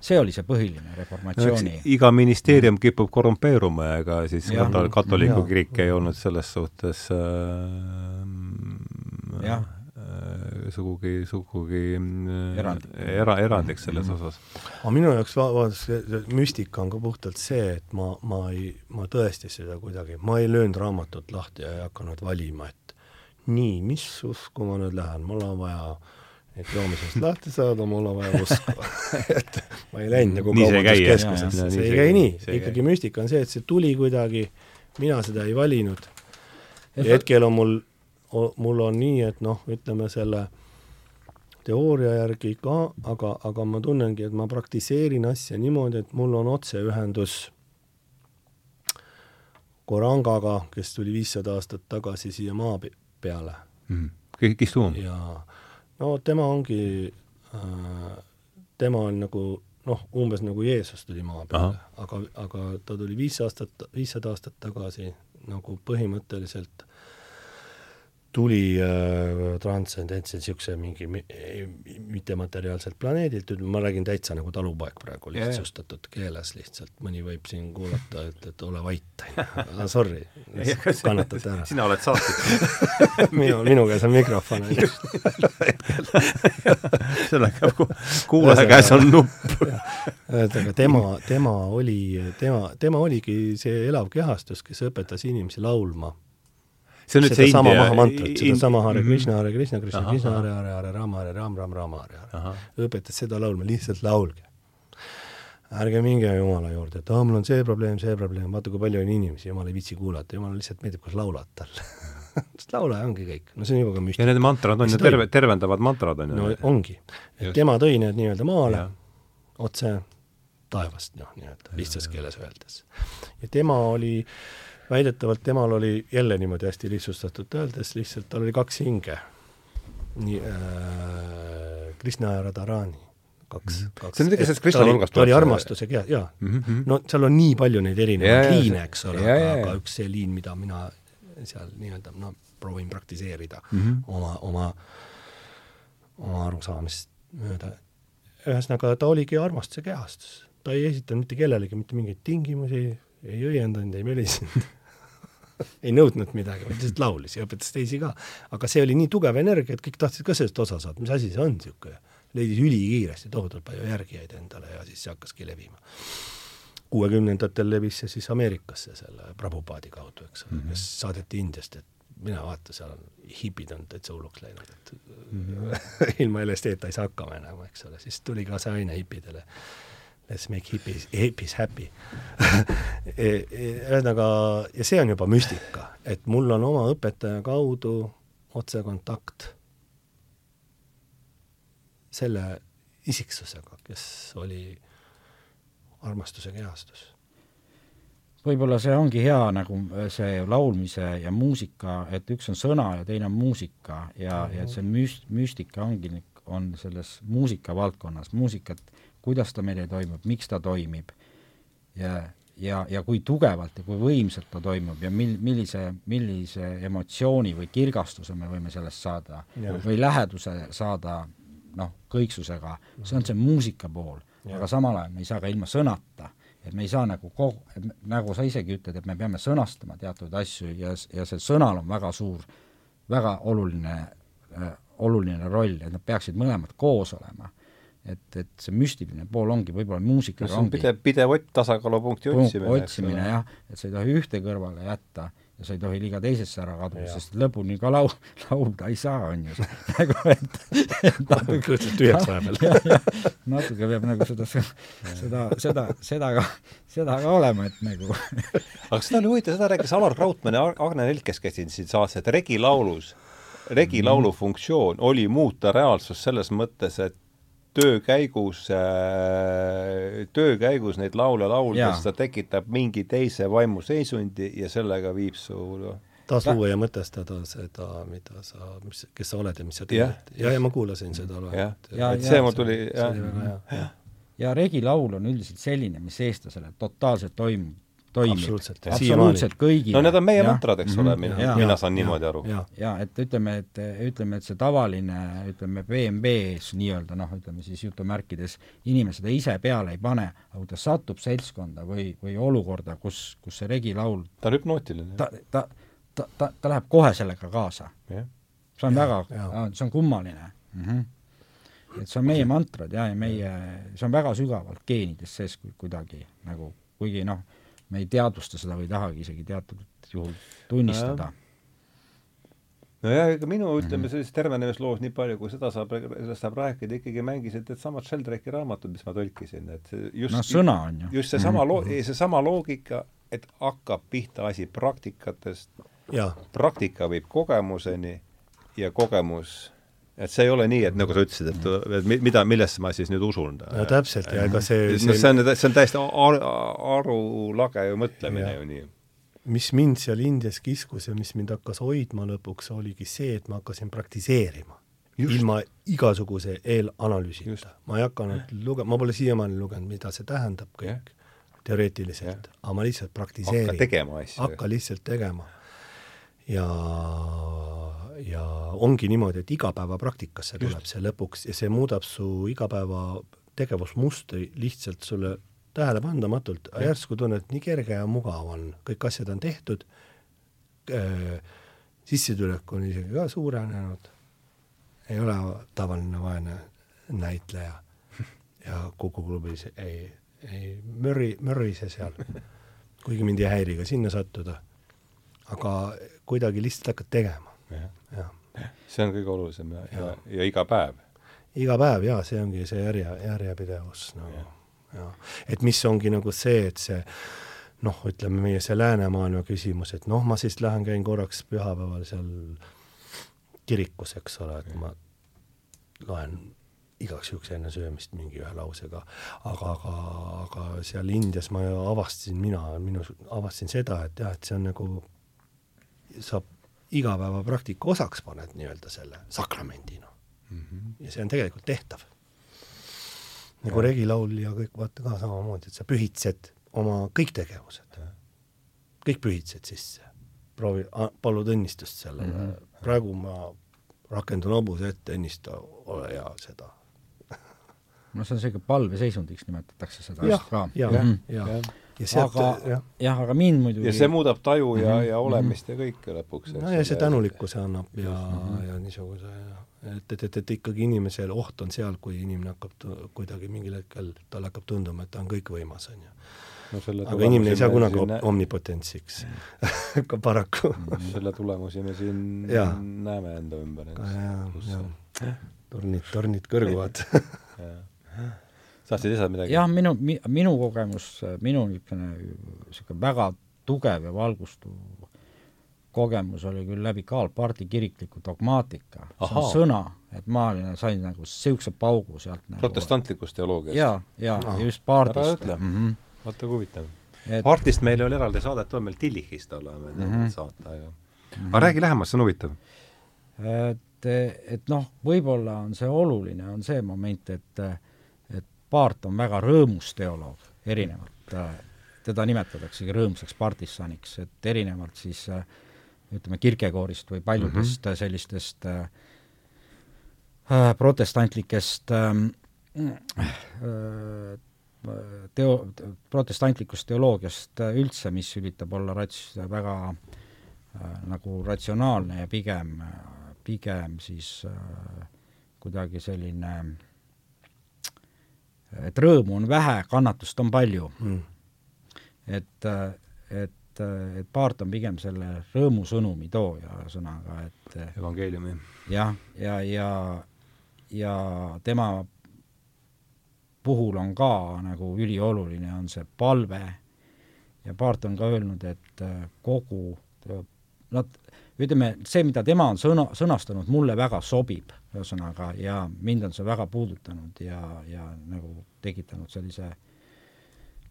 see oli see põhiline reformatsiooni no, iga ministeerium kipub korrumpeeruma ja ega siis katol-, katoliku kirik ei olnud selles suhtes äh, jah, sugugi, sugugi mm, Erand. era, erandiks selles mm -hmm. osas. aga minu jaoks va-, vaadates müstika on ka puhtalt see, et ma, ma ei, ma tõesti seda kuidagi, ma ei löönud raamatut lahti ja ei hakanud valima, et nii, mis usku ma nüüd lähen, mul on vaja et joomisest lahti saada, mul on vaja usku et ma ei läinud nagu kaubanduskeskusesse, see ei käi nii, ikkagi müstika on see, et see tuli kuidagi, mina seda ei valinud ja hetkel on mul mul on nii, et noh, ütleme selle teooria järgi ka, aga, aga ma tunnengi, et ma praktiseerin asja niimoodi, et mul on otseühendus Korangaga, kes tuli viissada aastat tagasi siia maa peale. Mm.. kes tuu on? ja no tema ongi äh,, tema on nagu noh, umbes nagu Jeesus tuli maa peale, aga, aga ta tuli viis aastat, viissada aastat tagasi nagu põhimõtteliselt tuli äh, transcendentse niisuguse mingi mi- mittemateriaalselt planeedilt, ma räägin täitsa nagu talupoeg praegu lihtsustatud keeles lihtsalt, mõni võib siin kuulata, et, et ole vait, on ju, sorry, kannatate ära. sina oled saatejuht minu, minu käes on mikrofon, on ju. sellega ku- kuulaja käes on nupp. ühesõnaga, tema, tema oli, tema, tema oligi see elav kehastus, kes õpetas inimesi laulma see on nüüd see India maha mantrat, sedasama Hare Mhm. Krishna, Hare Krishna, Krishna Krishna. Hare Hare, Hare Rama, Hare Ram, Ram, Rama, Hare Hare. õpetas seda laulma, lihtsalt laulge. ärge minge Jumala juurde, et aa, mul on see probleem, see probleem, vaata kui palju on inimesi, Jumal ei viitsi kuulata, Jumalale lihtsalt meeldib, kus laulad talle laula ja ongi kõik, no see on juba ka ja müstiline. need mantrad on ju terve, tervendavad mantrad on ju no ongi, et tema tõi need nii-öelda maale Jah. otse taevast, noh, nii-öelda lihtsas keeles öeldes. ja tema oli, väidetavalt temal oli jälle niimoodi hästi lihtsustatult öeldes, lihtsalt tal oli kaks hinge. nii äh,, Krishna ja Radharani, kaks mm, -hmm. kaks See on midagi sellest Krishna nurgast ta oli armastuse kea, jaa mm. -hmm. no seal on nii palju neid erinevaid liine, eks ole, aga, aga üks see liin, mida mina seal nii-öelda noh, proovin praktiseerida mm -hmm. oma, oma, oma arusaamist mööda. ühesõnaga, ta oligi armastuse kehastus. ta ei esitanud mitte kellelegi mitte mingeid tingimusi, ei õiendanud, ei mölisenud ei nõudnud midagi, vaid lihtsalt laulis ja õpetas teisi ka. aga see oli nii tugev energia, et kõik tahtsid ka sellest osa saada, mis asi see on niisugune. leidis ülikiiresti tohutult palju järgijaid endale ja siis see hakkaski levima. kuuekümnendatel levis see siis Ameerikasse selle Prabhupaadi kaudu, eks ole mm, -hmm. kes saadeti Indiast, et mine vaata, seal on hipid on täitsa hulluks läinud, et mm -hmm. ilma LSD-ta ei saa hakkama enam, eks ole, siis tuli ka see aine hipidele. Let's make hippies, hippies happy E- e- ühesõnaga, ja see on juba müstika, et mul on oma õpetaja kaudu otsekontakt selle isiksusega, kes oli armastuse kehastus võib-olla see ongi hea nagu see laulmise ja muusika, et üks on sõna ja teine on muusika ja mm, -hmm. ja see müst-, müstika ongi, on selles muusikavaldkonnas, muusikat, kuidas ta meile toimub, miks ta toimib ja, ja, ja kui tugevalt ja kui võimsalt ta toimub ja mil-, millise, millise emotsiooni või kirgastuse me võime sellest saada Ja. või läheduse saada noh, kõiksusega, see on see muusika pool, aga samal ajal me ei saa ka ilma sõnata et me ei saa nagu kogu, nagu sa isegi ütled, et me peame sõnastama teatud asju ja, ja see sõnal on väga suur, väga oluline äh,, oluline roll, et nad peaksid mõlemad koos olema. Et, et see müstiline pool ongi võib-olla muusikaga on ongi pidev, pidev ott, tasakaalupunkti punkt- otsimine. otsimine jah, et sa ei tohi ühte kõrvale jätta ja sa ei tohi liiga teisesse ära kaduda, sest lõpuni ka lau-, laulda ei saa, on ju. nagu et, et natuke tühjaks vahepeal. natuke peab nagu seda, seda, seda, seda ka, seda ka olema, et nagu aga seda oli huvitav, seda rääkis Alar Rautmann ja Ag- Agne Nelk, kes käisid siin saates, et regilaulus, regilaulu funktsioon oli muuta reaalsust selles mõttes, et töö käigus äh,, töö käigus neid laule lauldes ta tekitab mingi teise vaimuseisundi ja sellega viib su noh, taas luua ja mõtestada seda, mida sa, mis, kes sa oled ja mis sa Jah. teed. ja, ja ma kuulasin seda loengut. jah, Ja- et ja see mul tuli jah. ja regilaul on üldiselt selline, mis eestlasele totaalselt toimub, toimib. Absoluutselt, absoluutselt kõigile. no need on meie mantrad, eks ole, Mhm. mina mina saan niimoodi aru. jaa, ja et ütleme, et ütleme, et see tavaline, ütleme BMB-s nii-öelda noh, ütleme siis jutumärkides, inimene seda ise peale ei pane, aga kui ta satub seltskonda või, või olukorda, kus, kus see regilaul, ta on hüpnootiline. ta, ta, ta, ta, ta läheb kohe sellega kaasa. see on Jaa, väga see on kummaline mm. -hmm. et see on meie mantrad ja, ja meie, see on väga sügavalt geenides sees ku- kuidagi nagu, kuigi noh, me ei teadvusta seda või ei tahagi isegi teatud juhul tunnistada. nojah, ega minu Mhm. ütleme sellises tervenemisloos nii palju, kui seda saab, sellest saab rääkida, ikkagi mängisid needsamad Sheldrake'i raamatud, mis ma tõlkisin, et see just no sõna on ju. just seesama loo-, seesama loogika, et hakkab pihta asi praktikatest, praktika viib kogemuseni ja kogemus, et see ei ole nii, et nagu sa ütlesid, et, et mi- mida, millesse ma siis nüüd usun. no täpselt ja ega see, no see, see on, see on täiesti ar- arulage ju mõtlemine Jah. ju nii. mis mind seal Indias kiskus ja mis mind hakkas hoidma lõpuks, oligi see, et ma hakkasin praktiseerima. Ilma igasuguse eelanalüüsita ma ei hakanud lugema, ma pole siiamaani lugenud, mida see tähendab kõik teoreetiliselt, aga ma lihtsalt hakka praktiseerin. tegema asju. hakka lihtsalt tegema. ja ja ongi niimoodi, et igapäevapraktikasse tuleb Just. see lõpuks ja see muudab su igapäeva tegevusmustri lihtsalt sulle tähelepandamatult, järsku tunned, nii kerge ja mugav on, kõik asjad on tehtud. Äh,, sissetulek on isegi ka suurenenud, ei ole tavaline vaene näitleja. Ja Kuku klubis ei, ei mörri, mörrise seal, kuigi mind ei häiri ka sinna sattuda. aga kuidagi lihtsalt hakkad tegema. See on kõige olulisem ja, ja, ja, ja iga päev. iga päev jaa, see ongi see järje, järjepidevus nagu no. ja et mis ongi nagu see, et see noh, ütleme meie see läänemaailma küsimus, et noh, ma siis lähen käin korraks pühapäeval seal kirikus, eks ole, et ma loen igaks juhuks enne söömist mingi ühe lausega, aga, aga, aga seal Indias ma avastasin, mina, minu, avastasin seda, et jah, et see on nagu, saab igapäevapraktika osaks paned nii-öelda selle sakramendina mm. -hmm. ja see on tegelikult tehtav. nagu regilaul ja kõik vaata ka samamoodi, et sa pühitsed oma kõik tegevused, kõik pühitsed sisse. proovi, palud õnnistust sellele mm, -hmm. praegu ma rakendun hobuse ette, õnnista, ole hea seda no see on selline palveseisundiks nimetatakse seda ja, ka. jah, mhm. jah, jah. aga jah ja,, aga mind muidugi ja see muudab taju ja mm, -hmm. ja olemist ja kõike lõpuks. no ja see tänulikkuse annab ja mm, -hmm. ja niisuguse ja et, et, et, et ikkagi inimesel oht on seal, kui inimene hakkab kuidagi mingil hetkel, talle hakkab tunduma, et ta on kõikvõimas, on ju no aga inimene ei saa kunagi op-, omnipotentsiks ka paraku selle tulemusi me siin ja. näeme enda ümber. tornid, tornid kõrguvad tahtsid lisada midagi? jah, minu, minu kogemus, minu niisugune niisugune väga tugev ja valgustuv kogemus oli küll läbi Karl Parti kirikliku dogmaatika, see on sõna, et ma sain nagu niisuguse paugu sealt nagu protestantlikust teoloogiast? jaa, jaa ja, just Partist. Mm -hmm. vaata kui huvitav et.... Partist meil oli eraldi saadet, on meil Tillichist oleme mm -hmm. saata, aga mm -hmm. aga räägi lähemalt, see on huvitav. et, et noh, võib-olla on see oluline, on see moment, et Paart on väga rõõmus teoloog, erinevalt, äh, teda nimetataksegi rõõmsaks partisaniks, et erinevalt siis äh, ütleme, Kirkekoorist või paljudest mm -hmm. sellistest äh, protestantlikest ähm, teo-, protestantlikust teoloogiast üldse, mis üritab olla rats-, väga äh, nagu ratsionaalne ja pigem, pigem siis äh, kuidagi selline äh, et rõõmu on vähe, kannatust on palju. Mm.. et, et, et paart on pigem selle rõõmusõnumi tooja, ühesõnaga, et evangeeliumi. jah, ja, ja, ja tema puhul on ka nagu ülioluline, on see palve. Ja paart on ka öelnud, et kogu, nad, ütleme, see, mida tema on sõna, sõnastanud, mulle väga sobib ühesõnaga, ja mind on see väga puudutanud ja, ja nagu tekitanud sellise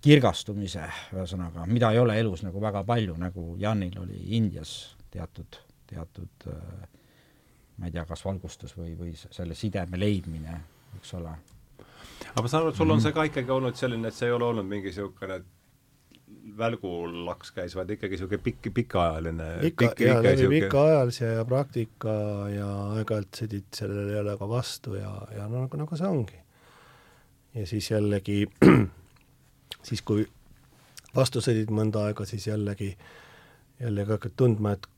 kirgastumise, ühesõnaga, mida ei ole elus nagu väga palju, nagu Janil oli Indias teatud, teatud ma ei tea, kas valgustus või, või selle sideme leidmine, eks ole. aga ma saan aru, et sul on mhm. see ka ikkagi olnud selline, et see ei ole olnud mingi niisugune välgulaks käis, vaid ikkagi niisugune pikk, pikaajaline pikka, pikk, jaa, läbi pikaajalise ja praktika ja aeg-ajalt sõdid sellele jälle ka vastu ja, ja no nagu, nagu see ongi. ja siis jällegi, siis kui vastu sõdid mõnda aega, siis jällegi, jällegi hakkad tundma, et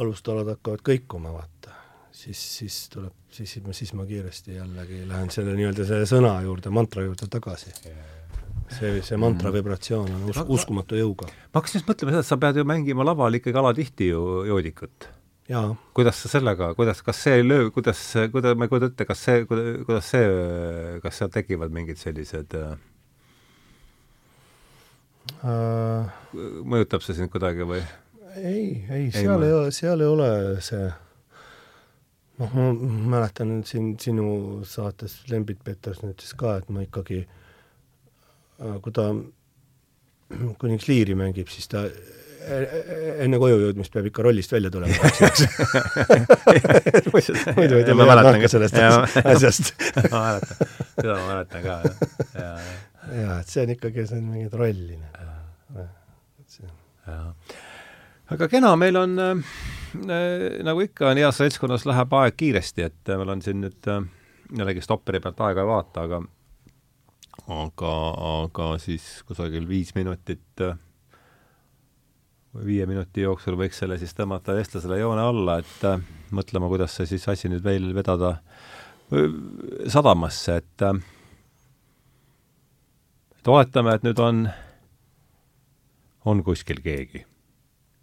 alustalad hakkavad kõikuma, vaata. siis, siis tuleb, siis, siis ma kiiresti jällegi lähen selle nii-öelda selle sõna juurde, mantra juurde tagasi yeah see, see mantra mhm. vibratsioon on us-, uskumatu jõuga. ma hakkasin just mõtlema seda, et sa pead ju mängima laval ikkagi alatihti ju joodikut. kuidas sa sellega, kuidas, kas see löö, kuidas, kuidas, ma ei kujuta ette, kas see, kuidas see, kas seal tekivad mingid sellised äh, uh, mõjutab see sind kuidagi või? ei, ei, seal ei, ei ole, seal ei ole see noh, ma mäletan siin sinu saates Lembit Peterson ütles ka, et ma ikkagi äh, kui ta kuniks liiri mängib, siis ta e-, e-, enne koju jõudmist peab ikka rollist välja tulema muidu ei tule head nahka sellest asjast ma mäletan, seda ma mäletan ka, jah. jaa, et see on ikkagi, see on mingi trolline. aga kena, meil on äh, äh, nagu ikka on heas seltskonnas läheb aeg kiiresti, et äh, meil on siin nüüd äh, jällegi stopperi pealt aega ei vaata, aga aga, aga siis kusagil viis minutit äh, viie minuti jooksul võiks selle siis tõmmata vestlusele joone alla, et äh, mõtlema, kuidas see siis asi nüüd veel vedada äh, sadamasse, et et oletame, et nüüd on, on kuskil keegi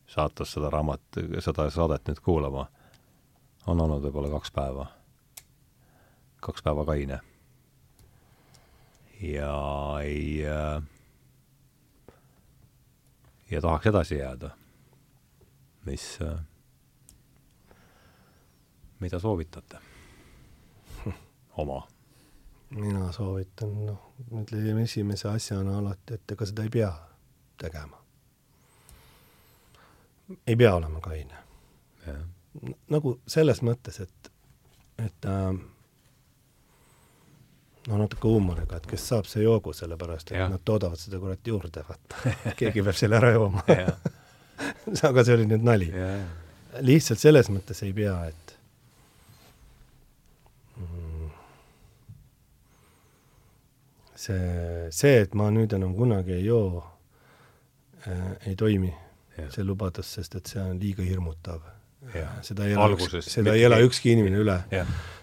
saates seda raamat, seda saadet nüüd kuulama. on olnud võib-olla kaks päeva, kaks päeva kaine. Ja ei äh, ja tahaks edasi jääda, mis, äh, mida soovitate oma? mina soovitan, noh, ütleme esimese asjana alati, et ega seda ei pea tegema. ei pea olema kaine. nagu selles mõttes, et, et äh, no natuke huumoriga, et kes saab, see joogu, sellepärast et ja. nad toodavad seda kurat juurde, vaata. Keegi peab selle ära jooma. Aga see oli nüüd nali. lihtsalt selles mõttes ei pea, et mm, see, see, et ma nüüd enam kunagi ei joo äh,, ei toimi, see lubadus, sest et see on liiga hirmutav. Seda ei ela, seda ei ela ükski inimene üle.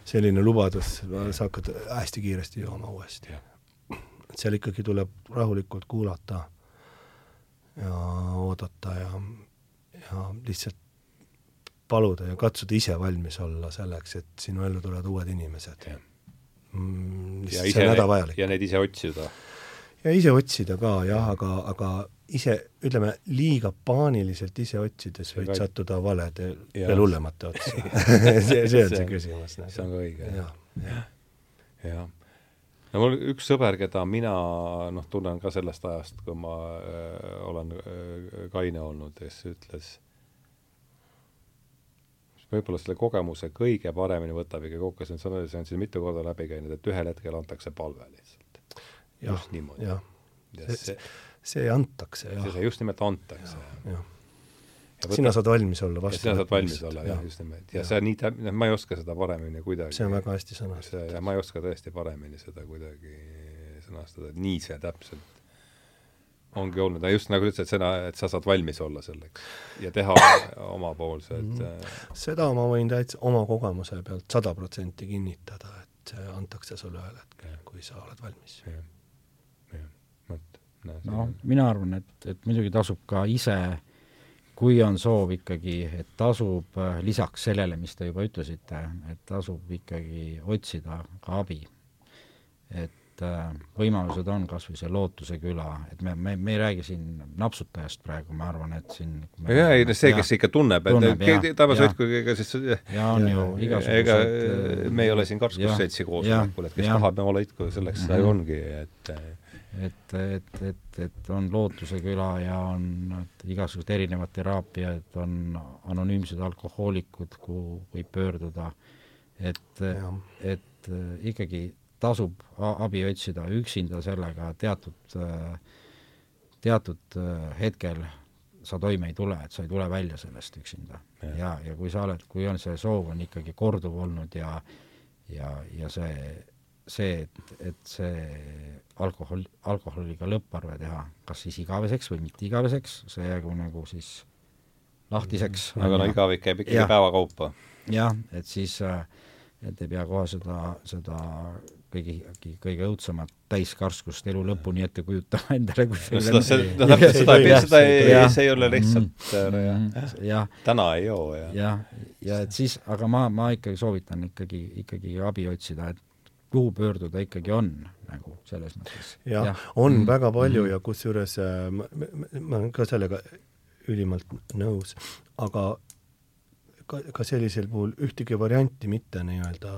Selline lubadus, sa hakkad hästi kiiresti jooma uuesti. et seal ikkagi tuleb rahulikult kuulata ja oodata ja, ja lihtsalt paluda ja katsuda ise valmis olla selleks, et sinu ellu tulevad uued inimesed. Mm, ja, ise, ja neid ise otsida. ja ise otsida ka jah, aga, aga ise, ütleme, liiga paaniliselt ise otsides võid ka... sattuda valede ja veel hullemate otsa see, see on see küsimus. see on ka õige, jah. jah. jah. no mul üks sõber, keda mina noh, tunnen ka sellest ajast, kui ma äh, olen äh, kaine olnud, kes ütles, võib-olla selle kogemuse kõige paremini võtab ikka kokku, see on, see on siin mitu korda läbi käinud, et ühel hetkel antakse palve lihtsalt. just niimoodi. jah, see, see antakse, jah. see just nimelt antakse. sina saad valmis olla vastu. sina saad valmis olla, jah, just nimelt. ja, ja see nii täp-, noh, ma ei oska seda paremini kuidagi see on väga hästi sõnastatud. ja ma ei oska tõesti paremini seda kuidagi sõnastada, et nii see täpselt ongi olnud, just nagu ütlesid, seda, et sa saad valmis olla selleks ja teha omapoolsed mm -hmm. seda ma võin täitsa oma kogemuse pealt sada protsenti kinnitada, et see antakse sulle ühel hetkel, kui sa oled valmis. jah, vot noh, mina arvan, et, et muidugi tasub ka ise, kui on soov ikkagi, et tasub äh, lisaks sellele, mis te juba ütlesite, et tasub ikkagi otsida ka abi. et äh, võimalused on kas või see Lootuse küla, et me, me, me ei räägi siin napsutajast praegu, ma arvan, et siin jaa, ei no see, kes ikka tunneb, et Taevasõitkuga ega siis ja on ju igasugused ega me ei ole siin karskusseltsi koosolekul, et kes ja, tahab Molo Itku, selleks seda ju ongi, et et, et, et, et on Lootuse küla ja on igasugused erinevad teraapiad, on anonüümsed alkohoolikud, kuhu võib pöörduda, et, et ikkagi tasub abi otsida üksinda sellega teatud, teatud hetkel sa toime ei tule, et sa ei tule välja sellest üksinda. ja, ja, ja kui sa oled, kui on see soov on ikkagi korduv olnud ja ja, ja see see, et, et see alkohol, alkoholiga lõpparve teha, kas siis igaveseks või mitte igaveseks, see jäägu nagu siis lahtiseks. aga no igavik käib ikkagi päeva kaupa. jah, et siis, äh, et ei pea kohe seda, seda kõige, kõige õudsemat täiskarskust elu lõpuni ette kujutama endale kui no seda, seda, täpselt seda ei pea, seda ei, see ei ole lihtsalt mm, äh, jah, täna ei joo ja jah, ja et siis, aga ma, ma ikkagi soovitan ikkagi, ikkagi abi otsida, et kuhu pöörduda ikkagi on nagu selles mõttes. jah ja., on mm -hmm. väga palju -hmm. ja kusjuures äh, ma, ma olen ka sellega ülimalt nõus, aga ka, ka sellisel puhul ühtegi varianti mitte nii-öelda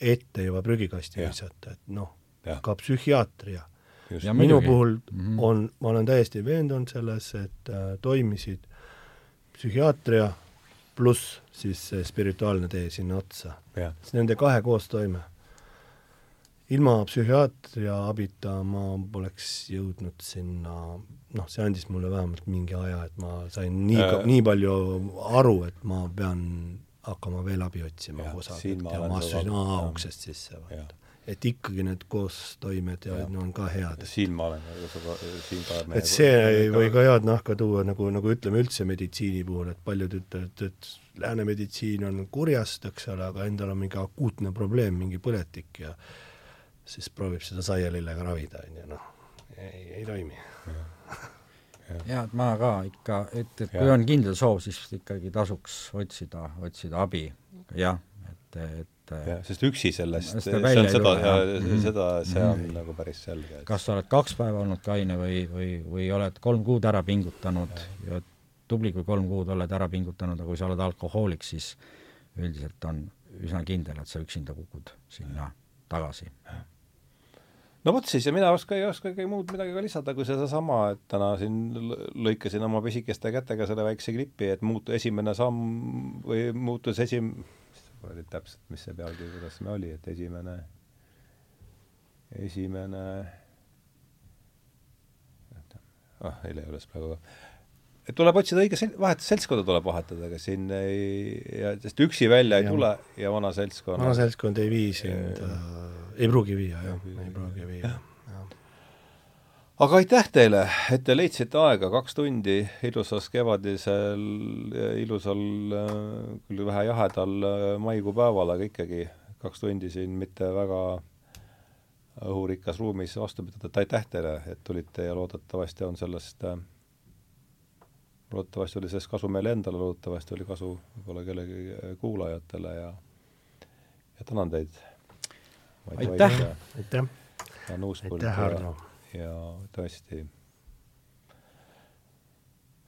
ette juba prügikasti visata, et noh, ka psühhiaatria. minu muidugi. puhul mm -hmm. on, ma olen täiesti veendunud selles, et äh, toimisid psühhiaatria pluss siis see spirituaalne tee sinna otsa. Nende kahe koostoime ilma psühhiaatria abita ma poleks jõudnud sinna, noh, see andis mulle vähemalt mingi aja, et ma sain nii äh,, nii palju aru, et ma pean hakkama veel abi otsima kusagilt ja ma astusin A-uksest sisse, vaata. Et ikkagi need koostoimed ja, ja no on ka head. siin ma olen siin ka et see ei või ka head nahka tuua, nagu, nagu ütleme üldse meditsiini puhul, et paljud ütlevad, et lääne meditsiin on kurjast, eks ole, aga endal on mingi akuutne probleem, mingi põletik ja siis proovib seda saialillega ravida, on ju, noh, ei, ei toimi. jah, et ma ka ikka, et, et kui on kindel soov, siis ikkagi tasuks otsida, otsida abi, jah, et, et jah, sest üksi sellest, see on seda, seda, see on mm -hmm. nagu päris selge. kas sa oled kaks päeva olnud kaine või, või, või oled kolm kuud ära pingutanud ja, ja tubli, kui kolm kuud oled ära pingutanud, aga kui sa oled alkohoolik, siis üldiselt on üsna kindel, et sa üksinda kukud sinna tagasi. No vot siis, ja mina oska, ei oskagi muud midagi ka lisada, kui sedasama, et täna siin lõikasin oma pisikeste kätega selle väikse klipi, et muutu esimene samm või muutus esim-, oli täpselt, mis see pealkiri, kuidas me oli, et esimene, esimene, ah, ei leia üles praegu et tuleb otsida õige sel-, vahet-, seltskonda tuleb vahetada, ega siin ei, ja sest üksi välja ei ja. tule ja vana seltskond vana seltskond ei vii sind äh,, ei pruugi viia, jah, ei pruugi viia. aga aitäh teile, et te leidsite aega, kaks tundi ilusas kevadisel, ilusal, küll vähe jahedal maikuu päeval, aga ikkagi kaks tundi siin mitte väga õhurikkas ruumis vastu pidada, et aitäh teile, et tulite ja loodetavasti on sellest, loodetavasti oli sellest kasu meile endale, loodetavasti oli kasu võib-olla kellegi kuulajatele ja ja tänan teid. aitäh! aitäh! aitäh, Hardo! ja tõesti,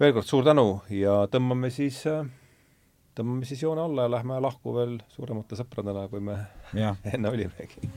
veel kord suur tänu ja tõmbame siis, tõmbame siis joone alla ja lähme lahku veel suuremate sõpradena, kui me ja. enne olimegi